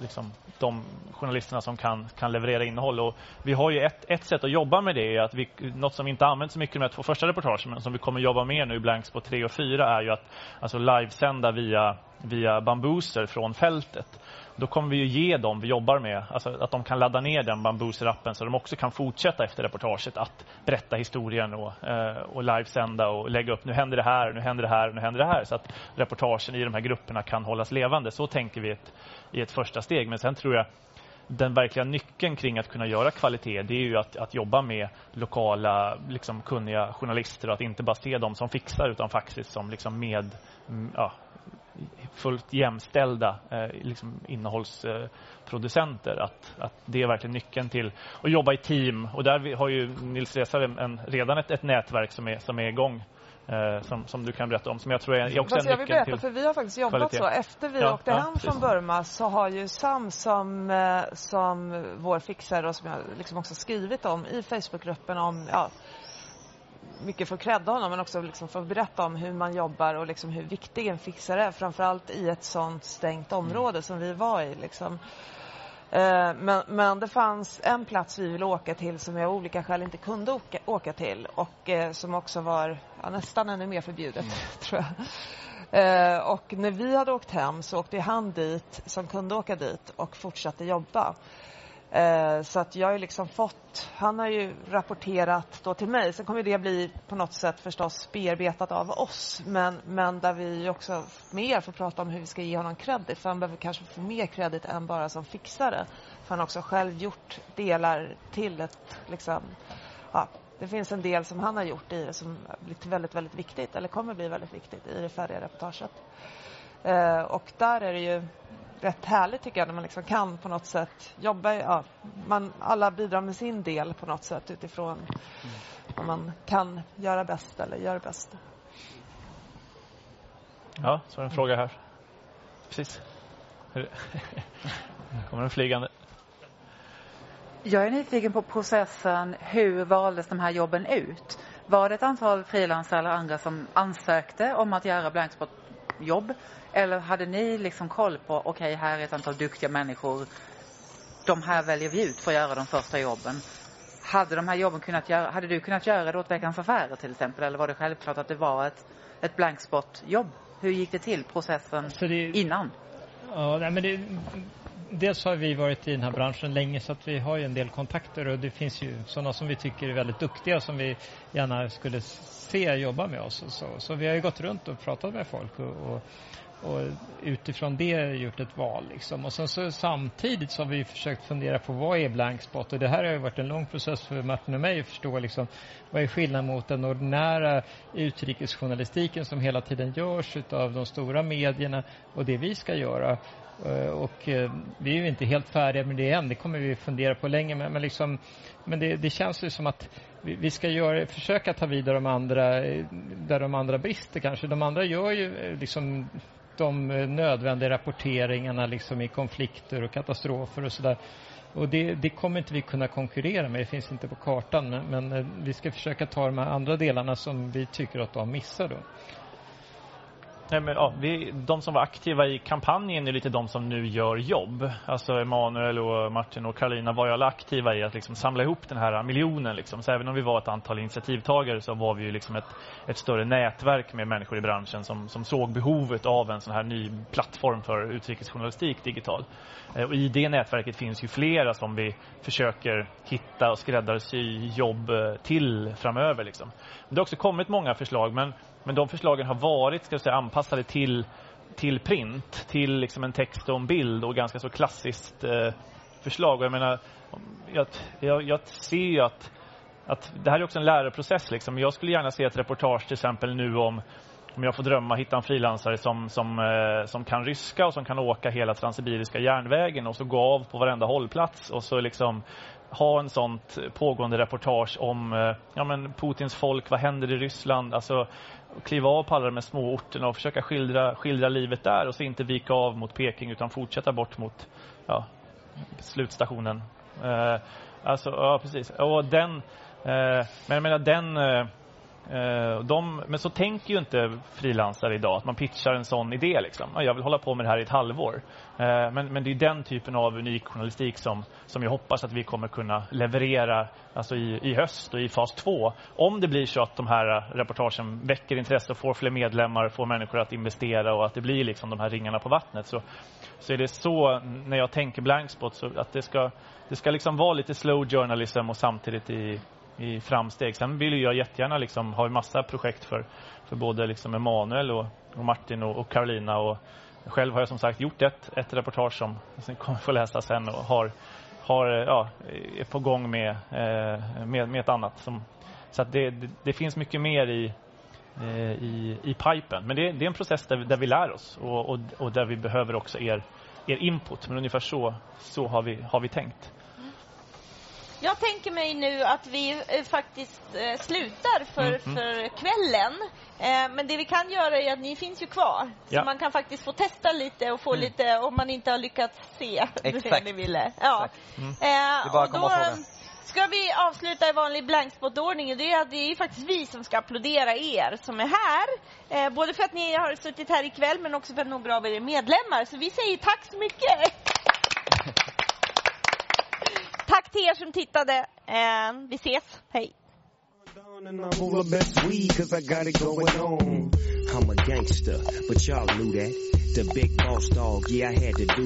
liksom, de journalisterna som kan, kan leverera innehåll. Och vi har ju ett, ett sätt att jobba med det, är att vi, något som vi inte använt så mycket med de två första reportagen, men som vi kommer jobba med nu i på 3 och 4 är ju att alltså livesända via, via bambuser från fältet. Då kommer vi ju ge dem vi jobbar med, alltså att de kan ladda ner den Bambuser-appen så de också kan fortsätta efter reportaget att berätta historien och, eh, och livesända och lägga upp nu händer det här, nu händer det här, nu händer det här så att reportagen i de här grupperna kan hållas levande. Så tänker vi ett, i ett första steg. Men sen tror jag den verkliga nyckeln kring att kunna göra kvalitet det är ju att, att jobba med lokala liksom, kunniga journalister och att inte bara se dem som fixar utan faktiskt som liksom med mm, ja, fullt jämställda eh, liksom innehållsproducenter. Att, att det är verkligen nyckeln till att jobba i team. Och där har ju Nils Resare en, en, redan ett, ett nätverk som är, som är igång. Eh, som, som du kan berätta om, som jag tror är, är också Fast en jag vill berätta, till för vi har faktiskt jobbat kvalitet. så. Efter vi Ja, åkte ja, hem precis. från Burma så har ju Sam som, eh, som vår fixare och som jag liksom också skrivit om i Facebookgruppen om ja, mycket för att credda honom men också liksom för att berätta om hur man jobbar och liksom hur viktig en fixare är. Framförallt i ett sånt stängt område som vi var i. Liksom. Eh, Men, men det fanns en plats vi ville åka till som jag av olika skäl inte kunde åka, åka till och eh, som också var ja, nästan ännu mer förbjudet, tror jag. Eh, och när vi hade åkt hem så åkte han dit som kunde åka dit och fortsatte jobba. Eh, så att jag har ju liksom fått, han har ju rapporterat då till mig. Sen kommer det bli på något sätt förstås bearbetat av oss. Men, men där vi också mer får prata om hur vi ska ge honom credit. För han behöver kanske få mer credit än bara som fixare. För han har också själv gjort delar till ett, liksom, ja, det finns en del som han har gjort i det som har blivit väldigt, väldigt viktigt. Eller kommer bli väldigt viktigt i det färdiga reportaget. Eh, och där är det ju rätt härligt tycker jag när man liksom kan på något sätt jobba, ja, man, alla bidrar med sin del på något sätt utifrån vad man kan göra bäst eller gör bäst. Ja, så är det en fråga här. precis. Hur- kommer en flygande. Jag är nyfiken på processen. Hur valdes de här jobben ut? Var det ett antal frilansare eller andra som ansökte om att göra blankspot-jobb? Eller hade ni liksom koll på, okej, här är ett antal duktiga människor. De här väljer vi ut för att göra de första jobben. Hade de här jobben kunnat göra, hade du kunnat göra det åt Veckans Affärer till exempel? Eller var det självklart att det var ett, ett blankspot-jobb? Hur gick det till, processen innan? Ja, nej, men det, dels har vi varit i den här branschen länge så att vi har ju en del kontakter och det finns ju sådana som vi tycker är väldigt duktiga som vi gärna skulle se jobba med oss. Och så. så vi har ju gått runt och pratat med folk och, och, och utifrån det gjort ett val. Liksom. Och sen så samtidigt så har vi försökt fundera på vad är blankspot och det här har ju varit en lång process för Martin och mig att förstå liksom, vad är skillnaden mot den ordinära utrikesjournalistiken som hela tiden görs av de stora medierna och det vi ska göra. Eh, och eh, vi är ju inte helt färdiga med det än, det kommer vi fundera på länge. Men, men, liksom, men det, det känns ju som att vi, ska göra, försöka ta vidare de andra, eh, där de andra brister kanske. De andra gör ju liksom de nödvändiga rapporteringarna liksom i konflikter och katastrofer och sådär. Och det, det kommer inte vi kunna konkurrera med, det finns inte på kartan. Men, men vi ska försöka ta de här andra delarna som vi tycker att de missar då. Nej, men, ja, vi, de som var aktiva i kampanjen är lite de som nu gör jobb. Alltså Emanuel och Martin och Karolina var ju alla aktiva i att liksom samla ihop den här miljonen. Liksom. Så även om vi var ett antal initiativtagare så var vi ju liksom ett, ett större nätverk med människor i branschen som, som såg behovet av en sån här ny plattform för utrikesjournalistik digital. Eh, och I det nätverket finns ju flera som vi försöker hitta och skräddarsy jobb eh, till framöver. Liksom. Det har också kommit många förslag men, men de förslagen har varit ska jag säga, anpassade till, till print, till liksom en text och en bild och ganska så klassiskt eh, förslag. Och jag menar, jag, jag, jag ser ju att, att det här är också en läroprocess. Liksom. Jag skulle gärna se ett reportage till exempel nu om om jag får drömma, hitta en frilansare som, som, eh, som kan ryska och som kan åka hela Transsibiriska järnvägen och så gå av på varenda hållplats och så liksom ha en sånt pågående reportage om eh, ja, men Putins folk, vad händer i Ryssland? Alltså kliva av på alla de här små orterna och försöka skildra, skildra livet där och så inte vika av mot Peking utan fortsätta bort mot ja, slutstationen. Eh, alltså, ja precis. Och den, eh, men jag menar den Eh, Eh, de, men så tänker ju inte frilansare idag, att man pitchar en sån idé. Liksom. Jag vill hålla på med det här i ett halvår. Eh, men, men det är den typen av unik journalistik som, som jag hoppas att vi kommer kunna leverera alltså i, i höst och i fas två. Om det blir så att de här reportagen väcker intresse och får fler medlemmar, får människor att investera och att det blir liksom de här ringarna på vattnet. Så, så är det så, när jag tänker blankspot, så att det ska, det ska liksom vara lite slow journalism och samtidigt i, i framsteg. Sen vill jag jättegärna liksom ha en massa projekt för, för både liksom Emanuel och, och Martin och, och Carolina. Och själv har jag som sagt gjort ett, ett reportage som ni kommer få läsa sen och har, har, ja, är på gång med, eh, med, med ett annat. Som, så att det, det, det finns mycket mer i, eh, i, i pipen. Men det, det är en process där, vi- där vi lär oss och, och, och där vi behöver också er, er input. Men ungefär så, så har, vi, har vi tänkt. Jag tänker mig nu att vi eh, faktiskt eh, slutar för, Mm, mm. för kvällen. Eh, men det vi kan göra är att ni finns ju kvar. Så Ja. man kan faktiskt få testa lite och få Mm. lite om man inte har lyckats se det Exakt. ni ville. Ja. Mm. Eh, Det är bara att och komma och fråga. Ska vi avsluta i vanlig blankspot-ordning? Det är det är faktiskt vi som ska applådera er som är här. Eh, både för att ni har suttit här ikväll men också för att några av er är medlemmar. Så vi säger tack så mycket! tack till er som tittade. Eh, vi ses. Hej! I'm a gangster, but y'all knew that. The big boss dog, yeah, I had to do